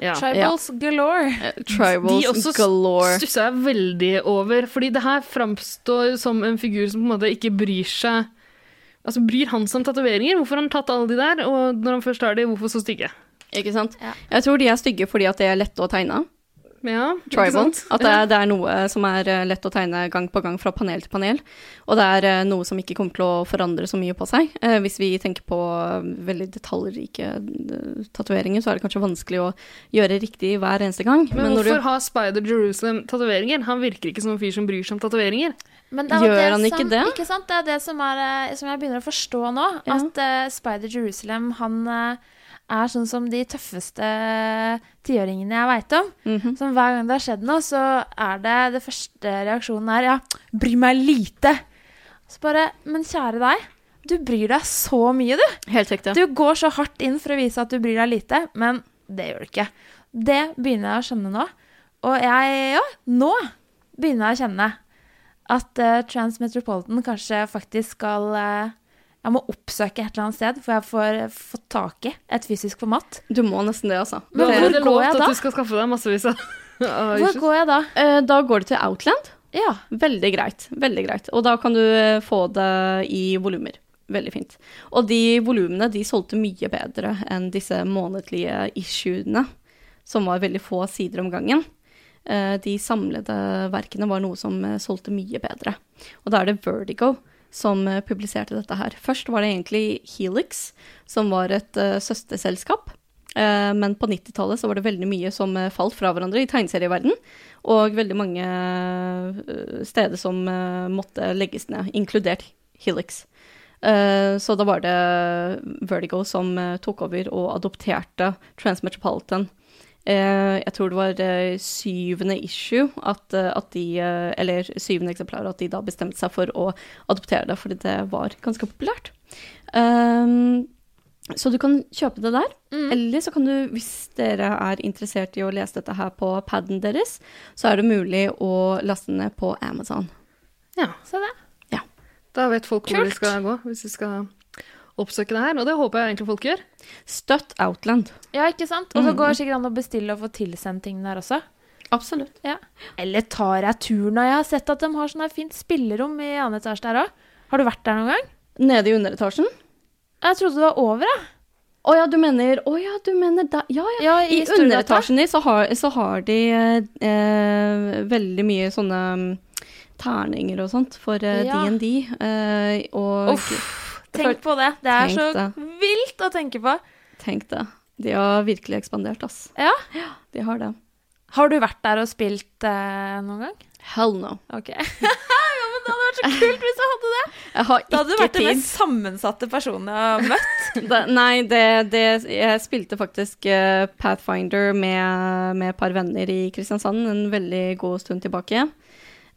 Ja. Tribals galore. Eh, Tribals De også galore. stussa jeg veldig over, fordi det her framstår som en figur som på en måte ikke bryr seg Altså, Bryr han seg om tatoveringer? Hvorfor har han tatt alle de der? Og når han først har de, hvorfor så stygge? Ikke sant? Ja. Jeg tror de er stygge fordi at de er lette å tegne. Ja, ikke Tribal. sant? At det er, det er noe som er eh, lett å tegne gang på gang fra panel til panel. Og det er eh, noe som ikke kommer til å forandre så mye på seg. Eh, hvis vi tenker på eh, veldig detaljrike eh, tatoveringer, så er det kanskje vanskelig å gjøre riktig hver eneste gang. Men, du- hvorfor har Spider Jerusalem tatoveringer? Han virker ikke som en fyr som bryr seg om tatoveringer. Men det er Gjør han som, ikke det? Ikke sant? Det er det som, er, eh, som jeg begynner å forstå nå. Ja. At uh, Spider Jerusalem, han eh, er sånn som de tøffeste tiåringene jeg veit om. Mhm. Som hver gang det har skjedd noe, så er det det første reaksjonen er ja, bry meg lite. Så bare Men kjære deg, du bryr deg så mye, du. Helt riktig. Du går så hardt inn for å vise at du bryr deg lite, men det gjør du ikke. Det begynner jeg å skjønne nå. Og jeg, ja, nå begynner jeg å kjenne at uh, Transmetropolitan kanskje faktisk skal eh, Jeg må oppsøke et eller annet sted, for jeg får fått tak i et fysisk format. Du må nesten det, altså. Men hvor, hvor går jeg da? at du skal skaffe deg massevis av Hvor går jeg da? Eh, Da går du til Outland. Ja. Veldig greit. Veldig greit. Og da kan du eh, få det i volumer. Veldig fint. Og de volumene de solgte mye bedre enn disse månedlige issuene, som var veldig få sider om gangen. Eh, De samlede verkene var noe som eh, solgte mye bedre. Og da er det Vertigo som eh, publiserte dette her. Først var det egentlig Helix, som var et uh, søsterselskap. Uh, Men på 90-tallet så var det veldig mye som falt fra hverandre i tegneserieverden, og veldig mange uh, steder som måtte legges ned, inkludert Helix. Så da var det Vertigo som tok over og adopterte Transmetropolitan. Eh, Jeg tror det var eh, syvende issue at, eh, at de, eh, eller syvende eksemplar, at de da bestemte seg for å adoptere det, fordi det var ganske populært. Um, så du kan kjøpe det der. Eller så kan du, hvis dere er interessert i å lese dette her på paden deres, så er det mulig å laste ned på Amazon. Ja, Se det. Ja. da vet folk hvor de skal gå hvis de skal oppsøke det her, og det håper jeg egentlig folk gjør. Støtt Outland. Ja, ikke sant? Og så Mhm. går det sikkert an å bestille og få tilsendt ting der også. Absolutt. Ja. Eller tar jeg turen når jeg har sett at de har sånn fint spillerom i annen etasje der òg. Har du vært der noen gang? Nede i underetasjen. Jeg trodde det var over, jeg. Å ja, du mener Å ja, du mener da, Ja, ja. Ja, I I underetasjen din så har, så har de eh, veldig mye sånne mm, terninger og sånt for eh, Ja. D&D. Eh, og Uff, tenk på det. Det er så det. vilt å tenke på. tenk det. De har virkelig ekspandert, ass. Ja. De har det. Har du vært der og spilt eh, noen gang? Hell no. Ok. ja, men det hadde vært så kult hvis du hadde det. Jeg har ikke tid. Da hadde du vært vært den mest sammensatte personen jeg har møtt. da, nei, det, det Jeg spilte faktisk uh, Pathfinder med, med et par venner i Kristiansand en veldig god stund tilbake.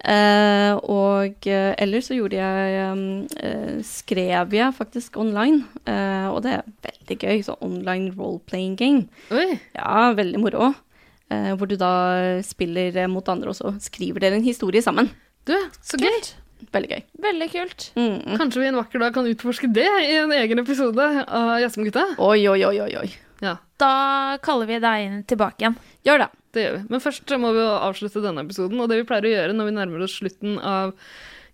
Eh, og eh, ellers så gjorde jeg um, eh, Skrev jeg faktisk online, eh, og det er veldig gøy. Så online role-playing game. Oi, Ja, veldig moro. Eh, hvor du da spiller mot andre, og så skriver dere en historie sammen. du, så gøy. Veldig gøy. Veldig kult. Mm. Kanskje vi en vakker dag kan utforske det i en egen episode av Jazzmgutta? Oi, oi, oi, oi, oi. Ja, Da kaller vi deg inn tilbake igjen. Gjør det. Det gjør vi. Men først må vi jo avslutte denne episoden, og det vi pleier å gjøre når vi nærmer oss slutten av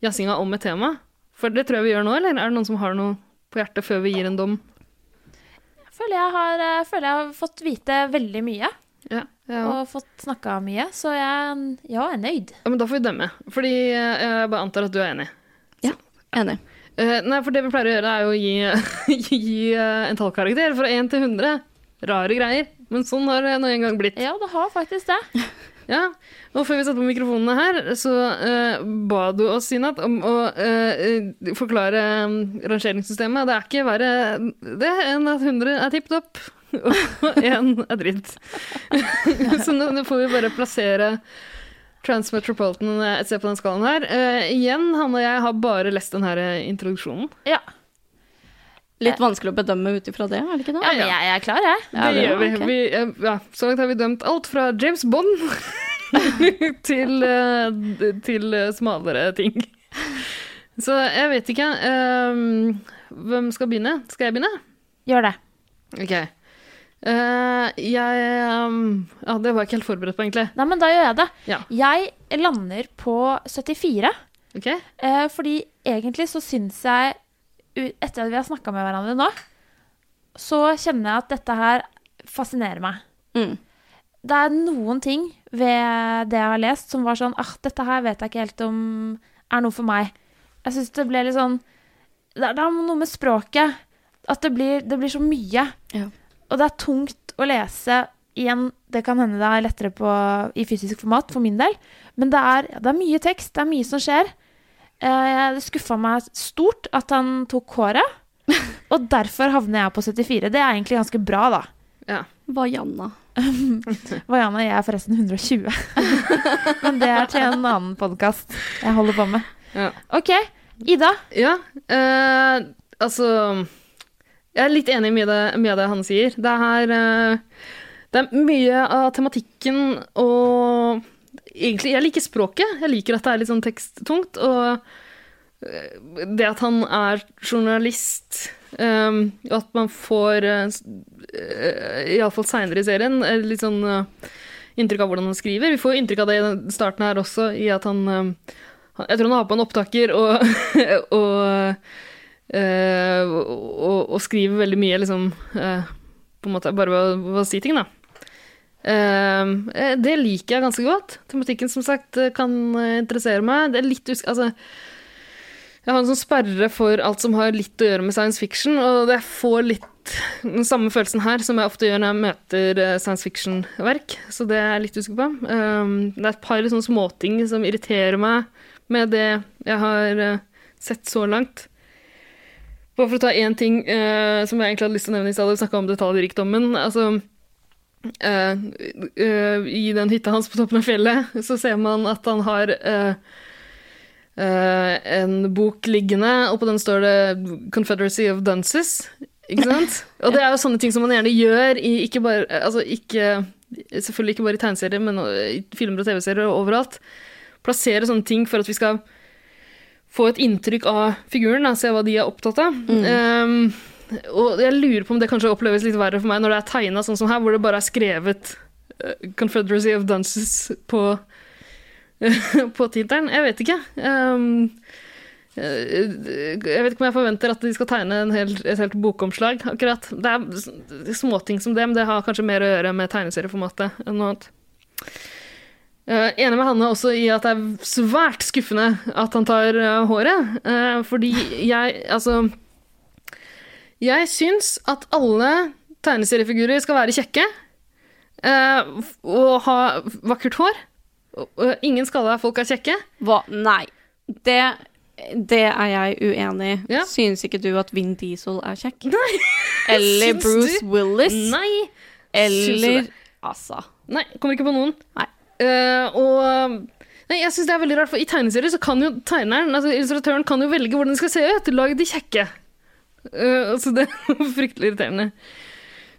jazzinga om et tema. For det tror jeg vi gjør nå, eller er det noen som har noe på hjertet før vi gir en dom? Jeg føler jeg har, jeg føler jeg har fått vite veldig mye. Ja, ja. Og fått snakka mye. Så jeg ja, er nøyd. ja men da får vi dømme. Fordi jeg bare antar at du er enig. Ja, Enig. Uh, nei, for det vi pleier å gjøre, er å gi, gi uh, en tallkarakter fra 1 til 100. Rare greier. Men sånn har det nå en gang blitt. Ja, det har faktisk det. Ja, og før vi satte på mikrofonene her, så uh, ba du oss, Sinat, om å eh, eh, forklare um, rangeringssystemet. Det er ikke verre det enn at 100 er tipp topp, og 1 er dritt. så nå, nå får vi bare plassere Transmetropolitan et sted på den skalaen her. Uh, igjen, han og jeg har bare lest den her eh, introduksjonen. Ja, Litt vanskelig å bedømme ut ifra det, er det ikke det? ja men jeg, jeg er klar, jeg. Ja, det gjør vi. Okay. vi ja, så langt har vi dømt alt fra James Bond til, eh, til eh, smalere ting. Så jeg vet ikke. Um, hvem skal begynne? Skal jeg begynne? Gjør det. Ok. Uh, jeg um, Ja, det var jeg ikke helt forberedt på, egentlig. Nei, men da gjør jeg det. Ja. Jeg lander på 74. Ok? Uh, fordi egentlig så syns jeg, etter at vi har snakka med hverandre nå, så kjenner jeg at dette her fascinerer meg. Mm. Det er noen ting ved det jeg har lest som var sånn ah, dette her vet jeg ikke helt om er noe for meg. Jeg syns det ble litt sånn Det er, det er noe med språket. At det blir, det blir så mye. Ja. Og det er tungt å lese igjen. Det kan hende det er lettere på, i fysisk format for min del. Men det er, det er mye tekst. Det er mye som skjer. Eh, det skuffa meg stort at han tok håret. Og derfor havner jeg på 74. Det er egentlig ganske bra, da. Ja. Vaiana. Vaiana, jeg er forresten 120. Men det er til en annen podkast jeg holder på med. Ja. OK. Ida. Ja, eh, altså Jeg er litt enig med det, med det han sier. Det er, eh, det er mye av tematikken og Egentlig, jeg liker språket. Jeg liker at det er litt sånn teksttungt. Og eh, det at han er journalist, eh, og at man får, uh, iallfall seinere i serien, litt sånn inntrykk av hvordan han skriver. Vi får inntrykk av det i starten her også, i at han Jeg tror han har på en opptaker og, og, eh, og, og skriver veldig mye, liksom På en måte bare ved å si ting, da. Eh, eh, det liker jeg ganske godt. Tematikken, som sagt, eh, kan eh, interessere meg. Det er litt usk... Altså, jeg har en sånn sperre for alt som har litt å gjøre med science fiction, og jeg får litt den samme følelsen her som jeg ofte gjør når jeg møter science fiction-verk, så det er jeg litt usikker på. Um, det er et par sånne småting som irriterer meg med det jeg har sett så langt. Bare for å ta én ting som jeg egentlig hadde lyst til å nevne i stad, snakka om detaljrikdommen. Altså, I den hytta hans på toppen av fjellet så ser man at han har eh, eh, en bok liggende, og på den står det 'Confederacy of Dunces'. Ikke sant? Og det er jo sånne ting som man gjerne gjør i ikke bare Altså ikke Selvfølgelig ikke bare i tegneserier, men i filmer og TV-serier og overalt. Plassere sånne ting for at vi skal få et inntrykk av figuren, da, se hva de er opptatt av. Um, og jeg lurer på om det kanskje oppleves litt verre for meg når det er tegna sånn som her, hvor det bare er skrevet uh, 'Confederacy of Dunces' på, på tittelen. Jeg vet ikke. Um, eh, jeg vet ikke om jeg forventer at de skal tegne hel, et helt bokomslag, akkurat. Det er småting som det, men det har kanskje mer å gjøre med tegneserieformatet enn noe annet. Uh, enig med Hanne også i at det er svært skuffende at han tar uh, håret. Uh, fordi jeg Altså Jeg syns at alle tegneseriefigurer skal være kjekke eh, og ha vakkert hår. Og ingen skalla folk er kjekke. Hva? Nei. Det, det er jeg uenig i. Ja. Syns ikke du at Vin Diesel er kjekk? Nei. Eller Syns Bruce du? Willis? Nei. Eller det? Altså. Nei, kommer ikke på noen. Nei. Uh, og nei, jeg synes det er veldig rart, for i tegneserier så kan jo tegneren, altså illustratøren, kan jo velge hvordan de skal se ut. Lag de kjekke. Eh, så det er fryktelig irriterende.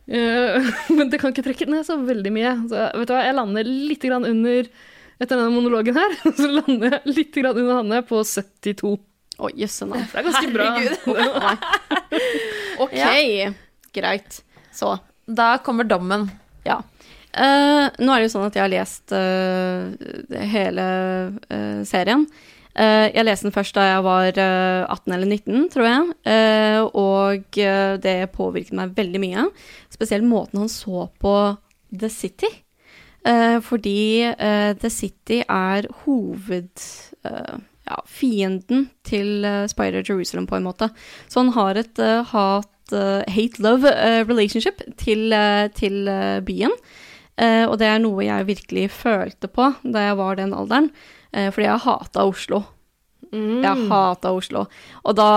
Uh, men det kan ikke trekke ned så veldig mye. Så vet du hva, jeg lander litt grann under etter denne monologen her, så lander jeg litt grann under Hanne på 72. Å, jøsse navn. Det er ganske bra. OK. Greit. Så. Da kommer dommen. Ja. Uh, nå er det jo sånn at jeg har lest uh, hele uh, serien. Eh, jeg leste den først da jeg var eh, 18 eller 19, tror jeg. Eh, og eh, det påvirket meg veldig mye. Spesielt måten han så på The City. Eh, fordi eh, The City er hovedfienden eh, ja, til eh, Spider Jerusalem, på en måte. Så han har et eh, hat eh, hate-love eh, relationship til, eh, til eh, byen. Eh, og det er noe jeg virkelig følte på da jeg var den alderen. Eh, fordi jeg hata Oslo. Mm. Jeg hata Oslo. Og da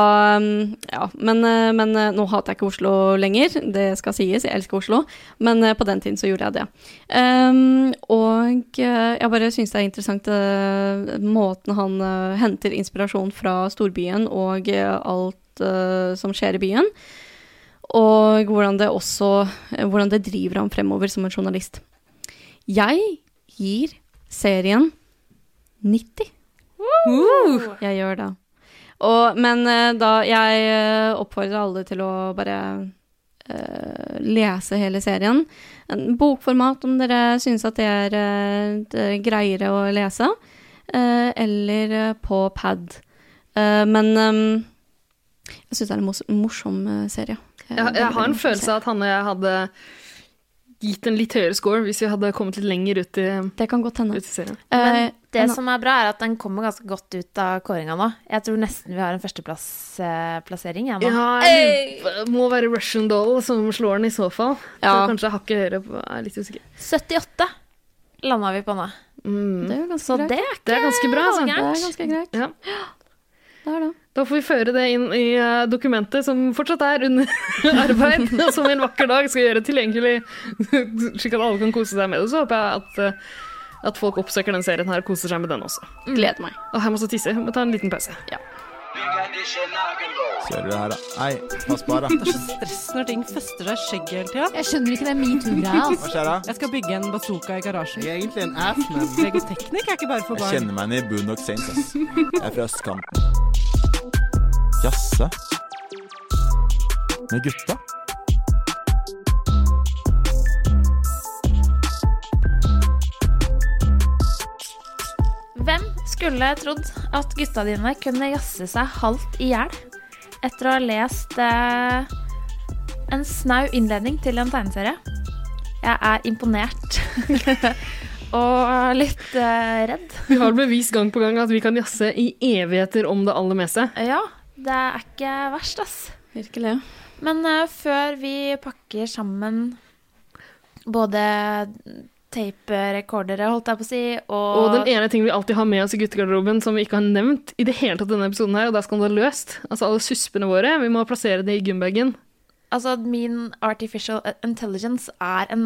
mm, Ja, men, eh, men eh, nå hater jeg ikke Oslo lenger, det skal sies, jeg elsker Oslo. Men på den tiden så gjorde jeg det. Um, og jeg bare syns det er interessant uh, måten han uh, henter inspirasjon fra storbyen og uh, alt som skjer i byen. Og hvordan det også Hvordan det driver ham fremover som en journalist. Jeg gir serien 90. Jeg gjør det. Og, men eh, da Jeg eh, oppfordrer alle til å bare eh, lese hele serien. En bokformat om dere syns at det er det er greiere å lese. eh, eller på pad. Eh, men eh, jeg syns det er en morsom serie. Jeg, jeg har en følelse av at Hanne og jeg hadde gitt en litt høyere score hvis vi hadde kommet litt lenger ut i, Det kan godt hende. ut i serien. Men det som er bra, er at den kommer ganske godt ut av kåringa nå. Jeg tror nesten vi har en førsteplassplassering, Eh. Ja, det må være Russian Doll som slår den i så fall. Ja. Så kanskje hakket høyere på Jeg er litt usikker. 78 landa vi på nå. Mm. Det er jo ganske Så greit. det er ikke Det er ganske bra, altså. Det er ganske greit. Ja. Det er det. Da får vi føre det inn i eh, dokumentet som fortsatt er under arbeid, og som en vakker dag skal gjøre tilgjengelig, slik at alle kan kose seg med det. Så håper jeg at, eh, at folk oppsøker den serien her og koser seg med den også. Gleder meg. Og her må jeg tisse. Jeg må ta en liten pause. Kjører du her, da? Nei, pass på her, da. Det er så stress når ting fester seg i skjegget hele tida. Jeg skjønner ikke det metoo-greia. Hva Altså. skjer da? Jeg skal bygge en bazooka i garasjen. Jeg er egentlig en ass, men Legoteknikk er ikke bare for jeg kjenner meg igjen i Boondock Saints, ass. Jeg er fra østkanten. Jaså? Med gutta? Hvem skulle trodd at gutta dine kunne jazze seg halvt i hjel etter å ha lest eh, en snau innledning til en tegneserie? Jeg er imponert. Og litt eh, redd. Vi har bevist gang på gang at vi kan jazze i evigheter om det aller meste. Ja, det er ikke verst, ass. Virkelig. Men eh, før vi pakker sammen både tape-rekordere, holdt jeg på å si, og, Og den ene ting vi alltid har med oss i guttegarderoben som vi ikke har nevnt i det hele tatt denne episoden her, og det er skandaløst. Altså alle suspene våre, vi må plassere det i gymbagen. Altså, min artificial intelligence er en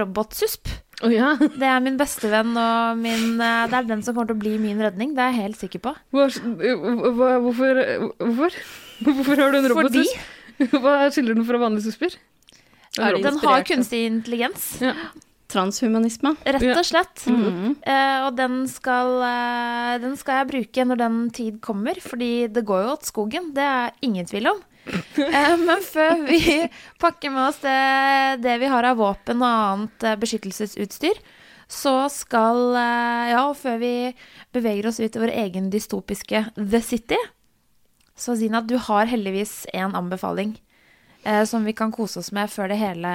robotsusp. Å ja. Det er min bestevenn, og min, eh, det er den som kommer til å bli min redning. Det er jeg helt sikker på. Hvor, hva, hvorfor, hvorfor? Hvorfor har du en Fordi? Hva skiller den fra vanlige susper? Er den har kunstig intelligens. Ja. Transhumanisme. Rett og slett. Mhm. Eh, og den skal, uh, den skal jeg bruke når den tid kommer, fordi det går jo åt skogen. Det er ingen tvil om. Uh, men før vi pakker med oss det, det vi har av våpen og annet beskyttelsesutstyr, så skal Ja, og før vi beveger oss ut i vår egen dystopiske The City, så Zina, du har heldigvis en anbefaling eh, som vi kan kose oss med før det hele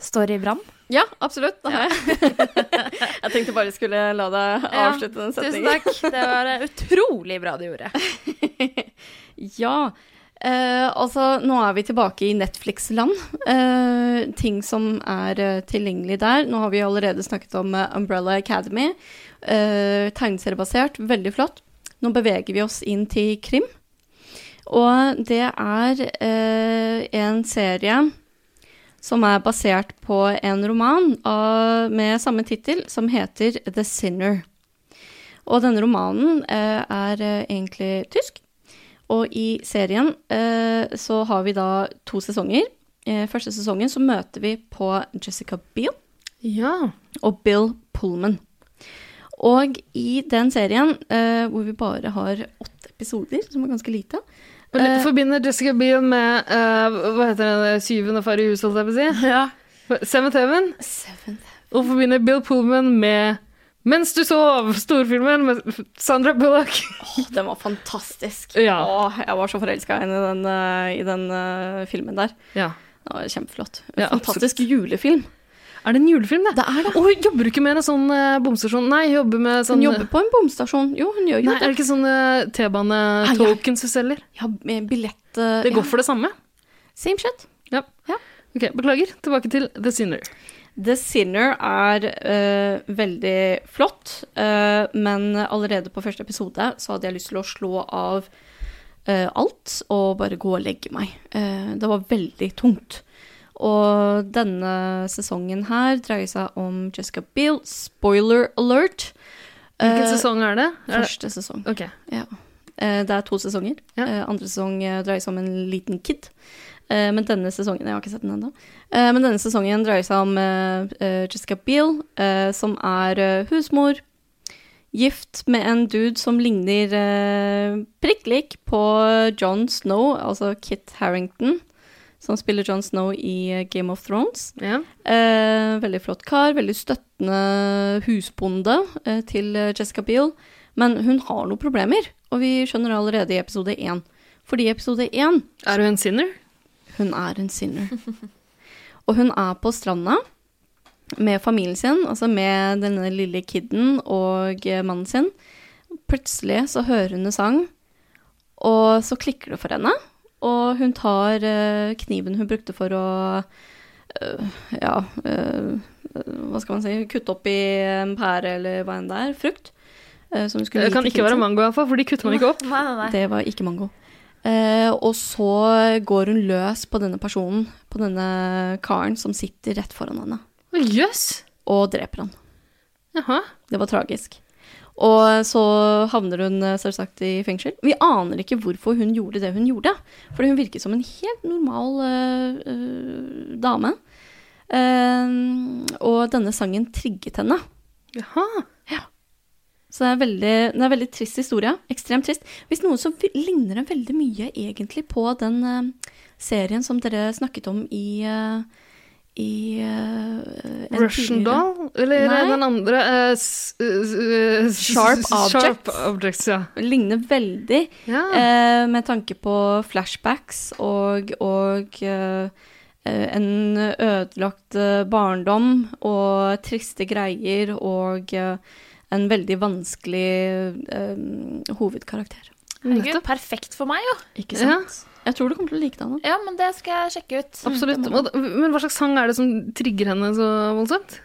står i brann. Ja, absolutt. Det har jeg. jeg tenkte bare jeg skulle la deg avslutte den setningen. Tusen takk. Det var eh, utrolig bra du gjorde. Ja. Eh, altså, nå er vi tilbake i Netflix-land. Eh, ting som er eh, tilgjengelig der. Nå har vi allerede snakket om eh, Umbrella Academy. Eh, tegneseriebasert, veldig flott. Nå beveger vi oss inn til krim. Og det er eh, en serie som er basert på en roman av, med samme tittel, som heter The Sinner. Og denne romanen eh, er eh, egentlig tysk. Og i serien eh, så har vi da to sesonger. Eh, første sesongen så møter vi på Jessica Biel Ja. og Bill Pullman. Og i den serien, eh, hvor vi bare har åtte episoder, som er ganske lite Litt Eh, forbinder Jessica Biel med uh, Hva heter den syvende far i huset, holdt jeg på å si? Ja. Seventh Heaven. Og forbinder Bill Pullman med Mens du sov, storfilmen med Sandra Bullock. Åh, den var fantastisk. Ja. Åh, jeg var så forelska i den, eh, i den uh, filmen der. Ja. Det var kjempeflott. Ja, Fantastisk julefilm. Er det en julefilm, det? Det er det. Å, jobber du ikke med en sånn uh, bomstasjon? Nei, hun jobber med sånn Hun jobber på en bomstasjon. Jo, hun gjør jo Nei, er det ikke sånn uh, T-bane-tokens du selger? Ja, billett uh, Det går ja. for det samme? Same shit. Ja. Ja. Ok, beklager. Tilbake til The Sinner. The Sinner er uh, veldig flott, eh, men allerede på første episode så hadde jeg lyst til å slå av eh, alt og bare gå og legge meg. Eh, det var veldig tungt. Og denne sesongen her dreier seg om Jessica Biel. Spoiler alert. Hvilken Eh, sesong er det? Er det? Første sesong. Ok. Ja. Eh, Det er to sesonger. Ja. Eh, Andre sesong dreier seg om en liten kid. Men denne sesongen Jeg har ikke sett den ennå. Men denne sesongen dreier seg om Jessica Biel, som er husmor. Gift med en dude som ligner prikk lik på John Snow, altså Kit Harrington, som spiller John Snow i eh, Game of Thrones. Ja. Eh, veldig flott kar, veldig støttende husbonde eh, til eh, Jessica Biel. Men hun har noen problemer, og vi skjønner allerede i episode én. Fordi i episode én Er hun en sinner? Hun er en sinner. Og hun er på stranda med familien sin, altså med denne lille kiden og eh, mannen sin. Plutselig så hører hun en sang, og så klikker det for henne. Og hun tar eh, kniven hun brukte for å eh, ja eh, hva skal man si kutte opp i en pære eller hva enn det er. Frukt. eh, som Det kan ikke være mango, iallfall, for de kutter man ikke opp. Nei, nei, nei. Det var ikke mango. Eh, og så går hun løs på denne personen, på denne karen som sitter rett foran henne, Å, Yes. og dreper han. Jaha. Det var tragisk. Og så havner hun eh, selvsagt i fengsel. Vi aner ikke hvorfor hun gjorde det hun gjorde, for hun virket som en helt normal eh, dame. Uh, og denne sangen trigget henne. Jaha. Ja. Så det er, veldig, det er en veldig trist historie. Ekstremt trist. Hvis noe så ligner det veldig mye egentlig på den uh, serien som dere snakket om i eh, i uh, en Russian tidligere- Doll? Eller Nei. den andre uh, s- eh, s- Sharp Objects. Sharp Objects, ja. Ligner veldig, Ja. uh, med tanke på flashbacks og, og eh, eh, en ødelagt eh, barndom og triste greier og eh, en veldig vanskelig eh, hovedkarakter. Herregud, perfekt for meg, jo. Ikke sant? Jeg tror du kommer til å like det, Anna. Ja, men det skal jeg sjekke ut. Absolutt. Men hva slags sang er det som trigger henne så voldsomt?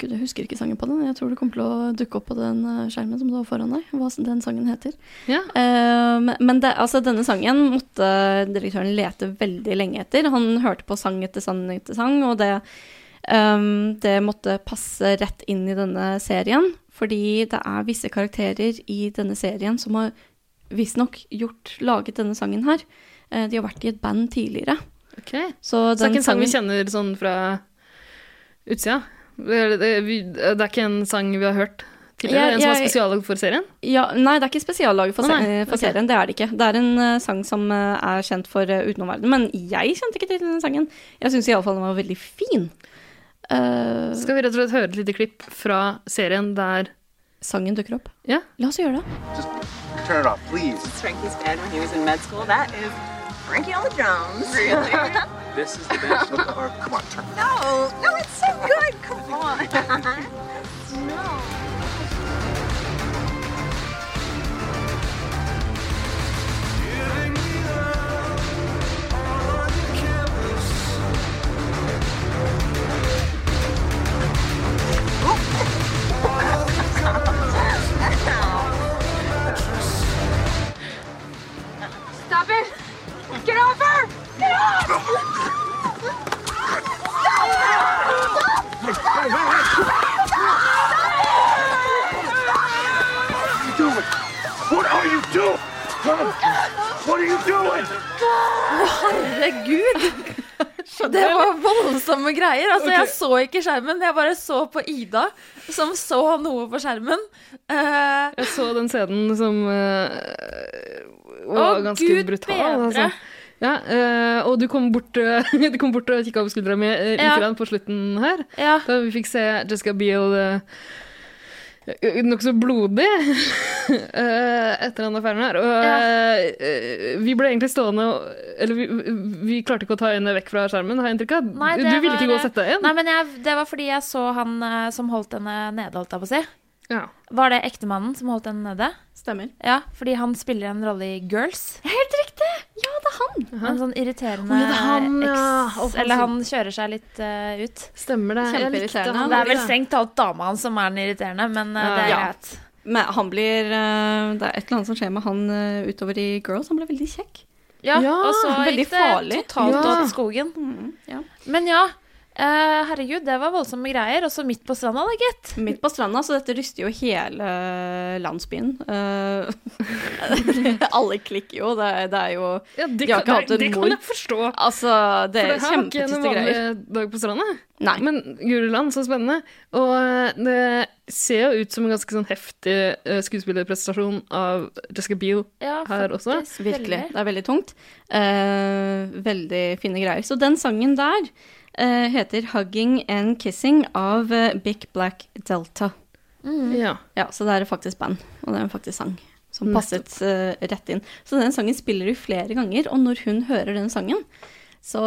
Gud, jeg husker ikke sangen på den. Jeg tror det kommer til å dukke opp på den eh, skjermen som du har foran deg, hva den sangen heter. Ja. Uh, men- men det, altså, denne sangen måtte direktøren lete veldig lenge etter. Han hørte på sang etter sang etter sang, og det, um, det måtte passe rett inn i denne serien. Fordi det er visse karakterer i denne serien som har visstnok gjort laget denne sangen her. Eh, de har vært i et band tidligere. Ok. Så Så det er ikke en sang vi kjenner sånn fra utsida? Det, er- det, vi, det ikke en sang vi har hørt tidligere? Jeg- en som er jeg- spesiallaget for serien? Ja, nei, det er ikke spesiallaget for, nei, se- for okay. serien. Det er det ikke. Det er en uh, sang som uh, er kjent for uh, utenomverdenen. Men jeg kjente ikke til den sangen. Jeg syns iallfall den var veldig fin. Uh, Skal vi rett og slett høre et lite klipp fra serien der sangen dukker opp? Ja. La oss gjøre det. Just Turn it off, please. Frankie's band when he was in med school. That is Frankie on the drums. Really? This is the best. of or, come on, turn. no, no, it's so good. Come on. no. Herregud! Det var voldsomme greier. Altså, Jeg så ikke skjermen, jeg bare så på Ida, som så noe på skjermen. Uh, Jeg så den scenen som uh, var Å, ganske Gud brutal. bedre. Altså. Ja, uh, og du kom bort, du kom bort og kikka over skuldra mi uh, Ja. på slutten her. Ja. Da vi fikk se Jessica Biel uh, nokså blodig eh, etter den affæren her. Og eh, eh, vi ble egentlig stående Eller vi, vi klarte ikke å ta øynene vekk fra skjermen, har jeg inntrykk av. Du ville ville ikke gå og sette deg inn? Nei, men jeg, det var fordi jeg så han eh, som holdt henne nede, holdt jeg på å si. Ja. Var det ektemannen som holdt henne nede? Stemmer. Ja, fordi han spiller en rolle i Girls. Helt riktig! Ja, det er han! En sånn irriterende oh, ja, han, ja. eks... Eller han kjører seg litt uh, ut. Stemmer det. Kjempeirriterende. han Det er vel strengt talt dama hans som er den irriterende, men uh, det er Ja. Men han blir eh, Det er et eller annet som skjer med han utover i Girls. Han ble veldig kjekk. Ja, Ja, og så gikk det farlig. totalt Ja. åt skogen. ja. Men ja, eh, herregud, det var voldsomme greier. Og så midt på stranda, da, gitt. Midt på stranda, så dette ryster jo hele landsbyen. Uh, alle klikker jo. Det, er- det er jo Ja, det, De har kan, ikke hatt en mor. det kan jeg forstå. Altså, det For er her var ikke en vanlig dag på stranda. Nei. Men Guriland, så spennende. Og eh, det ser jo ut som en ganske sånn heftig eh, skuespillerprestasjon av Jessica Biel Ja, her også. Virkelig. Det er veldig tungt. Uh, veldig fine greier. Så den sangen der eh, heter 'Hugging and Kissing' av eh, Big Black Delta. Ja. Ja, så det er faktisk band, og det er en faktisk sang som passet uh, rett inn. Så den sangen spiller du flere ganger, og når hun hører den sangen, Så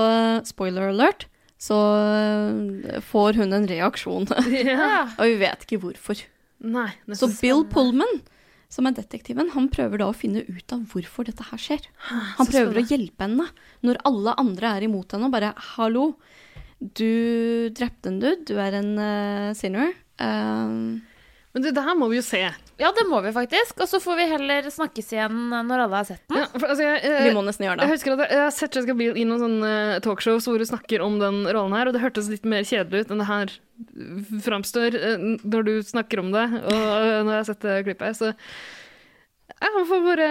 spoiler alert, så eh, får hun en reaksjon. Yeah. Og vi vet ikke hvorfor. Nei, Så så Bill Pullman, som er detektiven, han prøver da å finne ut av hvorfor dette her skjer. Han prøver å hjelpe henne når alle andre er imot henne og bare 'hallo, du drepte en dude, du er en uh, sinner'. Um, Men det der må vi jo se. Ja, det må vi faktisk. Og så får vi heller snakkes igjen når alle har sett den. Ja, for, altså, jeg, jeg, Vi må nesten gjøre det. Jeg husker at jeg, jeg har sett Jessica Biel i noen sånne talkshows hvor hun snakker om den rollen her, og det hørtes litt mer kjedelig ut enn det her framstår eh, når du snakker om det, og eh, når jeg har sett det klippet. Så jeg får bare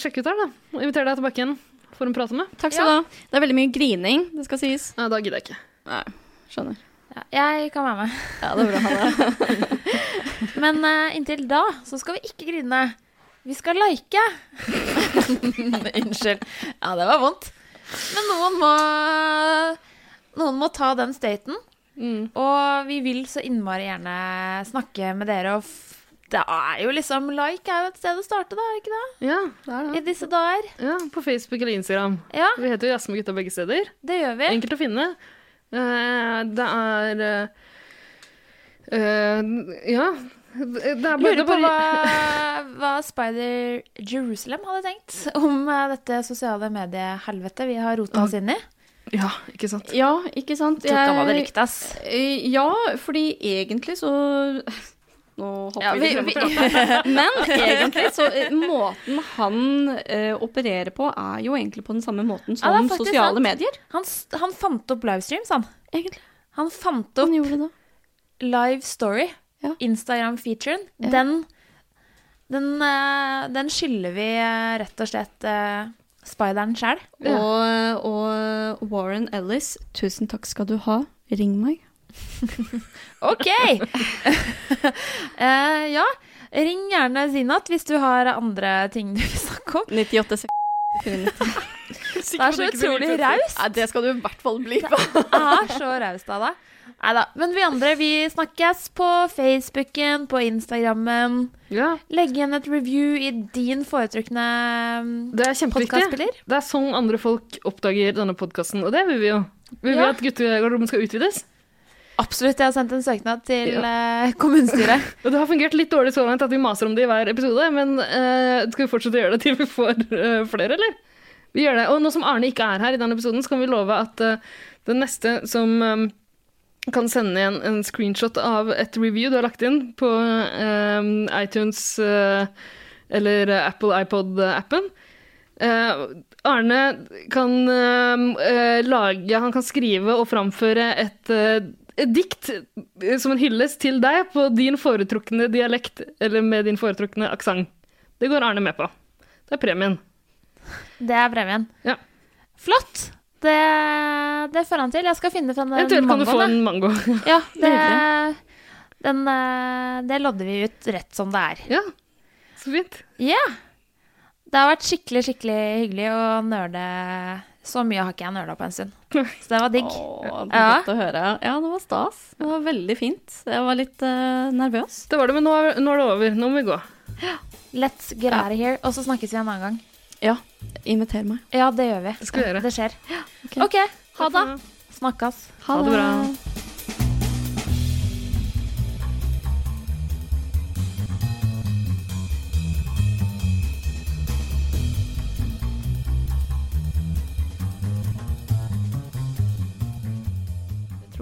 sjekke ut her, da. Og invitere deg tilbake igjen for en prat med. takk skal du ha. Det er veldig mye grining, det skal sies. Nei, da gidder jeg ikke. Nei, skjønner. Ja, jeg kan være med. Ja, det er bra, Hanne. Men uh, inntil da så skal vi ikke grine. Vi skal like. Unnskyld. Ja, det var vondt. Men noen må Noen må ta den staten. Og vi vil så innmari gjerne snakke med dere. Og det er jo liksom Like er jo et sted å starte, da, er det ikke det? Ja, det er det. I disse dager. Ja, På Facebook eller Instagram. Ja, Vi heter jo Jazz med gutta begge steder. det gjør vi. Enkelt å finne. Eh, det er eh, eh, Ja. Det er bare, Lurer er på hva, hva Spider Jerusalem hadde tenkt om dette sosiale mediehelvetet vi har rota oss inn i. Ja, ikke sant. Ja, ikke sant? Tror ikke han hadde det likt oss. Ja, fordi egentlig så Nå hopper Ja, vi, vi- tilbake. Men egentlig så eh, Måten han uh, opererer på, er jo egentlig på den samme måten som er sosiale sant. medier. Han, han fant opp livestreams, han. Egentlig. Han fant opp Han det. live story. Ja. Instagram-featuren. Ja. Den, den, uh, den skylder vi uh, rett og slett spideren sjæl. Og, og Warren Ellis, tusen takk skal du ha. Ring meg. OK! uh, ja, ring gjerne Zinat hvis du har andre ting du vil snakke om. 98 Det er så utrolig raust. Ja, det skal du i hvert fall bli på. Det er så raust av deg. Neida. Men vi andre vi snakkes på Facebooken, på Instagrammen. Ja, Legg igjen et review i din foretrukne det kjempeviktig. podkastspiller. Det er sånn andre folk oppdager denne podkasten, og det vil vi jo. Vi vil Ja. at guttegarderoben skal utvides. Absolutt. Jeg har sendt en søknad til eh, kommunestyret. Og det har fungert litt dårlig så langt at vi maser om det i hver episode, men uh, skal vi fortsette å gjøre det til vi får uh, flere, eller? Vi gjør det. Og nå som Arne ikke er her i denne episoden, så kan vi love at uh, den neste som um, kan sende igjen en screenshot av et review du har lagt inn på um, iTunes eller Apple iPod-appen. Uh, Arne kan uh, lage Han kan skrive og framføre et dikt eh, som en hyllest til deg på din foretrukne dialekt eller med din foretrukne aksent. Det går Arne med på. Det er premien. Det er premien. Ja. Flott! Det, det får han til. Jeg skal finne fram den Eventuelt kan du få mangoen, en mango. Ja, det, den, eh, det lodder vi ut rett som det er. Ja, så fint. Ja. Det har vært skikkelig, skikkelig hyggelig å nerde Så mye har ikke jeg nøla på en stund. Så det var digg. Åh, det Ja. er godt å høre. Ja, det var stas. Det var veldig fint. Jeg var litt uh, nervøs. Det var det, men nå er, nå er det over. Nå må vi gå. Let's get out of here. Og så snakkes vi en annen gang. Ja, inviter meg. Ja, det gjør vi. Det skal vi gjøre. Det skjer. ok. OK. Ha det. Snakkes. Ha det bra.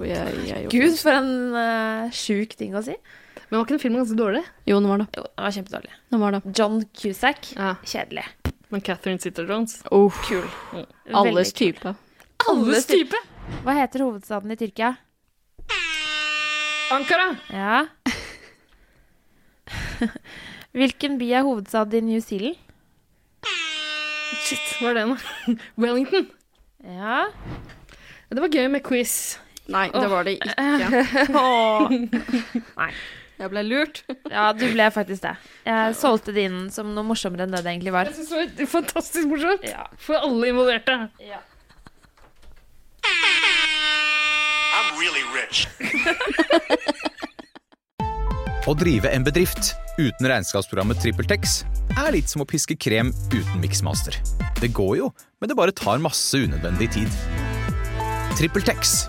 Tror jeg, jeg gjorde Gud, for en uh, sjuk ting å si. Men var ikke den filmen ganske dårlig? Jo, den var det. Jo, den var kjempedårlig. Den var det. John Cusack. Ja. Kjedelig. Men Catherine Sitter-Jones Kul. Alles Veldig kul. type. Alles type! Hva heter hovedstaden i Tyrkia? Ankara! Ja. Hvilken by er hovedstad i New Zealand? Shit, hva er det nå? Wellington. Ja. Det var gøy med quiz. Nei, det var det ikke. Åh. Nei. Jeg ble lurt. Ja, du ble faktisk det. Jeg solgte det inn som noe morsommere enn det det egentlig var. Jeg synes det var fantastisk morsomt. Ja. For alle involverte. I'm really rich. Å drive en bedrift uten regnskapsprogrammet TrippelTex er litt som å piske krem uten miksmaster. Det går jo, men det bare tar masse unødvendig tid. TrippelTex,